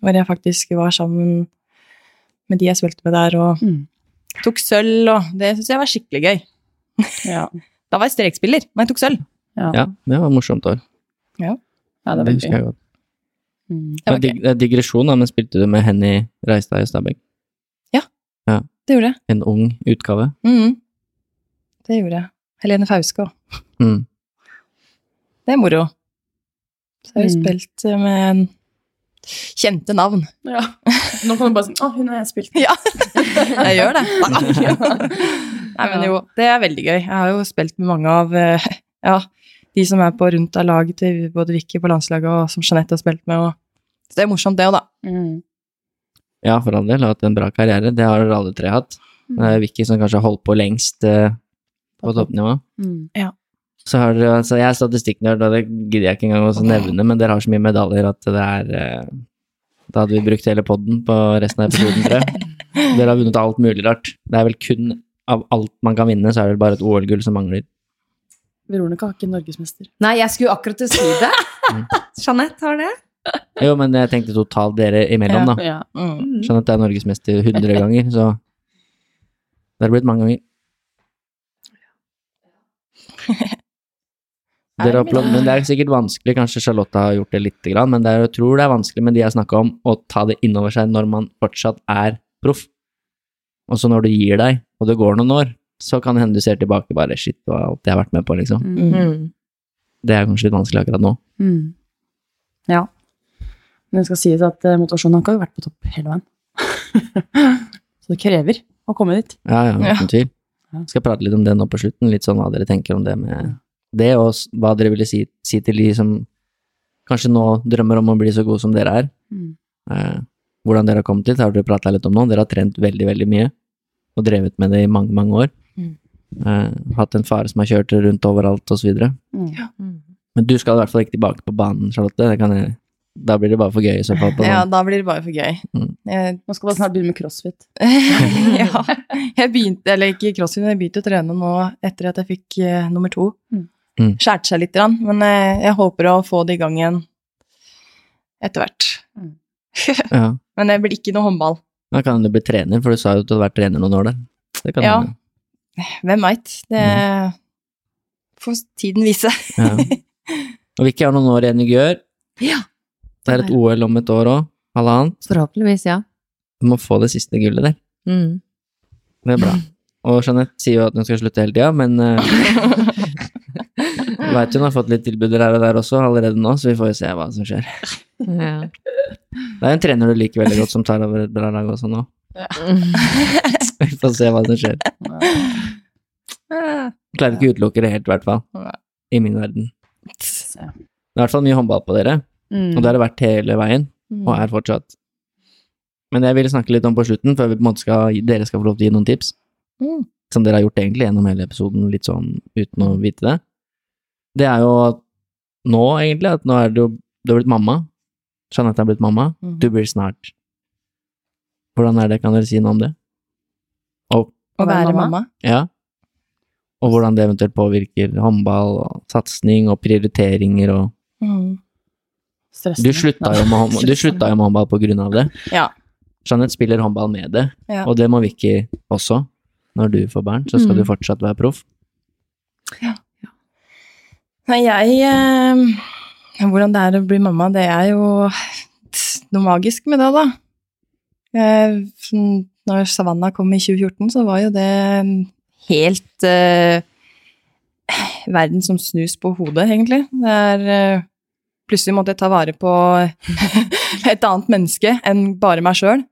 Hvor jeg faktisk var sammen med de jeg spilte med der, og Mm. tok sølv, og det syns jeg var skikkelig gøy. Ja. Da var jeg strekspiller, men jeg tok sølv. Ja. ja, det var morsomt år. ja, det er Det husker jeg godt. Mm. Det var Det er digresjon, da, men spilte du med Henny Reistad i Stabæk? Det gjorde jeg. En ung utgave? Mm. Det gjorde jeg. Helene Fauske òg. Mm. Det er moro. Så jeg har jo Mm. spilt med med kjente navn. Ja. Nå kan du bare si Å, hun har jeg spilt med. Ja, jeg gjør det. Nei, men jo, det er veldig gøy. Jeg har jo spilt med mange av eh, ja, de som er på rundt av laget til både Vicky på landslaget og som Jeanette har spilt med. Og, så det er morsomt, det òg, da. Mm. Ja, for all del. Hatt en bra karriere. Det har dere alle tre hatt. Det er Vicky som kanskje har holdt på lengst eh, på toppnivå. Mm. Så har dere, altså Jeg er statistikknerd, og det gidder jeg ikke engang å nevne, men dere har så mye medaljer at det er eh, Da hadde vi brukt hele poden på resten av episoden, tror jeg. Dere har vunnet alt mulig rart. Det er vel kun av alt man kan vinne, så er det bare et OL-gull som mangler. Veronica har ikke norgesmester. Nei, jeg skulle akkurat til å si det. Mm. Jeanette har det. Jo, men jeg tenkte totalt dere imellom, da. Ja. Mm. Jeanette er norgesmester 100 ganger, så det har blitt mange ganger. Dere har oppnådd, men det er sikkert vanskelig, kanskje Charlotte har gjort det lite grann, men det er, jeg tror det er vanskelig med de jeg snakka om, å ta det innover seg når man fortsatt er proff. Og så når du gir deg, og det går noen år, så kan det hende du ser tilbake bare shit, og alt jeg har vært med på, liksom. Mm. Mm. Det er kanskje litt vanskelig akkurat nå. Mm. ja. Men det skal sies at eh, motivasjonen har ikke vært på topp hele veien. Så det krever å komme dit. Ja, ja, Ja. uten tvil. Ja. Skal prate litt om det nå på slutten, litt sånn hva dere tenker om det med det, og hva dere ville si, si til de som kanskje nå drømmer om å bli så gode som dere er. Mm. Eh, hvordan dere har kommet dit, har dere prata litt om nå. Dere har trent veldig, veldig mye, og drevet med det i mange, mange år. Mm. Eh, hatt en fare som har kjørt rundt overalt, og så videre. Mm. Men du skal i hvert fall ikke tilbake på banen, Charlotte. Det kan jeg, da blir det bare for gøy i så fall. På Ja, da blir det bare for gøy. Mm. Jeg, Nå skal bare snart begynne med crossfit. ja. Jeg begynte, eller ikke crossfit, men jeg begynte å trene nå etter at jeg fikk uh, nummer to. Mm. Mm. Skjærte seg litt, grann, men eh, jeg håper å få det i gang igjen etter hvert. Ja. Men det blir ikke noe håndball. Da kan du bli trener, for du sa jo at du hadde vært trener noen år der. Det kan Ja. hende. Hvem veit? Det får tiden vise. Ja. Og vi ikke har noen år igjen i Gjør. Ja. Det er et OL om et år òg. Halvannet. Forhåpentligvis, ja. Du må få det siste gullet der. Mm. Det er bra. Og Jeanette sier jo at hun skal slutte hele tida, men uh, veit hun har fått litt tilbuder her og der også allerede nå, så vi får jo se hva som skjer. Ja. Det er en trener du liker veldig godt som tar over et bra lag også nå. Vi får se hva som skjer. Klarer ikke å utelukke det helt, i hvert fall. I min verden. Det er i hvert fall mye håndball på dere, Mm. og det har det vært hele veien, Mm. og er fortsatt. Men jeg vil snakke litt om på slutten, før vi på en måte skal, dere skal få lov til å gi noen tips. Mm. Som dere har gjort egentlig gjennom hele episoden, litt sånn uten å vite det. Det er jo nå, egentlig, at nå er det jo Du har blitt mamma. Jeanette har blitt mamma. Mm. Du blir snart. Hvordan er det, kan dere si noe om det? Og, Å være mamma. ja. Og hvordan det eventuelt påvirker håndball og satsing og prioriteringer og Mm. Stressende. Du slutta jo med, hånd- du slutta jo med håndball på grunn av det. Ja. Jeanette spiller håndball med det, Ja. og det må Vicky også. Når du får barn, så skal Mm. du fortsatt være proff. Ja. Nei, jeg eh, Hvordan det er å bli mamma, det er jo noe magisk med det, da. Eh, sånn, når Savannah kom i 2014, så var jo det helt eh, Verden som snus på hodet, egentlig. Det er eh, Plutselig måtte jeg ta vare på et annet menneske enn bare meg sjøl.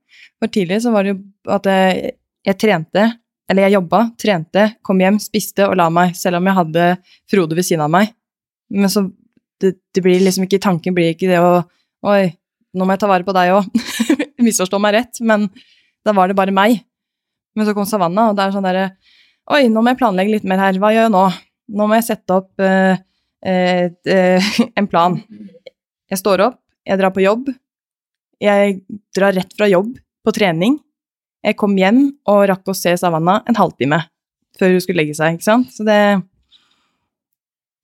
For tidligere så var det jo at jeg, jeg trente, eller jeg jobba, trente, kom hjem, spiste og la meg, selv om jeg hadde Frode ved siden av meg. Men så det, det blir liksom ikke Tanken blir ikke det å Oi, nå må jeg ta vare på deg òg. Misforstå meg rett, men da var det bare meg. Men så kom Savanna, og det er sånn derre Oi, nå må jeg planlegge litt mer her. Hva gjør jeg nå? Nå må jeg sette opp eh, en plan. Jeg står opp, jeg drar på jobb. Jeg drar rett fra jobb på trening. Jeg kom hjem og rakk å se Savanna en halvtime før hun skulle legge seg, ikke sant? Så det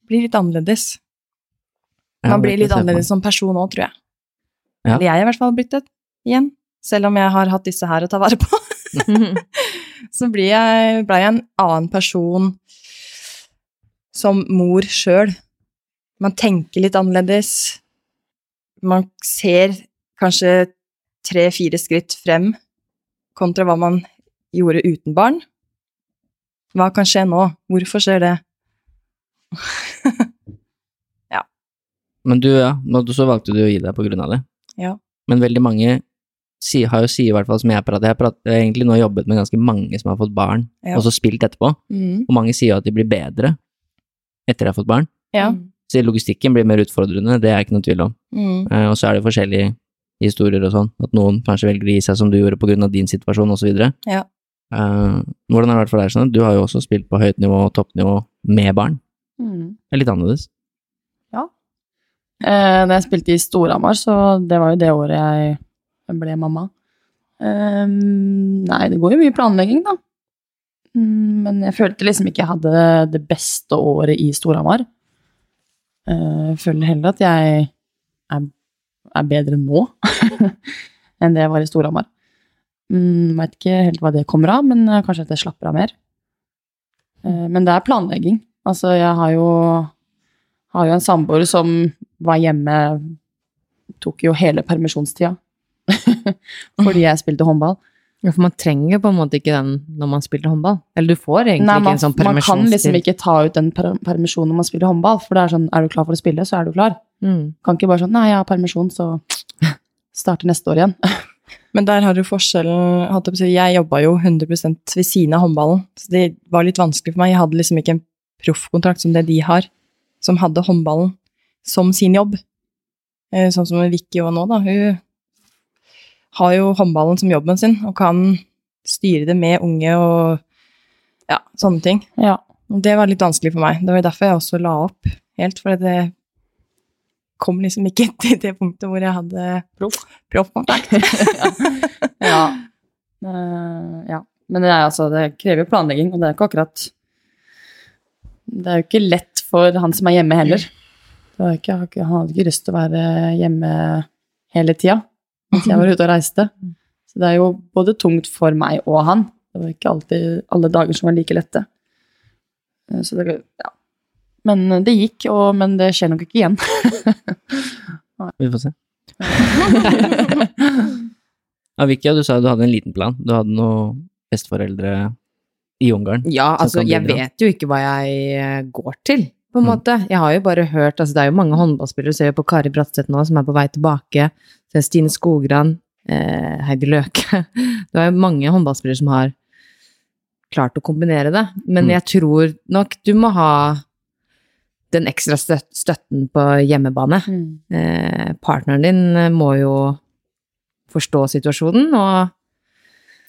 blir litt annerledes. Man blir litt annerledes som person òg, tror jeg. Ja. Eller jeg er i hvert fall blitt det igjen. Selv om jeg har hatt disse her å ta vare på. så blir jeg, ble jeg en annen person som mor sjøl. Man tenker litt annerledes. Man ser kanskje tre-fire skritt frem kontra hva man gjorde uten barn. Hva kan skje nå? Hvorfor skjer det? ja. Men du, ja, så valgte du å gi deg på grunn av det. Ja. Men veldig mange si, har jo sier i hvert fall som jeg prater, jeg har egentlig nå jobbet med ganske mange som har fått barn, Ja. og så spilt etterpå, og mange sier jo at de blir bedre etter de har fått barn. Ja. Så logistikken blir mer utfordrende, det er ikke noe tvil om. Mm. Eh, og så er det forskjellige historier og sånn, at noen kanskje velger å gi seg som du gjorde på grunn av din situasjon, videre. Ja. Eh, hvordan har det vært for deg, Sanne? Du har jo også spilt på høyt nivå og toppnivå med barn. Mm. Det er litt annerledes. Eh, da jeg spilte i Storhamar, så det var jo det året jeg ble mamma. Eh, nei, det går jo mye planlegging, da. Mm, men jeg følte liksom ikke jeg hadde det beste året i Storhamar. Eh, jeg føler heller at jeg er, er bedre nå enn det jeg var i Storhamar. Mm, Veit ikke helt hva det kommer av, men eh, kanskje at jeg slapper av mer. Eh, men det er planlegging. Altså, jeg har jo, har jo en samboer som var hjemme Tok jo hele permisjonstida. Fordi jeg spilte håndball. Ja, for man trenger på en måte ikke den når man spiller håndball. Eller du får egentlig Nei, ikke en sånn man kan liksom ikke ta ut den per permisjonen når man spiller håndball. For det er sånn, er du klar for å spille, så er du klar. Mm. Kan ikke bare sånn, nei, jeg har permisjon, så starter neste år igjen. Men der har du forskjellen Jeg jobba jo 100 ved siden av håndballen, så det var litt vanskelig for meg. Jeg hadde liksom ikke en proffkontrakt som det de har, som hadde håndballen som sin jobb. Eh, Sånn som Vicky òg nå, da. Hun har jo håndballen som jobben sin, og kan styre det med unge og ja, sånne ting. Ja. Det var litt vanskelig for meg. Det var derfor jeg også la opp helt, for det kom liksom ikke til det punktet hvor jeg hadde Proff. proffkontakt. ja. Eh, ja. Men det, altså, det krever jo planlegging, og det er ikke akkurat Det er jo ikke lett for han som er hjemme heller. Ikke, han hadde ikke lyst til å være hjemme hele tida mens jeg var ute og reiste. Så det er jo både tungt for meg og han. Det var ikke alltid alle dager som var like lette. Eh, Så det, ja. Men det gikk, og, men det skjer nok ikke igjen. Vi får se. Ja, Vicky, du sa du hadde en liten plan. Du hadde noen besteforeldre i Ungarn. Ja, altså, jeg vet jo ikke hva jeg eh, går til, på en Mm. måte. Jeg har jo bare hørt Altså, det er jo mange håndballspillere, du ser jo på Kari Bratseth nå, som er på vei tilbake. Så Stine Skogran, eh, Heidi Løke Det er jo mange håndballspillere som har klart å kombinere det. Men Mm. jeg tror nok du må ha den ekstra støtten på hjemmebane. Eh, partneren din eh, må jo forstå situasjonen og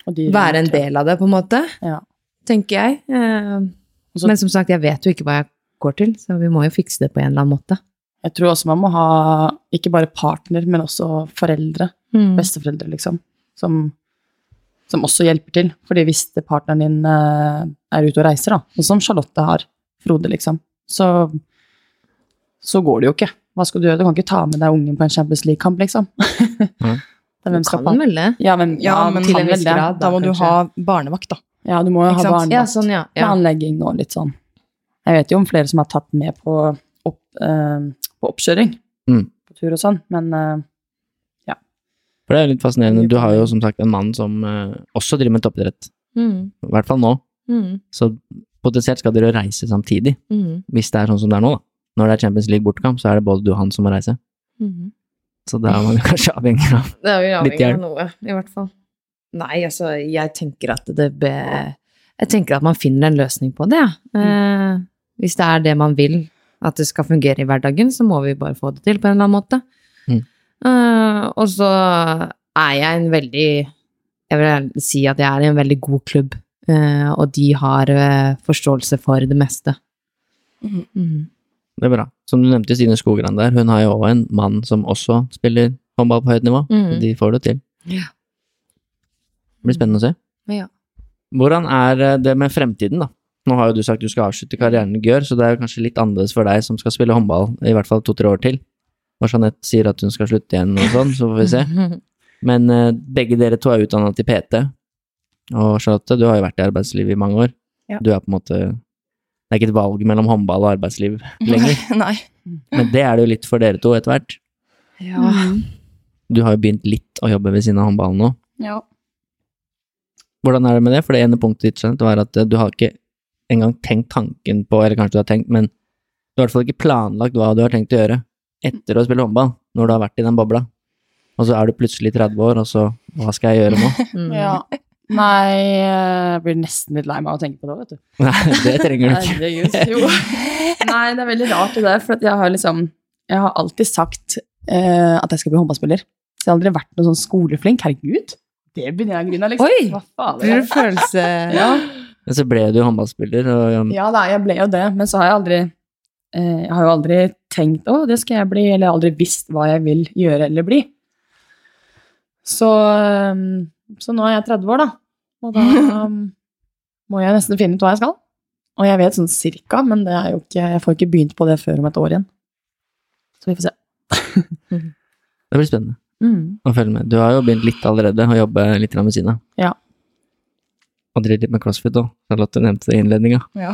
Og være en del av det, på en måte. Ja. Tenker jeg. Eh, men som sagt, jeg vet jo ikke hva jeg går til, så vi må jo fikse det på en eller annen måte. jeg tror også man må ha ikke bare partner, men også foreldre. Mm. Besteforeldre, liksom. Som, som også hjelper til. Fordi hvis partneren din eh, er ute og reiser, da, sånn som Charlotte har, Frode, liksom, så, så går det jo ikke. Hva skal du gjøre? Du kan ikke ta med deg ungen på en Champions League-kamp, liksom. Mm. Det hvem skal Kan vel det? Ja, men, Ja, men til en viss grad. Da må du ha barnevakt, da. Ja, du må jo ha barnevakt. Ja, sånn, ja. ja. planlegging og litt sånn. Jeg vet jo om flere som har tatt med på, opp, eh, på oppkjøring Mm. på tur og sånn, men eh, For det er litt fascinerende. Du har jo som sagt en mann som eh, også driver med toppidrett. Mm. I hvert fall nå. Mm. Så potensielt skal dere reise samtidig, Mm. hvis det er sånn som det er nå, da. Når det er Champions League bortekamp, så er det både du og han som må reise. Mm. Så da er man kanskje avhengig av Det er jo Litt avhengig av noe, i hvert fall. Nei, altså, jeg tenker at det be... Jeg tenker at man finner en løsning på det, ja. Eh, hvis det er det man vil, at det skal fungere i hverdagen, så må vi bare få det til på en eller annen måte. Mm. Uh, og så er jeg en veldig Jeg vil si at jeg er i en veldig god klubb, uh, og de har uh, forståelse for det meste. Mhm. Mm. Det er bra. Som du nevnte, Stine Skogran der, hun har jo også en mann som også spiller håndball på høyt nivå. Mm. De får det til. Ja. Det blir spennende å se. Ja. Hvordan er det med fremtiden, da? Nå har jo du sagt du skal avslutte karrieren i Gør, så det er jo kanskje litt annerledes for deg som skal spille håndball i hvert fall to-tre år til. Og Jeanette sier at hun skal slutte igjen og sånn, så får vi se. Men eh, begge dere to er utdanna til PT. Og Charlotte, du har jo vært i arbeidslivet i mange år. Ja. Du er på en måte Det er ikke et valg mellom håndball og arbeidsliv lenger. Nei. Men det er det jo litt for dere to etter hvert. Ja. Du har jo begynt litt å jobbe ved siden av håndballen nå. ja. Hvordan er det med det? For det ene punktet ditt Jeanette, var at du har ikke engang tenkt tanken på, eller kanskje du har tenkt, men du har i hvert fall ikke planlagt hva du har tenkt å gjøre etter å spille håndball, når du har vært i den bobla. Og så er du plutselig 30 år, og så hva skal jeg gjøre nå? Mm. ja. Nei, jeg blir nesten litt lei meg av å tenke på det, vet du. Nei, det trenger du ikke. Herregud, jo. Nei, det er veldig rart det der, for jeg har liksom Jeg har alltid sagt eh, at jeg skal bli håndballspiller. Så jeg har aldri vært noen sånn skoleflink. Herregud, det begynner jeg å grine av, liksom. Oi! Hva faen? Blir du følelse Ja. Men så ble du håndballspiller, og ja da, jeg ble jo det, men så har jeg aldri eh, Jeg har jo aldri tenkt å, det skal jeg bli, eller aldri visst hva jeg vil gjøre eller bli. Så, eh, så nå er jeg 30 år, da. Og da må jeg nesten finne ut hva jeg skal. Og jeg vet sånn cirka, men det er jo ikke, jeg får ikke begynt på det før om et år igjen. Så vi får se. det blir spennende Mm. å følge med. Du har jo begynt litt allerede, å jobbe litt ved siden av. Ja. Og driver litt med crossfit òg. Charlotte nevnte det i innledninga. Ja.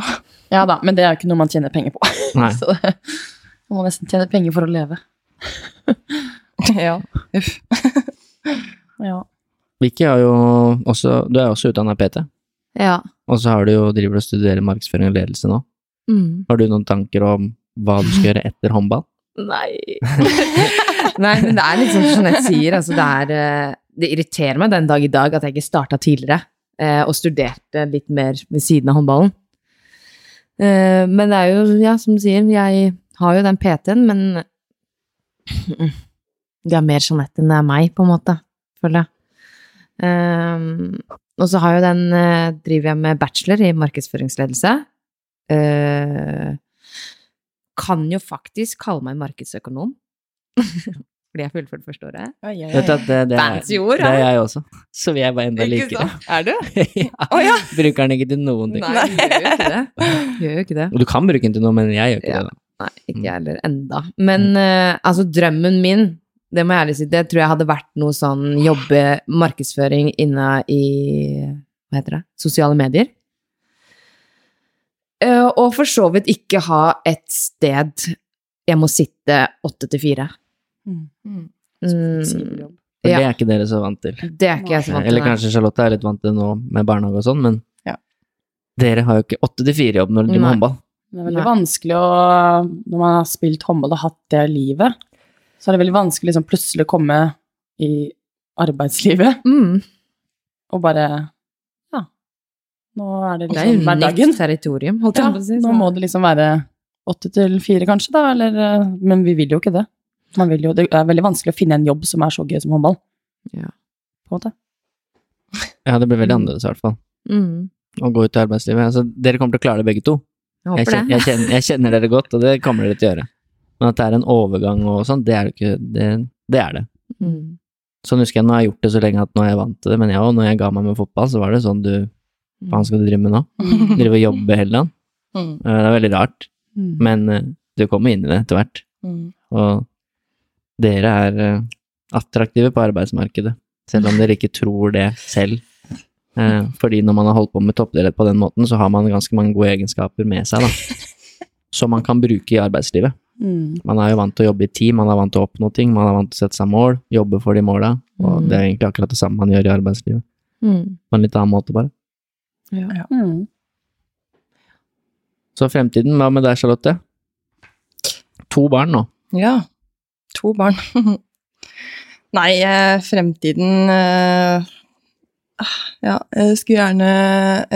Ja da, men det er jo ikke noe man tjener penger på. Nei. Så det, man må nesten tjene penger for å leve. ja. Uff. Ja. Vicky har jo også Du er også utdanna PT, Ja. og så har du jo driver og studerer markedsføring og ledelse nå. Mm. Har du noen tanker om hva du skal gjøre etter håndball? Nei. Nei, men det er litt som Jeanette sier, altså det er eh, Det irriterer meg den dag i dag at jeg ikke starta tidligere og studerte litt mer ved siden av håndballen. Eh, men det er jo, ja, som du sier, jeg har jo den PT-en, men det er mer Jeanette enn det er meg, på en måte, føler jeg. Eh, og så har jo den eh, driver jeg med bachelor i markedsføringsledelse. Eh, kan jo faktisk kalle meg markedsøkonom. Fordi jeg fullførte første året. Vet du at det, det, er, Fancy ord, det er jeg også. Så vi er bare enda likere. Er du? ja. Oh, ja. Bruker den ikke til noen ting. Nei, gjør jo ikke det. Gjør ikke det. Og du kan bruke den til noe, men jeg gjør ikke Ja. det. da. Nei, ikke jeg heller enda. Men uh, altså, drømmen min, det må jeg ærlig si, det tror jeg hadde vært noe sånn jobbe markedsføring inne i Hva heter det? Sosiale medier. Uh, og for så vidt ikke ha et sted jeg må sitte åtte til fire. Mm. Mm, For Ja. det er ikke dere så vant til. det er ikke jeg så vant til. Eller kanskje Charlotte er litt vant til det nå med barnehage og sånn, men Ja. dere har jo ikke åtte til fire-jobb når dere driver med håndball. Det er veldig Nei. vanskelig å Når man har spilt håndball og hatt det livet, så er det veldig vanskelig liksom plutselig å komme i arbeidslivet Mm, og bare Ja, nå er det det er liksom jo nytt territorium, holdt Ja, på å si. nå må det liksom være åtte til fire, kanskje, da, eller eh, Men vi vil jo ikke det. Man vil jo, det er veldig vanskelig å finne en jobb som er så gøy som håndball. Ja. På en måte. Ja, det blir veldig annerledes i hvert fall. Mm, Å gå ut i arbeidslivet. Altså, dere kommer til å klare det begge to. jeg Jeg kjenner, jeg, kjenner, jeg kjenner dere godt, og det kommer dere til å gjøre. Men at det er en overgang og sånn, det er det ikke. Det, det er det. Mm. Sånn husker jeg, nå har jeg gjort det så lenge at nå er jeg vant til det, men jeg òg, når jeg ga meg med fotball, så var det sånn du Hva faen skal du drive med nå? Drive og jobbe hele dagen? Mm. Eh, Det er veldig rart, Mm. men eh, du kommer inn i det etter hvert. Mm. Og dere er eh, attraktive på arbeidsmarkedet, selv om dere ikke tror det selv. Eh, fordi når man har holdt på med toppidrett på den måten, så har man ganske mange gode egenskaper med seg, da. Som man kan bruke i arbeidslivet. Mm. Man er jo vant til å jobbe i team, man er vant til å oppnå ting, man er vant til å sette seg mål, jobbe for de måla, og Mm. det er egentlig akkurat det samme man gjør i arbeidslivet. Mm. På en litt annen måte, bare. Mm. Så fremtiden, hva med deg, Charlotte? To barn nå. Ja. To barn. Nei, eh, fremtiden eh, ah, Ja, jeg skulle gjerne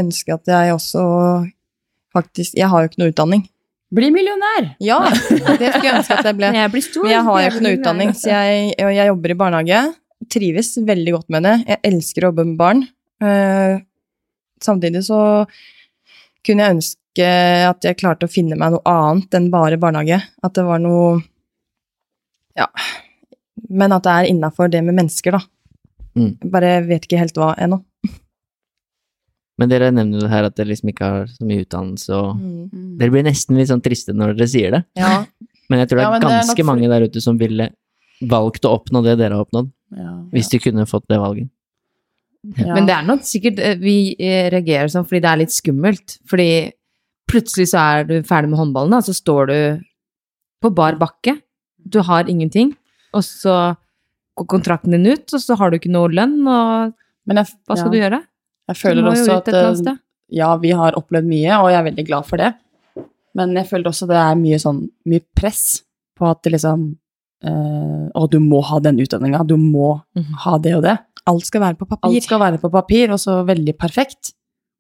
ønske at jeg også faktisk Jeg har jo ikke noe utdanning. Bli millionær! Ja, det skulle jeg ønske at jeg ble. jeg blir stor. Men jeg har jo ikke noe utdanning, så jeg, jeg jobber i barnehage. Trives veldig godt med det. Jeg elsker å jobbe med barn. Eh, samtidig så kunne jeg ønske at jeg klarte å finne meg noe annet enn bare barnehage. At det var noe Ja. Men at det er innafor det med mennesker, da. Mm. Bare vet ikke helt hva ennå. Men dere nevner jo her at dere liksom ikke har så mye utdannelse, og Mm. dere blir nesten litt sånn triste når dere sier det. Ja. Men jeg tror det Ja, er det er ganske mange der ute som ville valgt å oppnå det dere har oppnådd, Ja. hvis de kunne fått det valget. Ja. Men det er nok sikkert eh, vi eh, reagerer sånn fordi det er litt skummelt. Fordi plutselig så er du ferdig med håndballen, og så står du på bar bakke. Du har ingenting, og så går kontrakten din ut, og så har du ikke noe lønn, og Men jeg, hva skal ja. du gjøre? Jeg føler også at eh, ja, vi har opplevd mye, og jeg er veldig glad for det. Men jeg føler også det er mye sånn mye press på at det liksom øh, Å, du må ha den utdanninga, du må Mhm. ha det og det. Alt skal være på papir. Alt skal være på papir, og så veldig perfekt.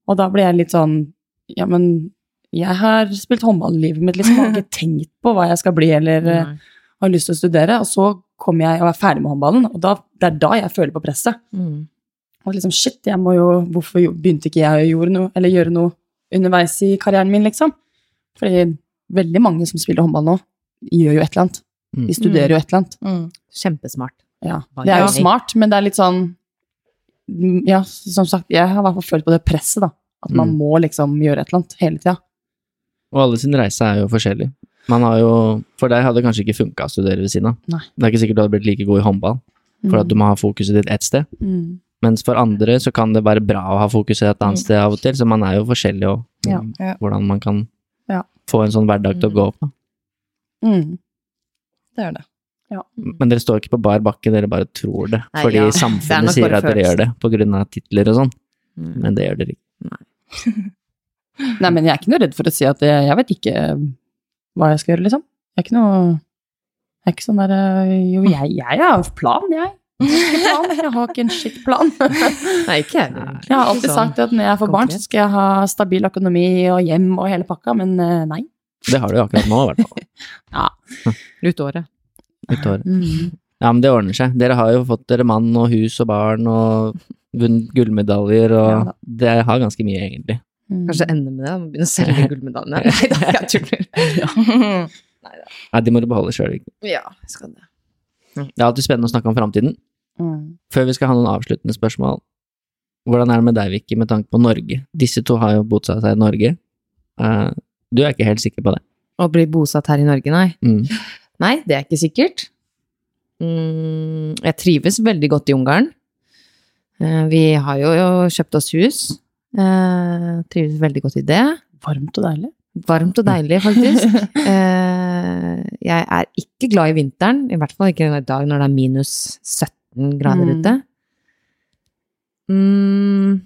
Og da blir jeg litt sånn Ja, men jeg har spilt håndball i livet mitt, liksom. Har ikke tenkt på hva jeg skal bli, eller eh, Nei. Har lyst til å studere. Og så kommer jeg og er ferdig med håndballen, og da, det er da jeg føler på presset. Mm. Og liksom, shit, jeg må jo Hvorfor begynte ikke jeg å noe, eller gjøre noe underveis i karrieren min, liksom? Fordi veldig mange som spiller håndball nå, gjør jo et eller annet. Mm. De studerer jo et eller annet. Mm. Kjempesmart. Ja. Det er jo smart, men det er litt sånn mm, Ja, som sagt, jeg har i hvert fall følt på det presset, da. At man Mm. må liksom gjøre et eller annet hele tida. Og alle sin reise er jo forskjellig. Man har jo, for deg hadde det kanskje ikke funka å studere ved siden av. Nei. Det er ikke sikkert du hadde blitt like god i håndball, for at du må ha fokuset ditt ett sted. mm. Mens for andre så kan det være bra å ha fokuset et annet Mm. sted av og til, så man er jo forskjellig og Ja. Ja. hvordan man kan Ja. få en sånn hverdag til å gå opp. Da. Mm. Det er det. Men dere står ikke på bar bakke, dere bare tror det. Nei, fordi ja. Samfunnet det sier at dere gjør det på grunn av titler og sånn, Mm. men det gjør dere ikke. Nei, men jeg er ikke noe redd for å si at jeg, jeg vet ikke hva jeg skal gjøre, liksom. Jeg er ikke noe Jeg er ikke sånn der øh, Jo, jeg, jeg har plan, jeg. Jeg har ikke plan. Jeg har ikke en skittplan. plan. Nei, ikke jeg. Jeg har alltid sånn sagt at når jeg får barn, så skal jeg ha stabil økonomi og hjem og hele pakka, men eh, nei. Det har du jo akkurat nå, i hvert fall. Ut året. Ut året. Ja, men det ordner seg. Dere har jo fått dere mann og hus og barn og vunnet gullmedaljer, og Ja det har ganske mye, egentlig. Mm. Kanskje ende med det, og begynne å selge gullmedaljene. Nei da, jeg tuller. Nei, de må du beholde sjøl. Ja, jeg skal det. Det er alltid spennende å snakke om framtiden. Mm. Før vi skal ha noen avsluttende spørsmål, hvordan er det med deg, Vicky, med tanke på Norge? Disse to har jo bosatt seg i Norge. Uh, du er ikke helt sikker på det? Å bli bosatt her i Norge, nei. Mm. Nei, det er ikke sikkert. Mm, jeg trives veldig godt i Ungarn. Uh, Vi har jo kjøpt oss hus. Eh, Trives veldig godt i det. Varmt og deilig. Varmt og deilig, faktisk. Eh, Jeg er ikke glad i vinteren, i hvert fall ikke i dag når det er minus 17 grader Mm. ute. Mm,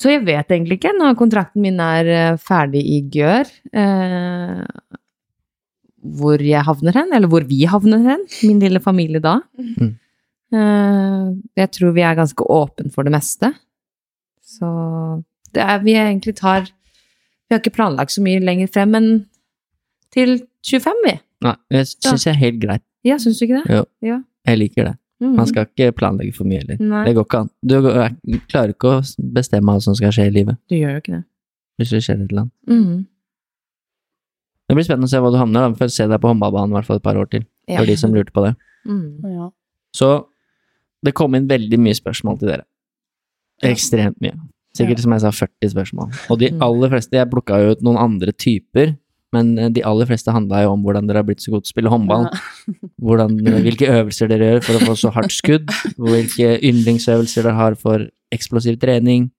så jeg vet egentlig ikke når kontrakten min er eh, ferdig i Gør, eh, hvor jeg havner hen, eller hvor vi havner hen, min lille familie da. Mm. Eh, jeg tror vi er ganske åpen for det meste. Så det er, vi egentlig tar Vi har ikke planlagt så mye lenger frem, men til 25, vi. Nei, jeg syns jeg er helt greit. Ja, syns du ikke det? Jo. Ja. Jeg liker det. Mhm. Man skal ikke planlegge for mye heller. Det går ikke an. Du er- klarer ikke å bestemme hva som skal skje i livet, du gjør jo ikke det. hvis det skjer et eller annet. Mhm. Det blir spennende å se hva du havner, da. For å se deg på håndballbanen i hvert fall et par år til. Ja. For de som lurte på det. Mm. Ja. Så det kom inn veldig mye spørsmål til dere. Ekstremt mye. Sikkert som jeg sa, 40 spørsmål. Og de Mm. aller fleste Jeg plukka jo ut noen andre typer, men eh, de aller fleste handla jo om hvordan dere har blitt så gode til å spille håndball. Hvordan, hvilke øvelser dere gjør for å få så hardt skudd, hvilke yndlingsøvelser dere har for eksplosiv trening,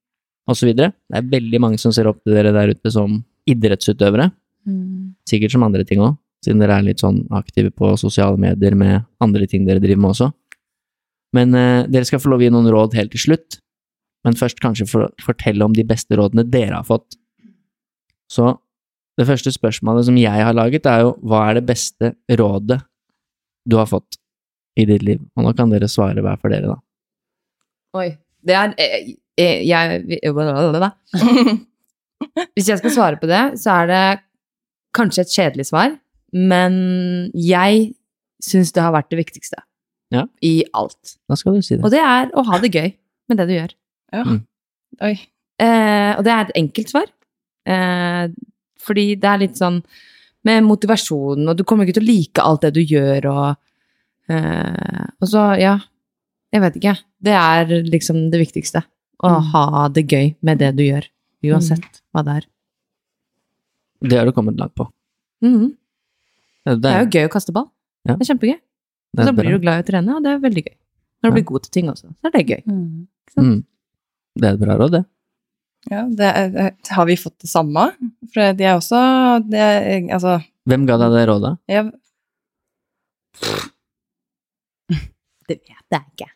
osv. Det er veldig mange som ser opp til dere der ute som idrettsutøvere. Sikkert som andre ting òg, siden dere er litt sånn aktive på sosiale medier med andre ting dere driver med også. Men eh, dere skal få lov å gi noen råd helt til slutt. Men først kanskje for fortelle om de beste rådene dere har fått. Så det første spørsmålet som jeg har laget, er jo hva er det beste rådet du har fått i ditt liv? Og nå kan dere svare hver for dere, da. Oi. Det er Jeg, jeg, Jeg blablabla. Hvis jeg skal svare på det, så er det kanskje et kjedelig svar, men jeg syns det har vært det viktigste Ja. i alt. Da skal du si det. Og det er å ha det gøy med det du gjør. Ja. Mm. Oi. Eh, og det er et enkelt svar. Eh, fordi det er litt sånn med motivasjonen, og du kommer ikke til å like alt det du gjør, og eh, Og så, ja Jeg vet ikke. Det er liksom det viktigste. Å Mm. ha det gøy med det du gjør. Uansett hva det er. Det har du kommet langt på. -hmm. Det, Det er jo gøy å kaste ball. Ja. Det er kjempegøy. Og er så blir du glad i å trene, og det er veldig gøy. Når du Ja. blir god til ting også, så er det gøy. Mm. Mm. Det er et bra råd, det. Ja, det er, har vi fått det samme? For de er også det er, Altså, Hvem ga deg det rådet? jeg, Det vet jeg ikke.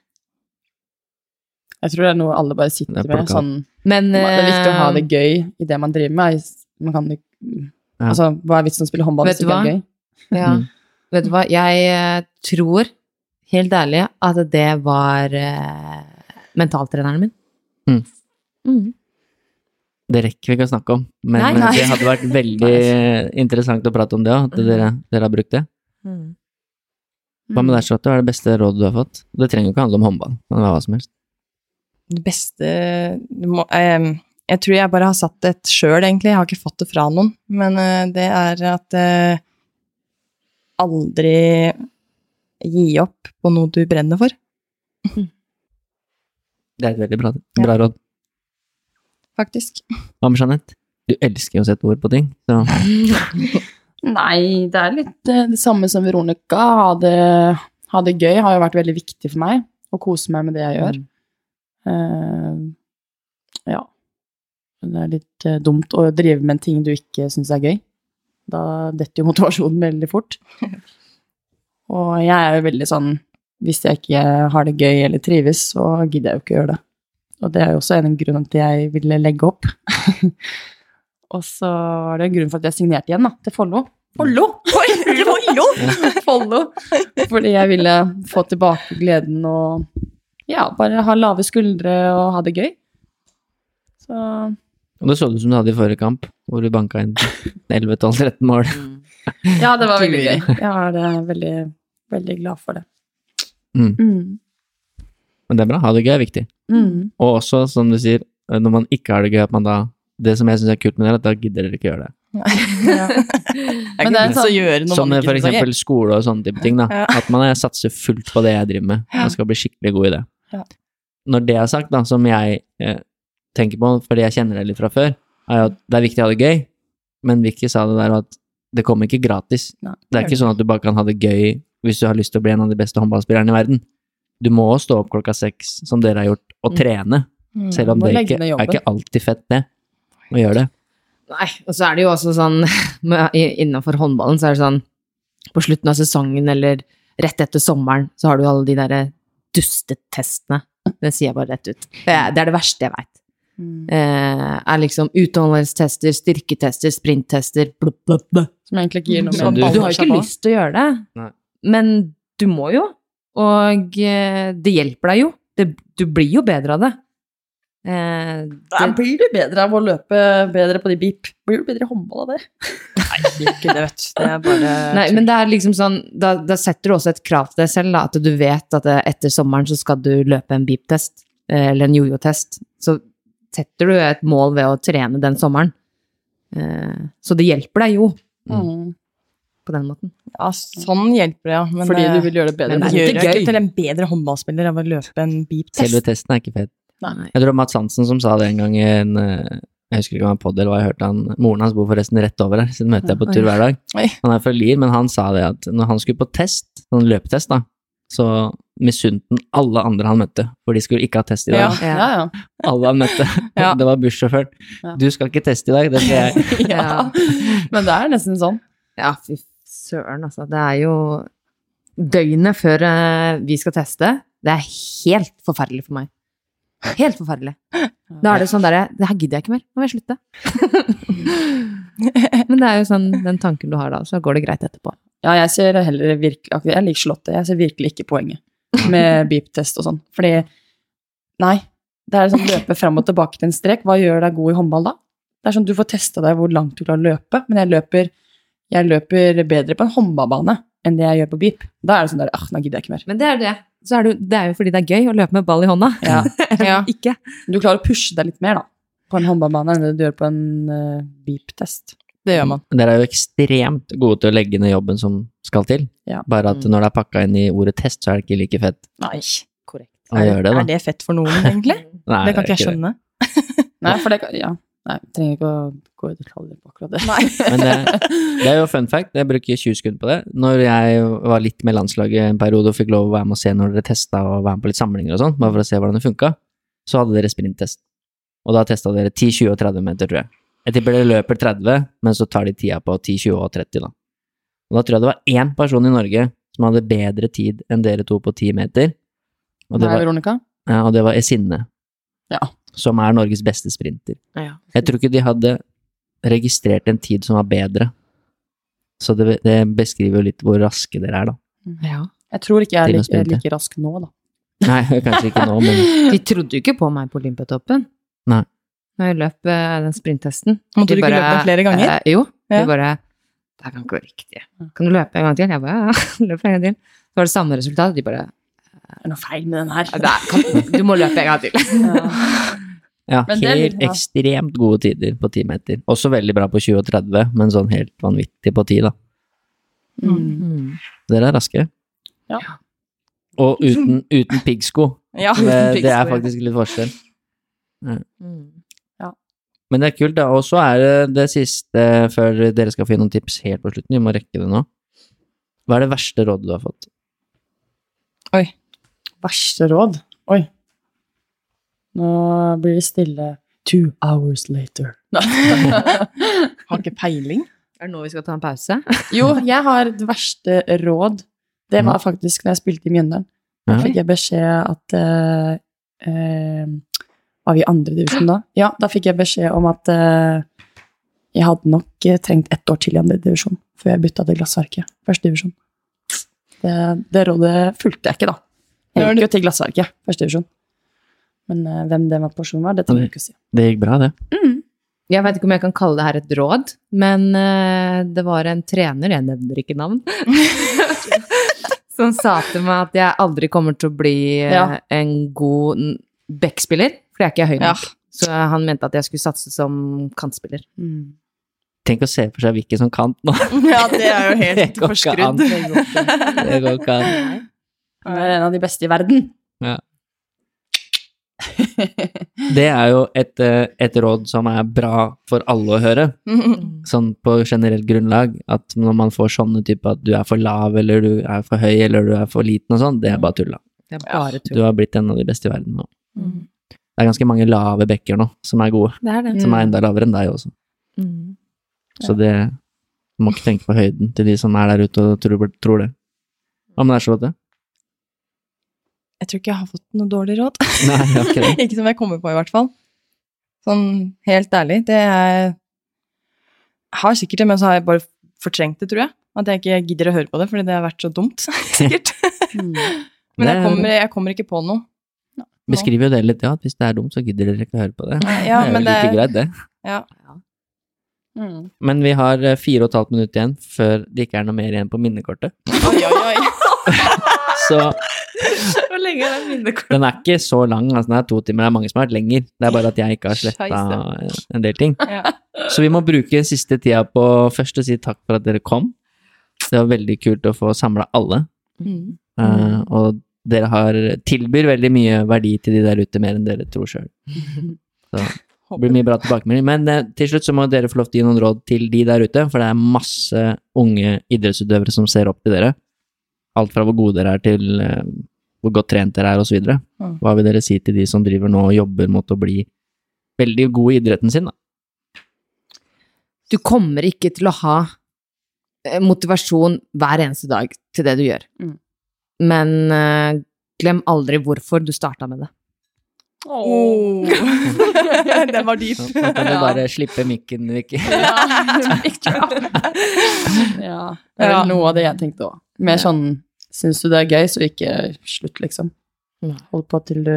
Jeg tror det er noe alle bare sitter er med. Sånn, Men det er viktig å ha det eh, gøy i det man driver med. Man kan Ja. Altså, hva er vitsen å spille håndball Vet hvis det ikke er gøy? Ja. Mm. Vet du hva, jeg eh, tror, helt ærlig, at det var uh, mentaltreneren min. Mm. Mm. Det rekker vi ikke å snakke om, men Nei, nei. det hadde vært veldig interessant å prate om det òg, at dere, dere har brukt det. Mm. Hva med deg, Charlotte? Hva er det beste rådet du har fått? Det trenger jo ikke handle om håndball, men hva som helst. det beste du må, eh, Jeg tror jeg bare har satt det sjøl, egentlig. Jeg har ikke fått det fra noen. Men eh, det er at eh, aldri gi opp på noe du brenner for, Det er et veldig bra, bra råd. faktisk. Hva med Jeanette? Du elsker jo å sette ord på ting, så Nei, det er litt eh, det samme som Veronica. Ha det, ha det gøy har jo vært veldig viktig for meg. Å kose meg med det jeg gjør. Eh, ja. Det er litt eh, dumt å drive med en ting du ikke syns er gøy. Da detter jo motivasjonen veldig fort. Og jeg er jo veldig sånn Hvis jeg ikke har det gøy eller trives, så gidder jeg jo ikke å gjøre det. Og det er jo også en grunn til at jeg ville legge opp. Og så er det en grunn for at jeg signerte igjen, da, til Follo. Follo! Follo! Follo! Fordi jeg ville få tilbake gleden og ja, bare ha lave skuldre og ha det gøy. Så Og det så ut som du hadde i forrige kamp, hvor du banka inn 11-12-13 mål. ja, det var veldig gøy. Jeg er veldig, veldig glad for det. Mm. Mm. Men det er bra, ha det gøy er viktig. Mm. Og også, som du sier, når man ikke har det gøy, at man da Det som jeg syns er kult med det, er at da gidder dere ikke gjøre det. Ja. Men det er sånn- gjøre noe Som man ikke for eksempel skole og sånne type ting, da. Ja. At man er- satser fullt på det jeg driver med, og skal bli skikkelig god i det. Ja. Når det er sagt, da, som jeg eh, tenker på, fordi jeg kjenner det litt fra før, er jo at det er viktig å ha det gøy, men Vicky sa det der at det kommer ikke gratis. Nei, Det er ikke sånn at du bare kan ha det gøy hvis du har lyst til å bli en av de beste håndballspillerne i verden. Du må stå opp klokka seks, som dere har gjort, og Mm. trene. Mm. Selv om det ikke er ikke alltid fett, det. Å gjøre det. Nei, og så er det jo også sånn Innafor håndballen så er det sånn På slutten av sesongen eller rett etter sommeren så har du alle de derre dustetestene. Det sier jeg bare rett ut. Det er det, er det verste jeg veit. Mm. Eh, er liksom utholdenhetstester, styrketester, sprinttester, blubb, blubb, blubb. Som egentlig ikke gir noe mer du- Du har ikke lyst til å gjøre det, Nei. Men du må jo. Og eh, det hjelper deg jo. Det, du blir jo bedre av det. Eh, Da det blir du bedre av å løpe bedre på de beep. Blir du bedre i håndball av det? Nei, det er ikke det, vet du. Det er bare Nei, men det er liksom sånn, da, da setter du også et krav til deg selv, da, at du vet at eh, etter sommeren så skal du løpe en beep-test, eh, eller en jojo-test. Så setter du et mål ved å trene den sommeren. Eh, Så det hjelper deg jo. Mm. På den måten. Ja, sånn hjelper det, ja. Men Fordi du vil gjøre det bedre. Men det det er ikke gøy. til en bedre håndballspiller av å løpe en beep-test. Selve testen er ikke fet. Nei. Jeg tror det var Mats Hansen som sa det en gang i en eh, Jeg husker ikke om han var pod eller hva jeg hørte han Moren hans bor forresten rett over her, så den møter jeg på tur hver dag. Han er fra Lier, men han sa det at når han skulle på test, sånn løpetest, da, så misunte han alle andre han møtte, for de skulle ikke ha test i dag. Ja. Ja, ja. Alle han møtte. Ja. Det var bussjåføren. Ja. Du skal ikke teste i dag, det skal jeg. ja. Men det er nesten sånn. Ja, fy søren, altså. Det er jo døgnet før eh, vi skal teste. Det er helt forferdelig for meg. Helt forferdelig. Da er det sånn derre Det her gidder jeg ikke mer. Nå må jeg slutte. Men det er jo sånn den tanken du har da, så går det greit etterpå. Ja, jeg ser heller virkelig Jeg liker Charlotte. Jeg ser virkelig ikke poenget med beep-test og sånn. Fordi Nei. Det er sånn løpe fram og tilbake til en strek. Hva gjør deg god i håndball da? Det er sånn Du får testa deg hvor langt du klarer å løpe, men jeg løper, jeg løper bedre på en håndballbane enn det jeg gjør på beep. Da er det sånn der ah, nå gidder jeg ikke mer. Men det er det. Så er det, det er jo fordi det er gøy å løpe med ball i hånda. Ja. Ja. ikke. Du klarer å pushe deg litt mer, da. På en håndballbane enn det du gjør på en uh, beep-test. Det gjør man. Dere er jo ekstremt gode til å legge ned jobben som skal til. Ja. Bare at Mm. når det er pakka inn i ordet test, så er det ikke like fett Nei. Korrekt. Er, det, da. Er det fett for noen, egentlig? Nei, det kan ikke jeg skjønne. Nei, for det kan Ja. Nei, jeg trenger ikke å gå i detaljer på akkurat det. Men det, det er jo fun fact, jeg bruker 20 sekunder på det. Når jeg var litt med landslaget en periode og fikk lov å være med og se når dere testa og være med på litt samlinger og sånn, bare for å se hvordan det funka, så hadde dere sprinttest. Og da testa dere 10, 20 og 30 meter, tror jeg. Jeg tipper dere løper 30, men så tar de tida på 10, 20 og 30, da. Og da tror jeg det var én person i Norge som hadde bedre tid enn dere to på 10 meter. Og det Nei, var, Veronica? ja, og det var Esinne, Ja. Som er Norges beste sprinter. Ja. Jeg tror ikke de hadde registrert en tid som var bedre. Så det, det beskriver jo litt hvor raske dere er, da. ja. Jeg tror ikke jeg er like, like rask nå, da. Nei, kanskje ikke nå, men De trodde jo ikke på meg på Olympiatoppen. Nei. Når jeg løp eh, den sprinttesten. Måtte du ikke løpe den flere ganger? Eh, jo. Ja. De bare Det kan ikke være riktig. Kan du løpe en gang til? Jeg bare ja, løp en gang til. Så var det samme resultat. De bare Det er noe feil med den her. «Ja, det er- Du må løpe en gang til. ja, Men helt det, ekstremt gode tider på 10 meter. Også veldig bra på 20 og 30, men sånn helt vanvittig på 10, da. Mm. Dere er raske. Ja. Og uten, uten piggsko. Ja. Det, det er faktisk litt forskjell. Mm. Men det er kult, da. Og så er det det siste, før dere skal få inn noen tips helt på slutten, vi må rekke det nå. Hva er det verste rådet du har fått? Oi. Verste råd? Oi. Nå blir det stille. Two hours later. Har ikke peiling. Er det nå vi skal ta en pause? jo, jeg har et verste råd. Det var faktisk da jeg spilte i Mjøndalen. Da fikk jeg beskjed at uh, uh, Var vi i andre divisjon da? Ja, da fikk jeg beskjed om at uh, jeg hadde nok trengt ett år til i andre divisjon før jeg bytta til Glassverket. Første divisjon. Det, det rådet fulgte jeg ikke, da. Jeg gikk jo til Glassverket, første divisjon. Men uh, hvem den personen var, det trenger jeg ikke å si. Det gikk bra, det. Jeg vet ikke om jeg kan kalle det her et råd, men uh, det var en trener, jeg nevner ikke navn, som sa til meg at jeg aldri kommer til å bli uh, Ja. en god backspiller, for jeg er ikke høy Ja. nok. Så han mente at jeg skulle satse som kantspiller. Tenk å se for seg Vicky som kant nå. Ja, det er jo Det helt går ikke an. forskrudd. Det går ikke an. Han er en av de beste i verden. Det er jo et, eh, et råd som er bra for alle å høre, sånn på generelt grunnlag, at når man får sånne typer at du er for lav, eller du er for høy, eller du er for liten og sånn, det er bare tull, da. Det er bare Du har blitt en av de beste i verden nå. Det er ganske mange lave bekker nå, som er gode, Det er det. som er enda lavere enn deg også. Mm. Så det, du må ikke tenke på høyden til de som er der ute og tror, tror det. Hva med deg, Charlotte? Jeg tror ikke jeg har fått noe dårlig råd. Nei, okay. ikke som jeg kommer på, i hvert fall. Sånn helt ærlig. Det er Jeg har sikkert det, men så har jeg bare fortrengt det, tror jeg. At jeg ikke gidder å høre på det, fordi det har vært så dumt. sikkert. Men jeg er- kommer, jeg kommer ikke på noe. Beskriver jo det litt, ja, at hvis det er dumt, så gidder dere ikke å høre på det. Ja, det er jo men like det- greit, det. Ja. Mm. Men vi har eh, fire og et halvt minutt igjen før det ikke er noe mer igjen på minnekortet. Oi, oi, oi. Så Hvor lenge er den minnekortet? den er ikke så lang, altså den er to timer. Det er mange som har vært lenger. Det er bare at jeg ikke har sletta en del ting. Ja. Så vi må bruke siste tida på først å si takk for at dere kom. Det var veldig kult å få samla alle. Mm. Uh, og dere har tilbyr veldig mye verdi til de der ute, mer enn dere tror sjøl. Det blir mye bra tilbakemelding. Men eh, til slutt så må dere få lov til å gi noen råd til de der ute, for det er masse unge idrettsutøvere som ser opp til dere. Alt fra hvor gode dere er til eh, hvor godt trent dere er, osv. Mm. Hva vil dere si til de som driver nå og jobber mot å bli veldig gode i idretten sin, da? Du kommer ikke til å ha eh, motivasjon hver eneste dag til det du gjør. Mm. Men uh, glem aldri hvorfor du starta med det. Oh. Den var dyp. Så kan du Ja. bare slippe mikken, Vicky. Ja, ja, det er vel noe av det jeg tenkte òg. Mer sånn Syns du det er gøy, så ikke slutt, liksom. Hold på til du,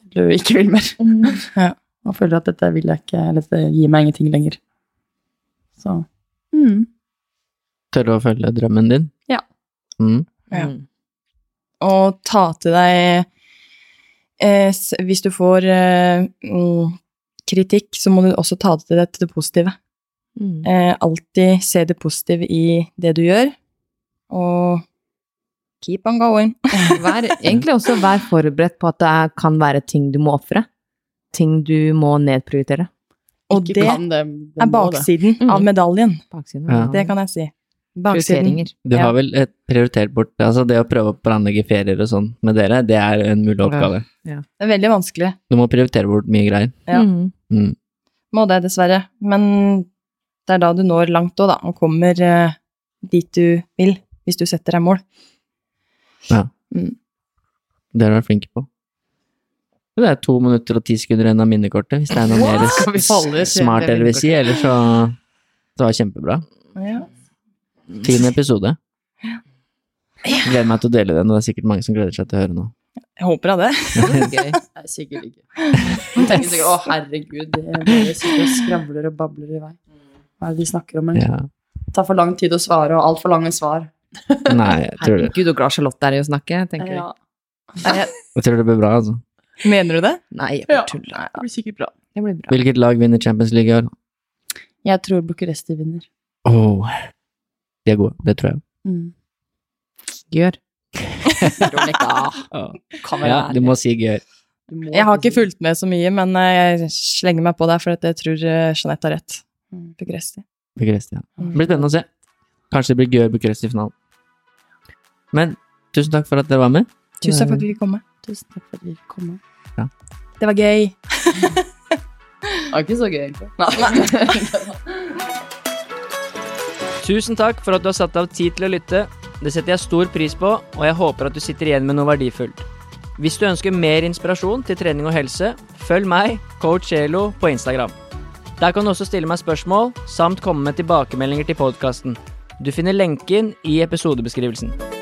til du ikke vil mer. Ja. Og føler at dette vil jeg ikke, eller dette gir meg ingenting lenger. Så mm. Tørre å følge drømmen din? Ja. Mm. Ja. Mm. Og ta til deg eh, Hvis du får eh, mm, kritikk, så må du også ta til deg til det positive. Mm. Eh, alltid se det positive i det du gjør, og keep on going. Vær, egentlig også vær forberedt på at det kan være ting du må ofre. Ting du må nedprioritere. Og Ikke det kan det, det er baksiden det. Mm. av medaljen. Baksiden Ja. Det kan jeg si. Baksiden. Du har vel et prioritert bort Altså, det å prøve å planlegge ferier og sånn med dere, det er en mulig oppgave. Det er veldig vanskelig. Du må prioritere bort mye greier. Ja. Mm. Mm. Må det, dessverre. Men det er da du når langt òg, da, og kommer eh, dit du vil, hvis du setter deg mål. Ja. Det har du vært flinke på. Det er to minutter og ti sekunder igjen av minnekortet, hvis det er noe mer smart dere vil si, eller så Det var kjempebra. Ja. Fin episode. Ja. Gleder meg til å dele den, og det er sikkert mange som gleder seg til å høre noe. Jeg håper av det. det er sikkert ikke. Jeg tenker sikkert å herregud, det er bare sitter og skravler og babler i vei. Hva er det de snakker om? Ja. Det tar for lang tid å svare, og altfor lange svar. Nei, jeg tror det. Herregud, så glad Charlotte er i å snakke, tenker. Ja. Jeg tror det blir bra, altså. Mener du det? Nei, jeg bare tuller. Det blir sikkert bra. Det blir bra. Hvilket lag vinner Champions League i år? Jeg tror Bucuresti vinner. Oh. de er gode. Det tror jeg. Mm. Gjør. Veronica, Ja, du må si gør. Må Jeg har ikke fulgt med så mye, men eh, jeg slenger meg på der, for jeg tror eh, Jeanette har rett. Mm. Bucuresti. Bucuresti, ja. Det blir spennende å se. Kanskje det blir Gør Bucuresti i finalen. Men tusen takk for at dere var med. Tusen takk for at vi fikk komme. Tusen takk for at vi kom. Det var gøy. Det var ikke så gøy, egentlig. Nei. Tusen takk for at du har satt av tid til å lytte. Det setter jeg stor pris på, og jeg håper at du sitter igjen med noe verdifullt. Hvis du ønsker mer inspirasjon til trening og helse, følg meg, coach Elo, på Instagram. Der kan du også stille meg spørsmål, samt komme med tilbakemeldinger til podkasten. Du finner lenken i episodebeskrivelsen.